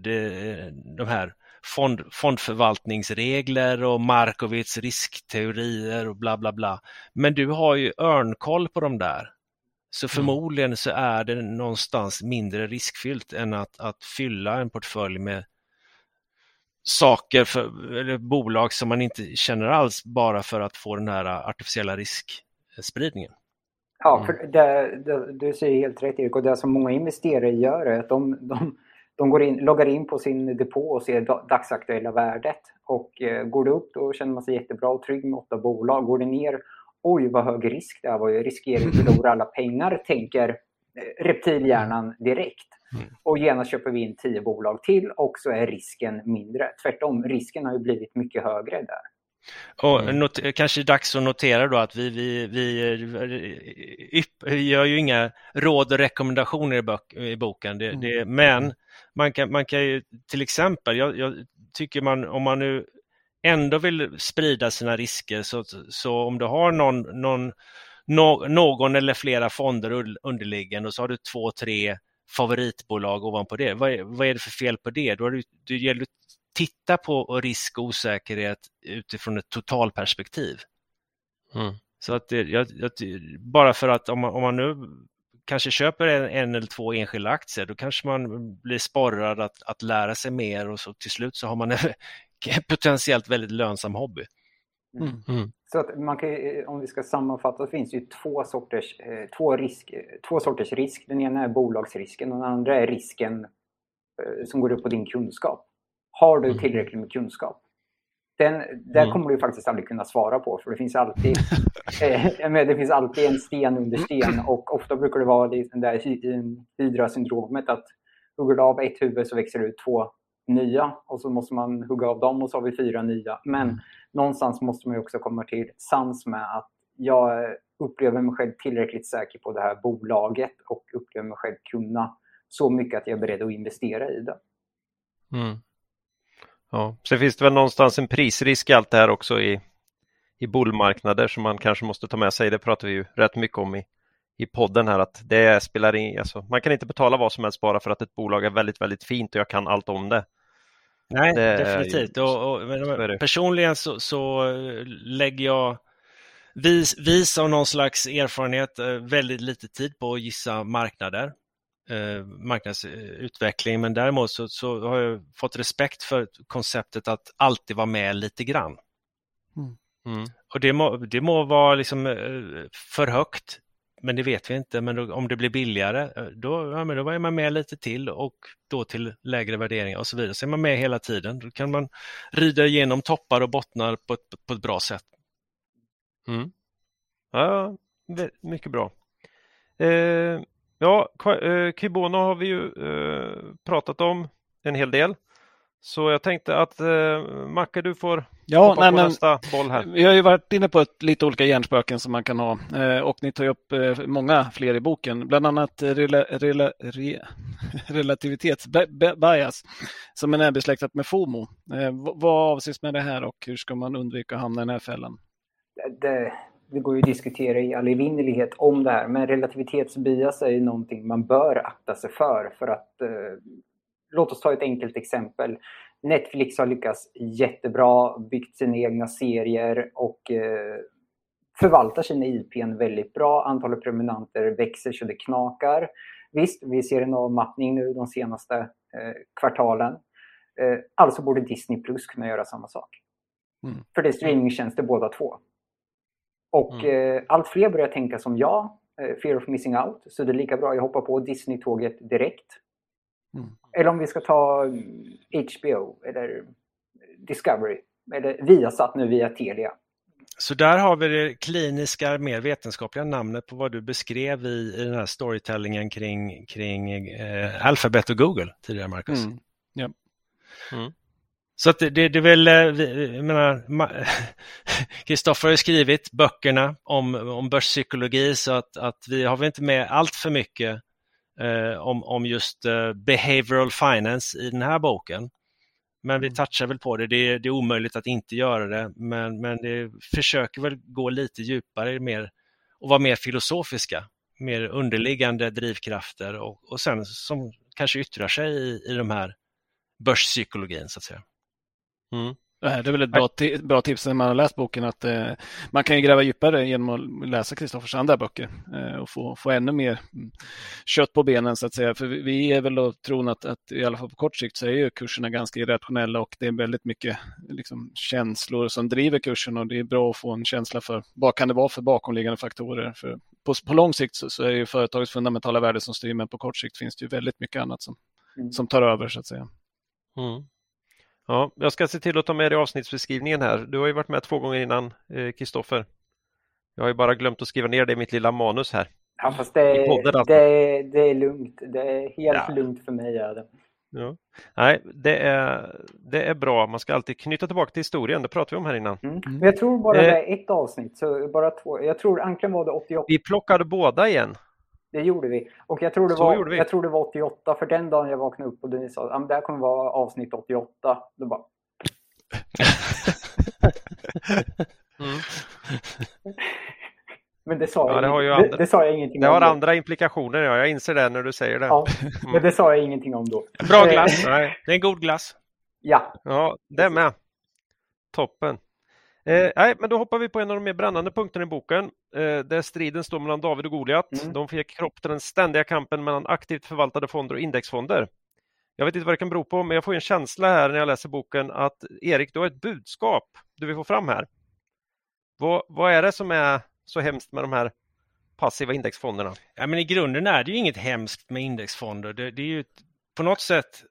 de här fond, fondförvaltningsregler och Markovits riskteorier och bla bla bla. Men du har ju örnkoll på de där. Så mm. förmodligen så är det någonstans mindre riskfyllt än att, att fylla en portfölj med saker för, eller bolag som man inte känner alls bara för att få den här artificiella riskspridningen. Ja, mm. för det, det, du säger helt rätt Erik och det som många investerare gör är att de, de, de går in, loggar in på sin depå och ser dagsaktuella värdet. Och eh, går det upp då känner man sig jättebra och trygg med åtta bolag. Går det ner, oj vad hög risk det här var, jag riskerar att förlora alla pengar, tänker eh, reptilhjärnan direkt. Mm. Och genast köper vi in tio bolag till och så är risken mindre. Tvärtom, risken har ju blivit mycket högre där. Och mm. not, kanske dags att notera då att vi, vi, vi, vi gör ju inga råd och rekommendationer i, bok, i boken, det, det, mm. men man kan, man kan ju till exempel, jag, jag, tycker man om man nu ändå vill sprida sina risker så, så om du har någon, någon, no, någon eller flera fonder underliggande och så har du två, tre favoritbolag ovanpå det. Vad är, vad är det för fel på det? Då är det, det gäller titta på risk och osäkerhet utifrån ett totalperspektiv. Mm. Så att det, jag, jag, bara för att om man, om man nu kanske köper en, en, eller två enskilda aktier, då kanske man blir sporrad att, att lära sig mer och så till slut så har man en potentiellt väldigt lönsam hobby. Mm. Mm. Så att man kan, om vi ska sammanfatta, det finns ju två sorters, eh, två, risk, två sorters risk. Den ena är bolagsrisken och den andra är risken eh, som går upp på din kunskap. Har du mm. tillräckligt med kunskap? Den, där mm. kommer du faktiskt aldrig kunna svara på för det finns alltid Eh, det finns alltid en sten under sten och ofta brukar det vara det där Hydra-syndromet att hugger du av ett huvud så växer det ut två nya och så måste man hugga av dem och så har vi fyra nya. Men någonstans måste man också komma till sans med att jag upplever mig själv tillräckligt säker på det här bolaget och upplever mig själv kunna så mycket att jag är beredd att investera i det. Mm. Ja, sen finns det väl någonstans en prisrisk i allt det här också i, i bullmarknader som man kanske måste ta med sig. Det pratar vi ju rätt mycket om i, i podden här att det spelar in, alltså, man kan inte betala vad som helst bara för att ett bolag är väldigt, väldigt fint och jag kan allt om det. Nej, det definitivt. Är, och, och personligen så, så, lägger jag vis, vis av någon slags erfarenhet eh, väldigt lite tid på att gissa marknader eh, marknadsutveckling men däremot så, så, har jag fått respekt för konceptet att alltid vara med lite grann. Mm. Mm. Och det må, det må vara liksom eh, för högt, men det vet vi inte. Men då, om det blir billigare, eh, då, ja, men då är man med lite till och då till lägre värderingar och så vidare. Så är man med hela tiden. Då kan man rida igenom toppar och bottnar på ett, på ett bra sätt. Mm. Ja, mycket bra. Eh, Ja, eh, Kibono har vi ju eh, pratat om en hel del. Så jag tänkte att eh, Macke, du får ja, hoppa nej, på men, nästa boll här. Vi har ju varit inne på ett, lite olika hjärnspöken som man kan ha eh, och ni tar upp eh, många fler i boken, bland annat rela, rela, re, relativitetsbias som är besläktat med FOMO. Eh, vad avses med det här och hur ska man undvika att hamna i den här fällan? Det, det går ju att diskutera i all evinnerlighet om det här, men relativitetsbias är ju någonting man bör akta sig för. för att, eh, låt oss ta ett enkelt exempel. Netflix har lyckats jättebra, byggt sina egna serier och eh, förvaltar sina IPn väldigt bra. Antalet prenumeranter växer så det knakar. Visst, vi ser en avmattning nu de senaste eh, kvartalen. Eh, alltså borde Disney Plus kunna göra samma sak. Mm. För det är streamingtjänster båda två. Och mm. eh, allt fler börjar tänka som jag, eh, fear of missing out. Så det är lika bra att jag hoppar på Disney-tåget direkt. Mm. Eller om vi ska ta HBO eller Discovery eller Viasat nu via Telia. Så där har vi det kliniska, mer vetenskapliga namnet på vad du beskrev i, i den här storytellingen kring, kring eh, Alphabet och Google tidigare, Marcus. Mm. Ja. Mm. Så att det, det, det är väl, eh, jag menar, Kristoffer har skrivit böckerna om, om börspsykologi så att, att vi har väl inte med allt för mycket eh, om, om just eh, behavioral finance i den här boken. Men vi mm. touchar väl på det, det är, det är omöjligt att inte göra det, men, men det försöker väl gå lite djupare mer och vara mer filosofiska, mer underliggande drivkrafter och, och sen som kanske yttrar sig i, i de här börspsykologin så att säga. Mm. Det är väl ett bra, bra tips när man har läst boken att eh, man kan gräva djupare genom att läsa Kristoffers andra böcker eh, och få, få ännu mer mm, kött på benen så att säga. För vi är väl då tron att, att i alla fall på kort sikt så är ju kurserna ganska irrationella och det är väldigt mycket liksom, känslor som driver kursen och det är bra att få en känsla för vad kan det vara för bakomliggande faktorer. För på, på lång sikt så, så är ju företagets fundamentala värde som styr men på kort sikt finns det ju väldigt mycket annat som, mm. som tar över så att säga. Mm. Ja, jag ska se till att ta med dig avsnittsbeskrivningen här. Du har ju varit med två gånger innan, Kristoffer. Eh, jag har ju bara glömt att skriva ner det i mitt lilla manus här. Ja, fast det, podden, alltså. det, det är lugnt. Det är helt ja. lugnt för mig. Är det. Ja. Nej, det är, det är bra. Man ska alltid knyta tillbaka till historien. Det pratade vi om här innan. Mm. Men jag tror bara det är ett avsnitt. Så bara två. Jag tror Anklen var det 88. Vi plockade båda igen. Det gjorde vi. Och jag tror det, var, jag tror det var 88, för den dagen jag vaknade upp och du sa att det här kommer vara avsnitt 88. Då bara... mm. Men det sa, ja, jag, det, har andra, det, det, sa jag ingenting det om. Det har andra implikationer, ja. Jag inser det när du säger det. Ja, mm. men det sa jag ingenting om då. Bra glass. Nej, det är en god glass. Ja. Ja, det med. Toppen. Eh, nej, men då hoppar vi på en av de mer brännande punkterna i boken, eh, där striden står mellan David och Goliat. Mm. De fick kropp till den ständiga kampen mellan aktivt förvaltade fonder och indexfonder. Jag vet inte vad det kan bero på, men jag får en känsla här när jag läser boken att Erik, du har ett budskap du vill få fram här. Vad, vad är det som är så hemskt med de här passiva indexfonderna? Ja, men I grunden är det ju inget hemskt med indexfonder. Det, det är ju på något sätt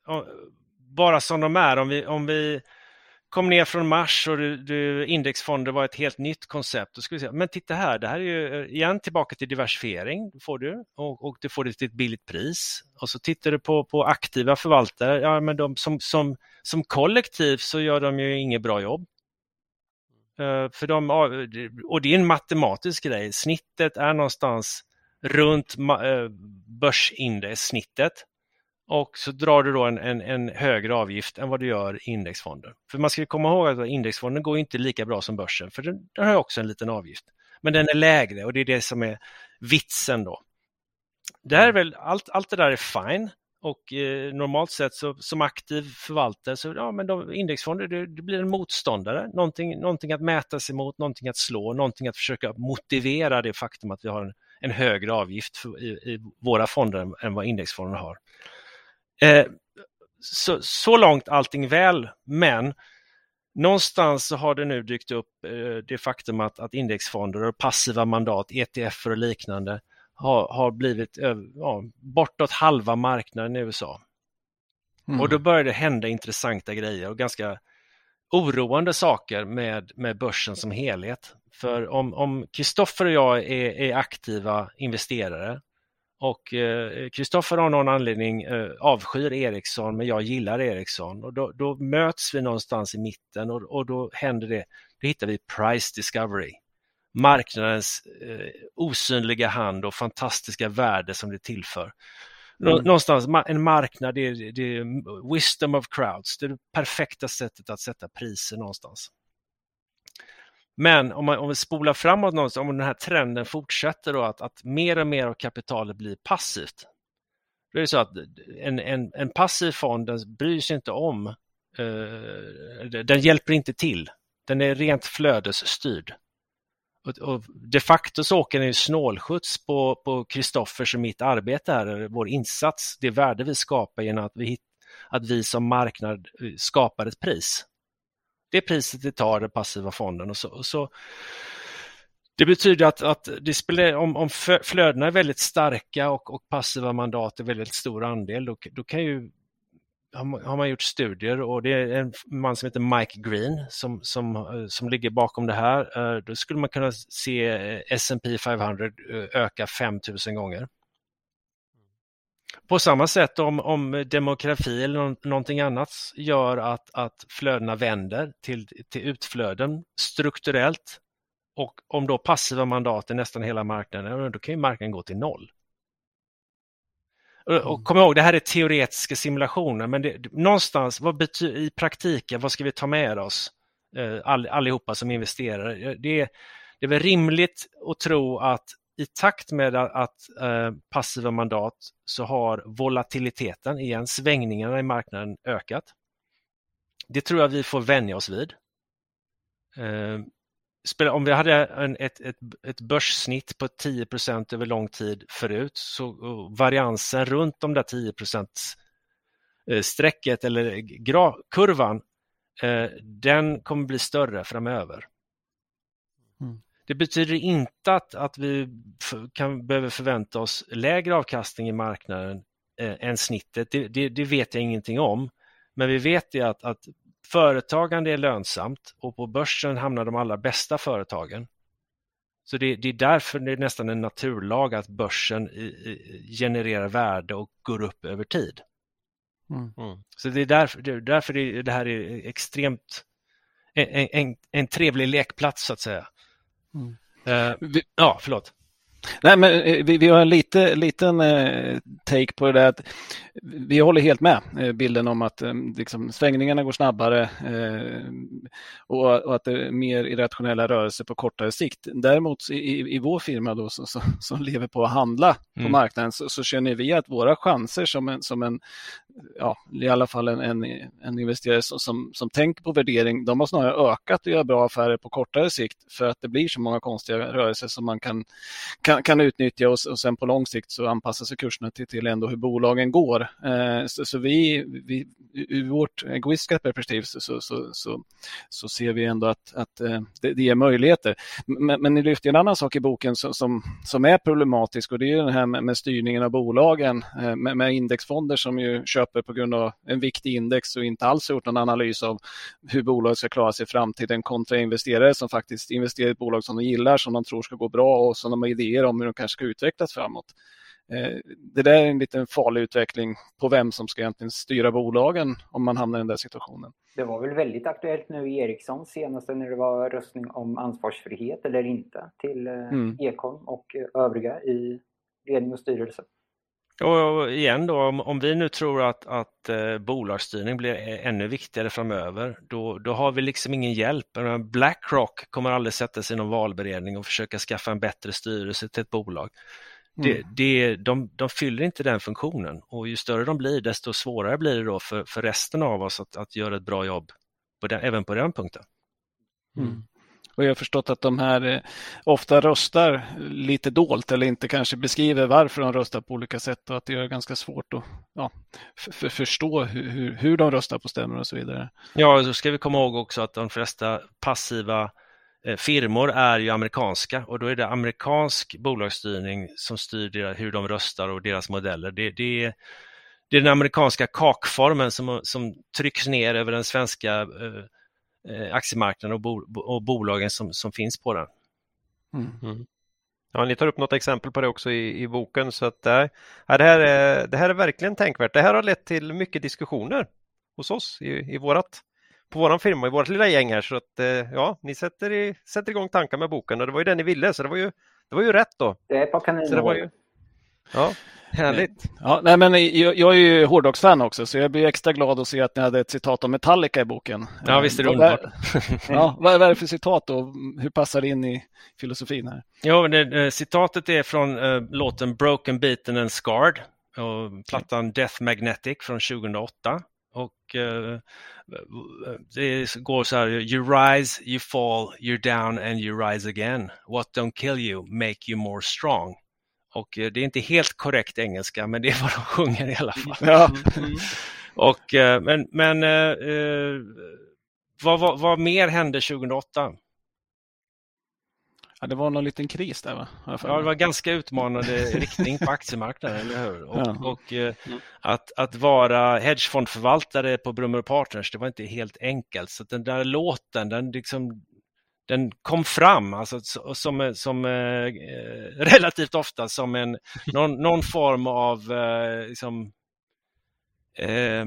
bara som de är. Om vi, om vi kom ner från Mars och du, du, indexfonder var ett helt nytt koncept. Då skulle vi säga, men titta här, det här är ju eh, igen tillbaka till diversifiering får du och, och du får det till ett billigt pris. Och så tittar du på, på aktiva förvaltare, ja men de som, som, som kollektiv så gör de ju inget bra jobb. Uh, för de, och det är en matematisk grej, snittet är någonstans runt eh, börsindex-snittet och så drar du då en, en, en, högre avgift än vad du gör i indexfonder. För man ska komma ihåg att indexfonden går inte lika bra som börsen, för den, den har också en liten avgift. Men den är lägre och det är det som är vitsen då. Det här är väl, allt, allt det där är fine och eh, normalt sett så, som aktiv förvaltare så ja, men de, indexfonder det, det, blir en motståndare, någonting, någonting att mäta sig mot, någonting att slå, någonting att försöka motivera det faktum att vi har en, en högre avgift för, i, i, våra fonder än, än vad indexfonderna har. Eh, så, så långt allting väl, men någonstans så har det nu dykt upp eh, det faktum att, att indexfonder och passiva mandat, ETF och liknande har, har blivit ja, bortåt halva marknaden i USA. Mm. Och då börjar det hända intressanta grejer och ganska oroande saker med, med börsen som helhet. För om Kristoffer och jag är, är aktiva investerare och Kristoffer eh, av någon anledning eh, avskyr Ericsson men jag gillar Ericsson och då, då möts vi någonstans i mitten och, och, då händer det, då hittar vi price discovery. Marknadens eh, osynliga hand och fantastiska värde som det tillför. Mm. Någonstans, en marknad, det är, det är wisdom of crowds, det är det perfekta sättet att sätta priser någonstans. Men om, man, om vi spolar framåt någonstans, om den här trenden fortsätter då att, att mer och mer av kapitalet blir passivt. Då är det så att en, en, en passiv fond den bryr sig inte om, eh, den hjälper inte till. Den är rent flödesstyrd. Och, och de facto så åker den ju snålskjuts på Kristoffers och mitt arbete här, vår insats, det värde vi skapar genom att vi, att vi som marknad eh, skapar ett pris det priset det tar, den passiva fonden. Och så, och så det betyder att, att det spelar, om, om flödena är väldigt starka och, och passiva mandat är väldigt stor andel, då, då kan ju har man gjort studier och det är en man som heter Mike Green som, som, eh, som ligger bakom det här. Eh, då skulle man kunna se eh, S&P 500 öka 5000 gånger. På samma sätt om, om demografi eller någonting annat gör att, att flödena vänder till, till utflöden strukturellt och om då passiva mandat är nästan hela marknaden, då kan ju marknaden gå till noll. Och mm. kom ihåg, det här är teoretiska simulationer, men det, någonstans vad betyder, i praktiken, vad ska vi ta med oss eh, all, allihopa som investerare? Det, det är väl rimligt att tro att i takt med att eh, passiva mandat så har volatiliteten, igen svängningarna i marknaden ökat. Det tror jag vi får vänja oss vid. Eh, om vi hade en, ett, ett, ett börssnitt på 10% över lång tid förut så variansen runt de där 10 eh, strecket eller kurvan, eh, den kommer bli större framöver. Mm. Det betyder inte att, att vi kan, behöver förvänta oss lägre avkastning i marknaden eh, än snittet. Det, det, det, vet jag ingenting om. Men vi vet ju att, att företagande är lönsamt och på börsen hamnar de allra bästa företagen. Så det, det, är därför det är nästan en naturlag att börsen genererar värde och går upp över tid. Mm. Mm. Så det är därför, det, är därför det, det här är extremt en, en, en trevlig lekplats så att säga. Mm. Uh, vi, ja, förlåt. Nej, men eh, vi, vi har en lite, liten eh, take på det där. Att vi håller helt med bilden om att liksom, svängningarna går snabbare och, och, att det är mer irrationella rörelser på kortare sikt. Däremot i, i vår firma då, så, så, som lever på att handla mm. på marknaden så, så, känner vi att våra chanser som en, som en ja, i alla fall en, en, en investerare som, som, som tänker på värdering, de har snarare ökat och gör bra affärer på kortare sikt för att det blir så många konstiga rörelser som man kan, kan, kan utnyttja och, och sen på lång sikt så anpassar sig kurserna till, till ändå hur bolagen går. Eh, så, så, vi, vi, ur vårt egoistiska perspektiv så, så, så, så, så ser vi ändå att, att eh, det, det ger möjligheter. Men, men ni lyfter en annan sak i boken som, som, som är problematisk och det är den här med, med styrningen av bolagen eh, med, med indexfonder som ju köper köper på grund av en viktig index och inte alls gjort någon analys av hur bolaget ska klara sig i framtiden kontra investerare som faktiskt investerar i ett bolag som de gillar, som de tror ska gå bra och som de har idéer om hur de kanske ska utvecklas framåt. Eh, det där är en liten farlig utveckling på vem som ska egentligen styra bolagen om man hamnar i den där situationen. Det var väl väldigt aktuellt nu i Ericsson senaste när det var röstning om ansvarsfrihet eller inte till eh, mm. Ekholm och övriga i ledning och styrelse. Och igen då, om, om vi nu tror att, att eh, bolagsstyrning blir ännu viktigare framöver, då, då har vi liksom ingen hjälp. Blackrock kommer aldrig sätta sig i någon valberedning och försöka skaffa en bättre styrelse till ett bolag. Det, mm. det, de, de fyller inte den funktionen och ju större de blir desto svårare blir det då för, för resten av oss att, att göra ett bra jobb på den, även på den punkten. Mm. Och jag har förstått att de här eh, ofta röstar lite dolt eller inte kanske beskriver varför de röstar på olika sätt och att det är ganska svårt att ja, förstå hur, hur de röstar på stämmor och så vidare. Ja, så ska vi komma ihåg också att de flesta passiva eh, firmor är ju amerikanska och då är det amerikansk bolagsstyrning som styr hur de röstar och deras modeller. Det, det, det är den amerikanska kakformen som, som trycks ner över den svenska eh, aktiemarknaden och, bo, och bolagen som, som finns på den. Mm. Mm. Ja, ni tar upp något exempel på det också i, i boken så att ja, det, här är, det här är verkligen tänkvärt. Det här har lett till mycket diskussioner hos oss i, i vårat på våran firma, i vårt lilla gäng här så att eh, ja, ni sätter, i, sätter igång tankar med boken och det var ju det ni ville så det var ju, det var ju rätt då. Det är på kaninhål. Ja, härligt. Ja, nej, men jag, jag är ju hårdrocksfan också så jag blir extra glad att se att ni hade ett citat om Metallica i boken. Ja, visst är det underbart. ja, vad är det för citat då? Hur passar det in i filosofin här? Ja, det, eh, citatet är från uh, låten Broken, Beaten and Scarred och plattan Death Magnetic från 2008. Och uh, det går så här, you rise, you fall, you're down and you rise again. What don't kill you make you more strong. Och uh, det är inte helt korrekt engelska, men det är vad de sjunger i alla fall. Ja. Mm. Och, uh, men men vad, vad, vad mer hände 2008? Ja, det var någon liten kris där va? Ja, det var ganska utmanande riktning på aktiemarknaden, eller hur? Och, ja. och eh, att, att vara hedgefondförvaltare på Brummer Partners, det var inte helt enkelt. Så den där låten, den, liksom, den kom fram alltså, som, som eh, relativt ofta som en, någon, någon form av eh, liksom, eh,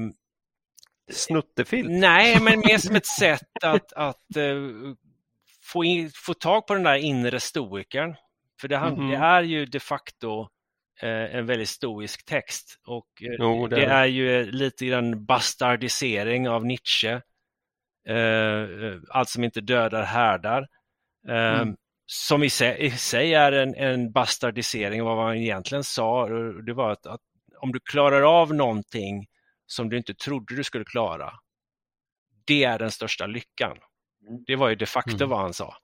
Snuttefilm? Nej, men mer som ett sätt att, att eh, få, in, få tag på den där inre stoikern. För det, mm -hmm. det är ju de facto eh, en väldigt stoisk text och eh, jo, det, det, är ju lite grann bastardisering av Nietzsche. Eh, eh allt som inte dödar härdar. Eh, mm. Som i sig, i sig är en, en, bastardisering av vad han egentligen sa. Det var att, att om du klarar av någonting som du inte trodde du skulle klara, det är den största lyckan. Mm. Det var ju de facto mm. vad han sa.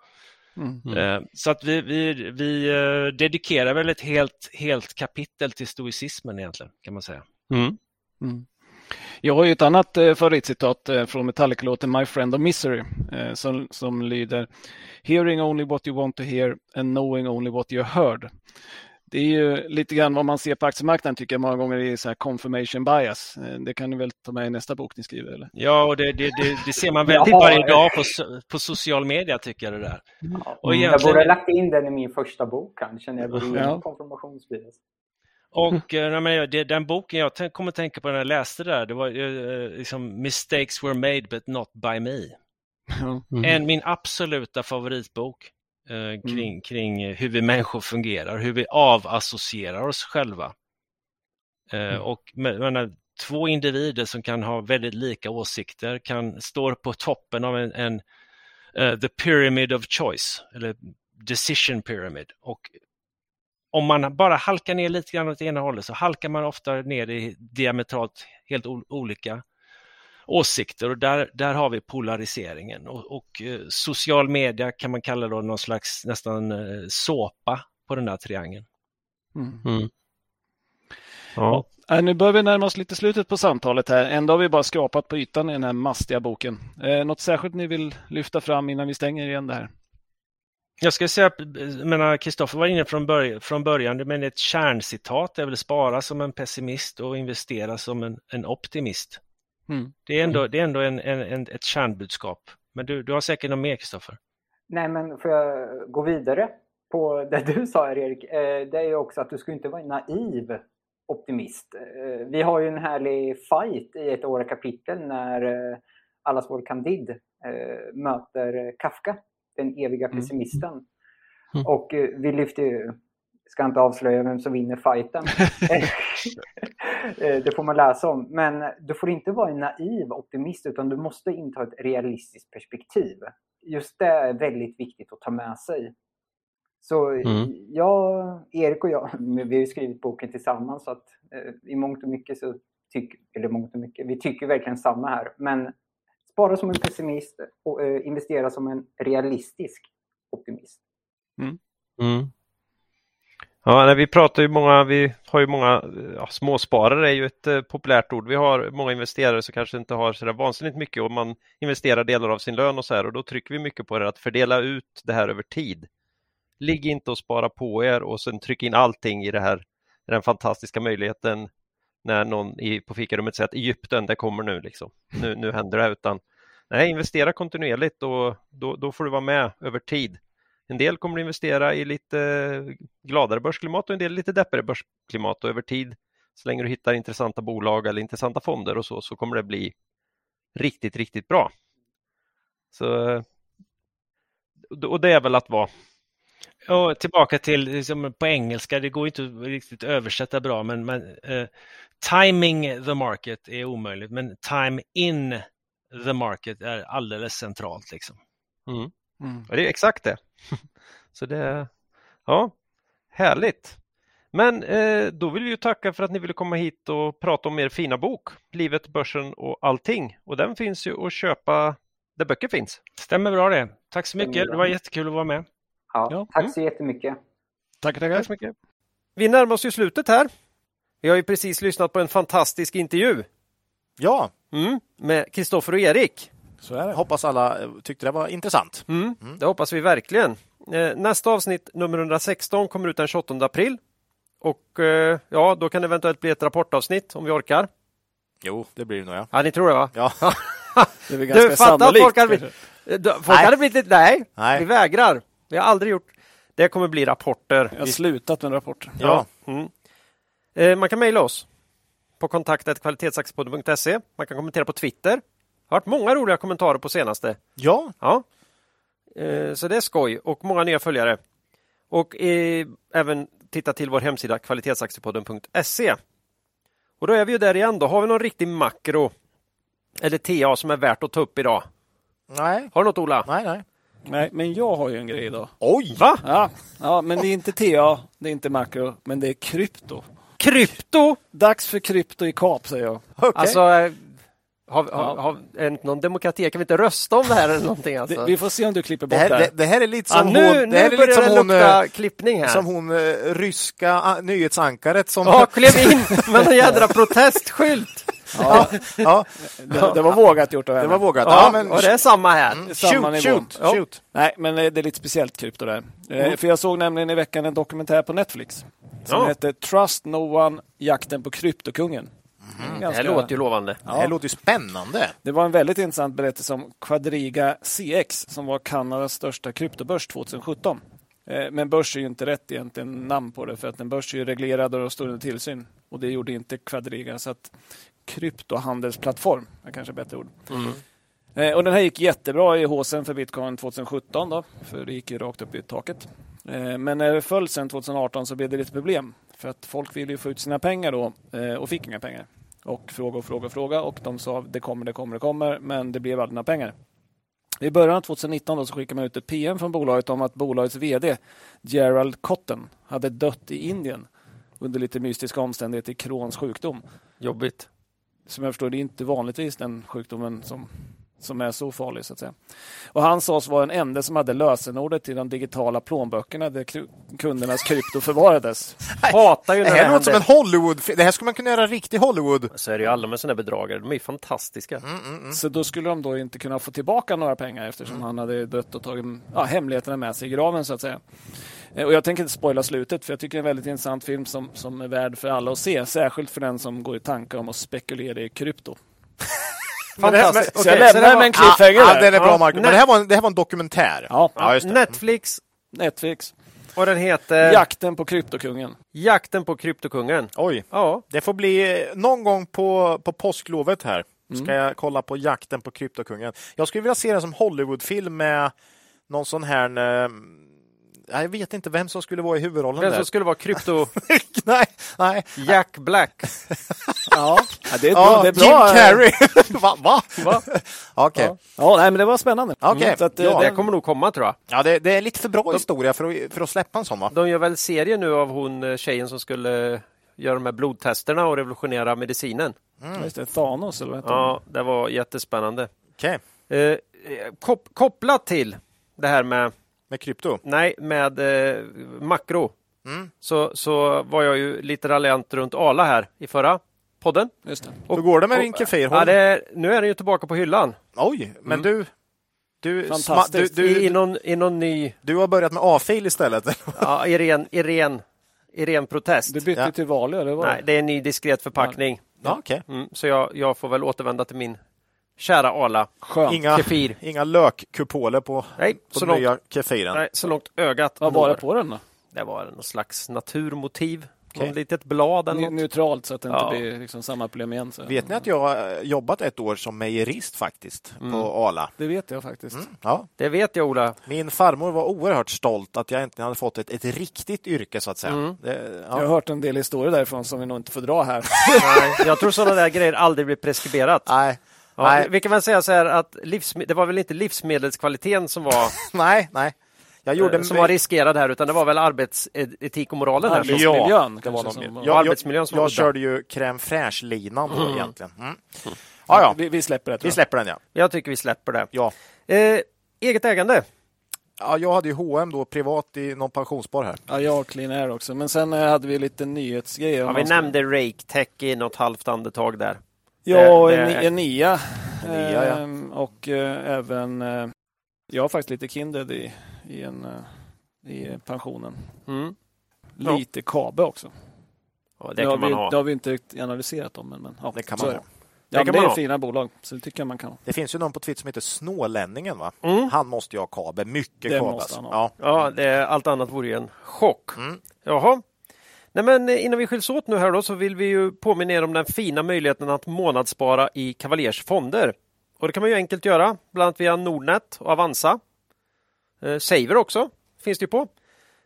Mm. mm. Så att vi, vi, vi dedikerar väl ett helt, helt kapitel till stoicismen egentligen, kan man säga. Mm. Mm. Jag har ju ett annat eh, favoritcitat från Metallica-låten My Friend of Misery som, som lyder Hearing only what you want to hear and knowing only what you heard det är ju lite grann vad man ser på aktiemarknaden tycker jag många gånger är så här confirmation bias. Eh, det kan ni väl ta med i nästa bok ni skriver? Eller? Ja, och det, det, det, det ser man väldigt varje dag på, på social media tycker jag det där. Och egentligen... Jag borde ha lagt in den i min första bok kanske, när jag borde ja. konfirmationsbias. Och äh, det, den boken jag kommer tänka på när jag läste det där, det var äh, liksom Mistakes were made but not by me. Mm. En min absoluta favoritbok. Eh, mm. kring, mm. kring hur vi människor fungerar, hur vi avassocierar oss själva. Eh, mm. Och menar, två individer som kan ha väldigt lika åsikter kan stå på toppen av en, en uh, the pyramid of choice, eller decision pyramid. Och om man bara halkar ner lite grann åt ena hållet så halkar man ofta ner i diametralt helt olika åsikter och där, där har vi polariseringen och, och eh, social media kan man kalla då någon slags nästan eh, såpa på den där triangeln. Mm. Mm. Ja. ja. nu börjar vi närma oss lite slutet på samtalet här. Ändå har vi bara skrapat på ytan i den här mastiga boken. Eh, något särskilt ni vill lyfta fram innan vi stänger igen det här? Jag ska säga, Kristoffer var inne från, börj från början, men ett kärncitat är väl spara som en pessimist och investera som en, en optimist. Mm. Det är ändå, det är ändå en, en, en, ett kärnbudskap. Men du, du har säkert något mer, Kristoffer? Nej, men får jag gå vidare på det du sa, Erik? Eh, det är ju också att du ska inte vara naiv optimist. Eh, vi har ju en härlig fight i ett åra kapitel när eh, allas vår Candid möter Kafka, den eviga mm. pessimisten. Mm. Och vi lyfter ju, ska inte avslöja vem som vinner fighten. det får man läsa om. Men du får inte vara en naiv optimist utan du måste inta ett realistiskt perspektiv. Just det är väldigt viktigt att ta med sig. Så mm. jag, Erik och jag, vi har ju skrivit boken tillsammans så att eh, i mångt och mycket så tycker, eller mångt och mycket, vi tycker verkligen samma här. Men spara som en pessimist och eh, investera som en realistisk optimist. Mm. Mm. Ja, nej, vi pratar ju många, vi har ju många, ja, småsparare är ju ett eh, populärt ord. Vi har många investerare som kanske inte har så där vansinnigt mycket och man investerar delar av sin lön och så här och då trycker vi mycket på det att fördela ut det här över tid ligg inte och spara på er och sen tryck in allting i det här, den fantastiska möjligheten när någon i, på fikarummet säger att Egypten, det kommer nu, liksom. nu, nu händer det, utan nej, investera kontinuerligt och då, då får du vara med över tid. En del kommer att investera i lite gladare börsklimat och en del lite deppigare börsklimat och över tid, så länge du hittar intressanta bolag eller intressanta fonder och så, så kommer det bli riktigt, riktigt bra. Så, och det är väl att vara och tillbaka till liksom, på engelska, det går inte riktigt att översätta bra, men, men uh, timing the market är omöjligt, men time in the market är alldeles centralt. Liksom. Mm. Mm. det är exakt det. Så det, ja, härligt. Men eh, då vill vi tacka för att ni ville komma hit och prata om er fina bok, Livet, börsen och allting. Och den finns ju att köpa där böcker finns. Stämmer bra det. Tack så mycket. Det var jättekul att vara med. Ja, ja. Tack mm. så jättemycket. Tack, tackar. Tack så mycket. Vi närmar oss ju slutet här. Vi har ju precis lyssnat på en fantastisk intervju. Ja. Mm, med Kristoffer och Erik. Så är det. Hoppas alla tyckte det var intressant. Mm, mm. Det hoppas vi verkligen. Eh, nästa avsnitt, nummer 116, kommer ut den 28 april. Och eh, ja, då kan det eventuellt bli ett rapportavsnitt om vi orkar. Jo, det blir det nog ja. Ja, ni tror det va? Ja. det är ganska du fattar, folk hade, blivit, folk hade blivit lite, nej, nej, vi vägrar. Vi har aldrig gjort. Det kommer bli rapporter. Jag har slutat med rapporter. Ja. Mm. Eh, man kan mejla oss på kontaktet kvalitetsaktiepodden.se. Man kan kommentera på Twitter. Det har varit många roliga kommentarer på senaste. Ja. ja. Eh, så det är skoj och många nya följare. Och eh, även titta till vår hemsida kvalitetsaktiepodden.se. Och då är vi ju där igen. Då har vi någon riktig makro eller TA som är värt att ta upp idag. Nej. Har du något Ola? Nej, nej. Nej, men jag har ju en grej idag. Oj! Va? Ja, ja men det är inte TA, det är inte makro, men det är krypto. Krypto? Dags för krypto i kap, säger jag. Okay. Alltså, eh, har, har, har, är det någon demokrati? Kan vi inte rösta om det här eller någonting? Alltså? Det, vi får se om du klipper bort det här. Det, det här är lite som ja, nu, hon... Nu det börjar det hon, lukta klippning här. Som hon uh, ryska uh, nyhetsankaret som... Ja, klev in med en jädra protestskylt. Ja, ja. Det, det, var vågat gjort av henne. Det var vågat. Ja, men... Och det är samma här. Mm, samma shoot, shoot, ja. shoot. Nej, men det är lite speciellt krypto där. Eh, mm. För jag såg nämligen i veckan en dokumentär på Netflix som ja. heter Trust No One, jakten på kryptokungen. Mm. Ganska... Det här låter ju lovande. Ja. Det här låter ju spännande. Det var en väldigt intressant berättelse om Quadriga CX som var Kanadas största kryptobörs 2017. Eh, men börs är ju inte rätt egentligen namn på det för att en börs är ju reglerad och står under tillsyn. Och det gjorde inte Quadriga. Så att kryptohandelsplattform, är kanske bättre ord. Mm. Eh, och den här gick jättebra i håsen för bitcoin 2017 då, för det gick ju rakt upp i taket. Eh, men när det föll sen 2018 så blev det lite problem för att folk ville ju få ut sina pengar då eh, och fick inga pengar. Och fråga och fråga och fråga och de sa det kommer, det kommer, det kommer, men det blev aldrig några pengar. I början av 2019 då så skickade man ut ett PM från bolaget om att bolagets VD Gerald Cotton hade dött i Indien under lite mystiska omständigheter i Crohns sjukdom. Jobbigt som jag förstår det är inte vanligtvis den sjukdomen som som är så farlig så att säga. Och han sades vara den enda som hade lösenordet till de digitala plånböckerna där kundernas krypto förvarades. Hatar ju Det här det låter som en. Hollywood. Det här skulle man kunna göra riktig Hollywood. Så är det ju alla med sådana bedragare. De är ju fantastiska. Mm. Så då skulle de då inte kunna få tillbaka några pengar eftersom han hade dött och tagit ja, hemligheterna med sig i graven så att säga. Eh, Och jag tänker inte spoila slutet för jag tycker det är en väldigt intressant film som, som är värd för alla att se. Särskilt för den som går i tankar om att spekulera i krypto. Fantastiskt. Så jag lämnar det med en cliffhanger Ja, där. den är bra Marcus. Men det här var en, det här var en dokumentär. Ja, Ja, just det. Netflix Netflix. och den heter Jakten på kryptokungen. Jakten på kryptokungen. Oj. Ja, Det får bli eh, någon gång på, på påsklovet här. Ska jag kolla på jakten på kryptokungen. Jag skulle vilja se den som Hollywoodfilm med någon sån här... eh, Jag vet inte vem som skulle vara i huvudrollen vem där. som skulle vara krypto nej, nej. Jack Black. Ja, ja det är, Ja, det är Jim bra. eh, Carrey. Va? Va? Va? Okej. Ja. ja, nej, men det var spännande. Okej. Så att, eh, Ja. Det kommer nog komma tror jag. Ja, det, det är lite för bra historia för att, för att släppa en sån va? De gör väl serie nu av hon eh, tjejen som skulle göra de här blodtesterna och revolutionera medicinen. just det, Thanos eller vad Ja, det var jättespännande. Okej. Eh, eh, kop kopplat till det här med, Med krypto. nej, med eh, makro Mm. så, så var jag ju lite raljant runt Ala här i förra podden. Just det. Hur går det med och- din Kefir? Ja, nu är den ju tillbaka på hyllan. Oj, men du... Du, sma, du, Fantastiskt. du, I, i, någon, I någon ny, du har börjat med A-fil istället. ja, i ren, i ren, i ren protest. Du bytte Ja. till Valio, eller vad? Nej, det är en ny diskret förpackning. Ja, okej. Mm, så jag, jag får väl återvända till min kära Arla. Skönt. Inga, Kefir. inga lökkupoler på, Nej, på så den långt, nya kefiren. nej, så långt ögat Vad var det på den då? Det var någon slags naturmotiv. Okej. Något litet blad eller något. Neutralt så att det inte Ja. blir liksom samma problem igen. Så. Vet ni att jag har jobbat ett år som mejerist faktiskt Mm. på Arla? Det vet jag faktiskt. Ja. Det vet jag Ola. Min farmor var oerhört stolt att jag äntligen hade fått ett, ett riktigt yrke så att säga. Mm. Det, Jag har ja. hört en del historier därifrån som vi nog inte får dra här. Nej, jag tror sådana där grejer aldrig blir preskriberat. Nej, Ja, nej, vi kan väl säga så här att livsme- det var väl inte livsmedelskvaliteten som var, nej, nej. Jag gjorde eh, som var riskerad här utan det var väl arbetsetik och moralen här. som- Arbetsmiljön det var kanske någon som mer. var- Jag, arbetsmiljön som jag, var jag körde ju crème fraîche-linan då egentligen. Mm. Ja, ja, Vi, vi släpper det. vi jag. släpper den ja. Jag tycker vi släpper det. ja. Eh, eget ägande. Ja, jag hade ju H&M då privat i någon pensionsspar här. Ja, jag och Clean Air också. Men sen eh, hade vi lite nyhetsgrejer. Ja, vi nämnde Rake Tech i något halvt andetag där. Ja, Det- en, det- en nia. Nia, ja. Ehm, Och eh, även... eh, Jag har faktiskt lite Kindred i, i, en, eh, i pensionen. Mm. Ja. Lite Kabe också. Ja, det, det har kan man vi, ha. det har vi inte analyserat dem. Men, men, ja, Det kan man är ha. det. Det Ja, det man är ha. fina bolag, så det tycker jag man kan ha. Det finns ju någon på Twitter som heter Snålänningen va? Mm. Han måste ju ha kabel, mycket Det kabel. ha. Ja. Ja, det, allt annat vore ju en chock. Mm. Jaha. Nej, men eh, innan vi skiljs åt nu här då så vill vi ju påminna er om den fina möjligheten att månadsspara i Cavaliers fonder. Och det kan man ju enkelt göra, bland annat via Nordnet och Avanza. Eh, Saver också finns det ju på.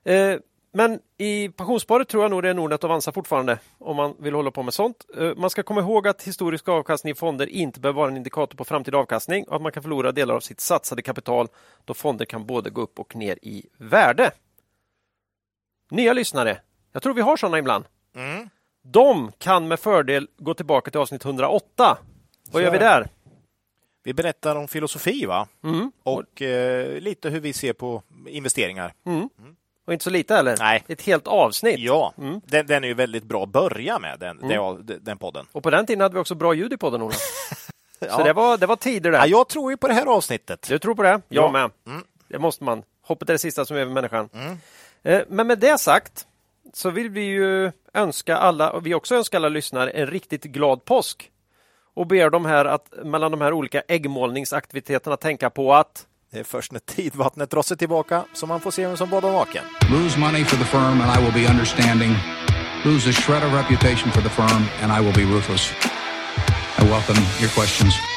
Eh, men i pensionssparet tror jag nog det är Nordnet och Avanza fortfarande om man vill hålla på med sånt. Eh, man ska komma ihåg att historisk avkastning i fonder inte behöver vara en indikator på framtida avkastning och att man kan förlora delar av sitt satsade kapital då fonder kan både gå upp och ner i värde. Nya lyssnare, jag tror vi har sådana ibland. Mm. De kan med fördel gå tillbaka till avsnitt 108. Vad gör vi där? Vi berättar om filosofi va? Mm. Och eh, lite hur vi ser på investeringar. Mm. Och inte så lite heller. Nej. Ett helt avsnitt. Ja, Mm. den, den är ju väldigt bra att börja med, den, den, den podden. Och på den tiden hade vi också bra ljud i podden, Ola. Så Ja. det var, det var tider där. Ja, jag tror ju på det här avsnittet. Du tror på det? Jag Ja. med. Mm. Det måste man. Hoppet är det sista som över människan. Mm. Eh, Men med det sagt så vill vi ju önska alla, och vi också önskar alla lyssnare, en riktigt glad påsk. Och ber dem här att mellan de här olika äggmålningsaktiviteterna tänka på att Det är först när tidvattnet drar sig tillbaka som man får se vem som badar naken. Lose money for the firm and I will be understanding. Lose a shred of reputation for the firm and I will be ruthless. I welcome your questions.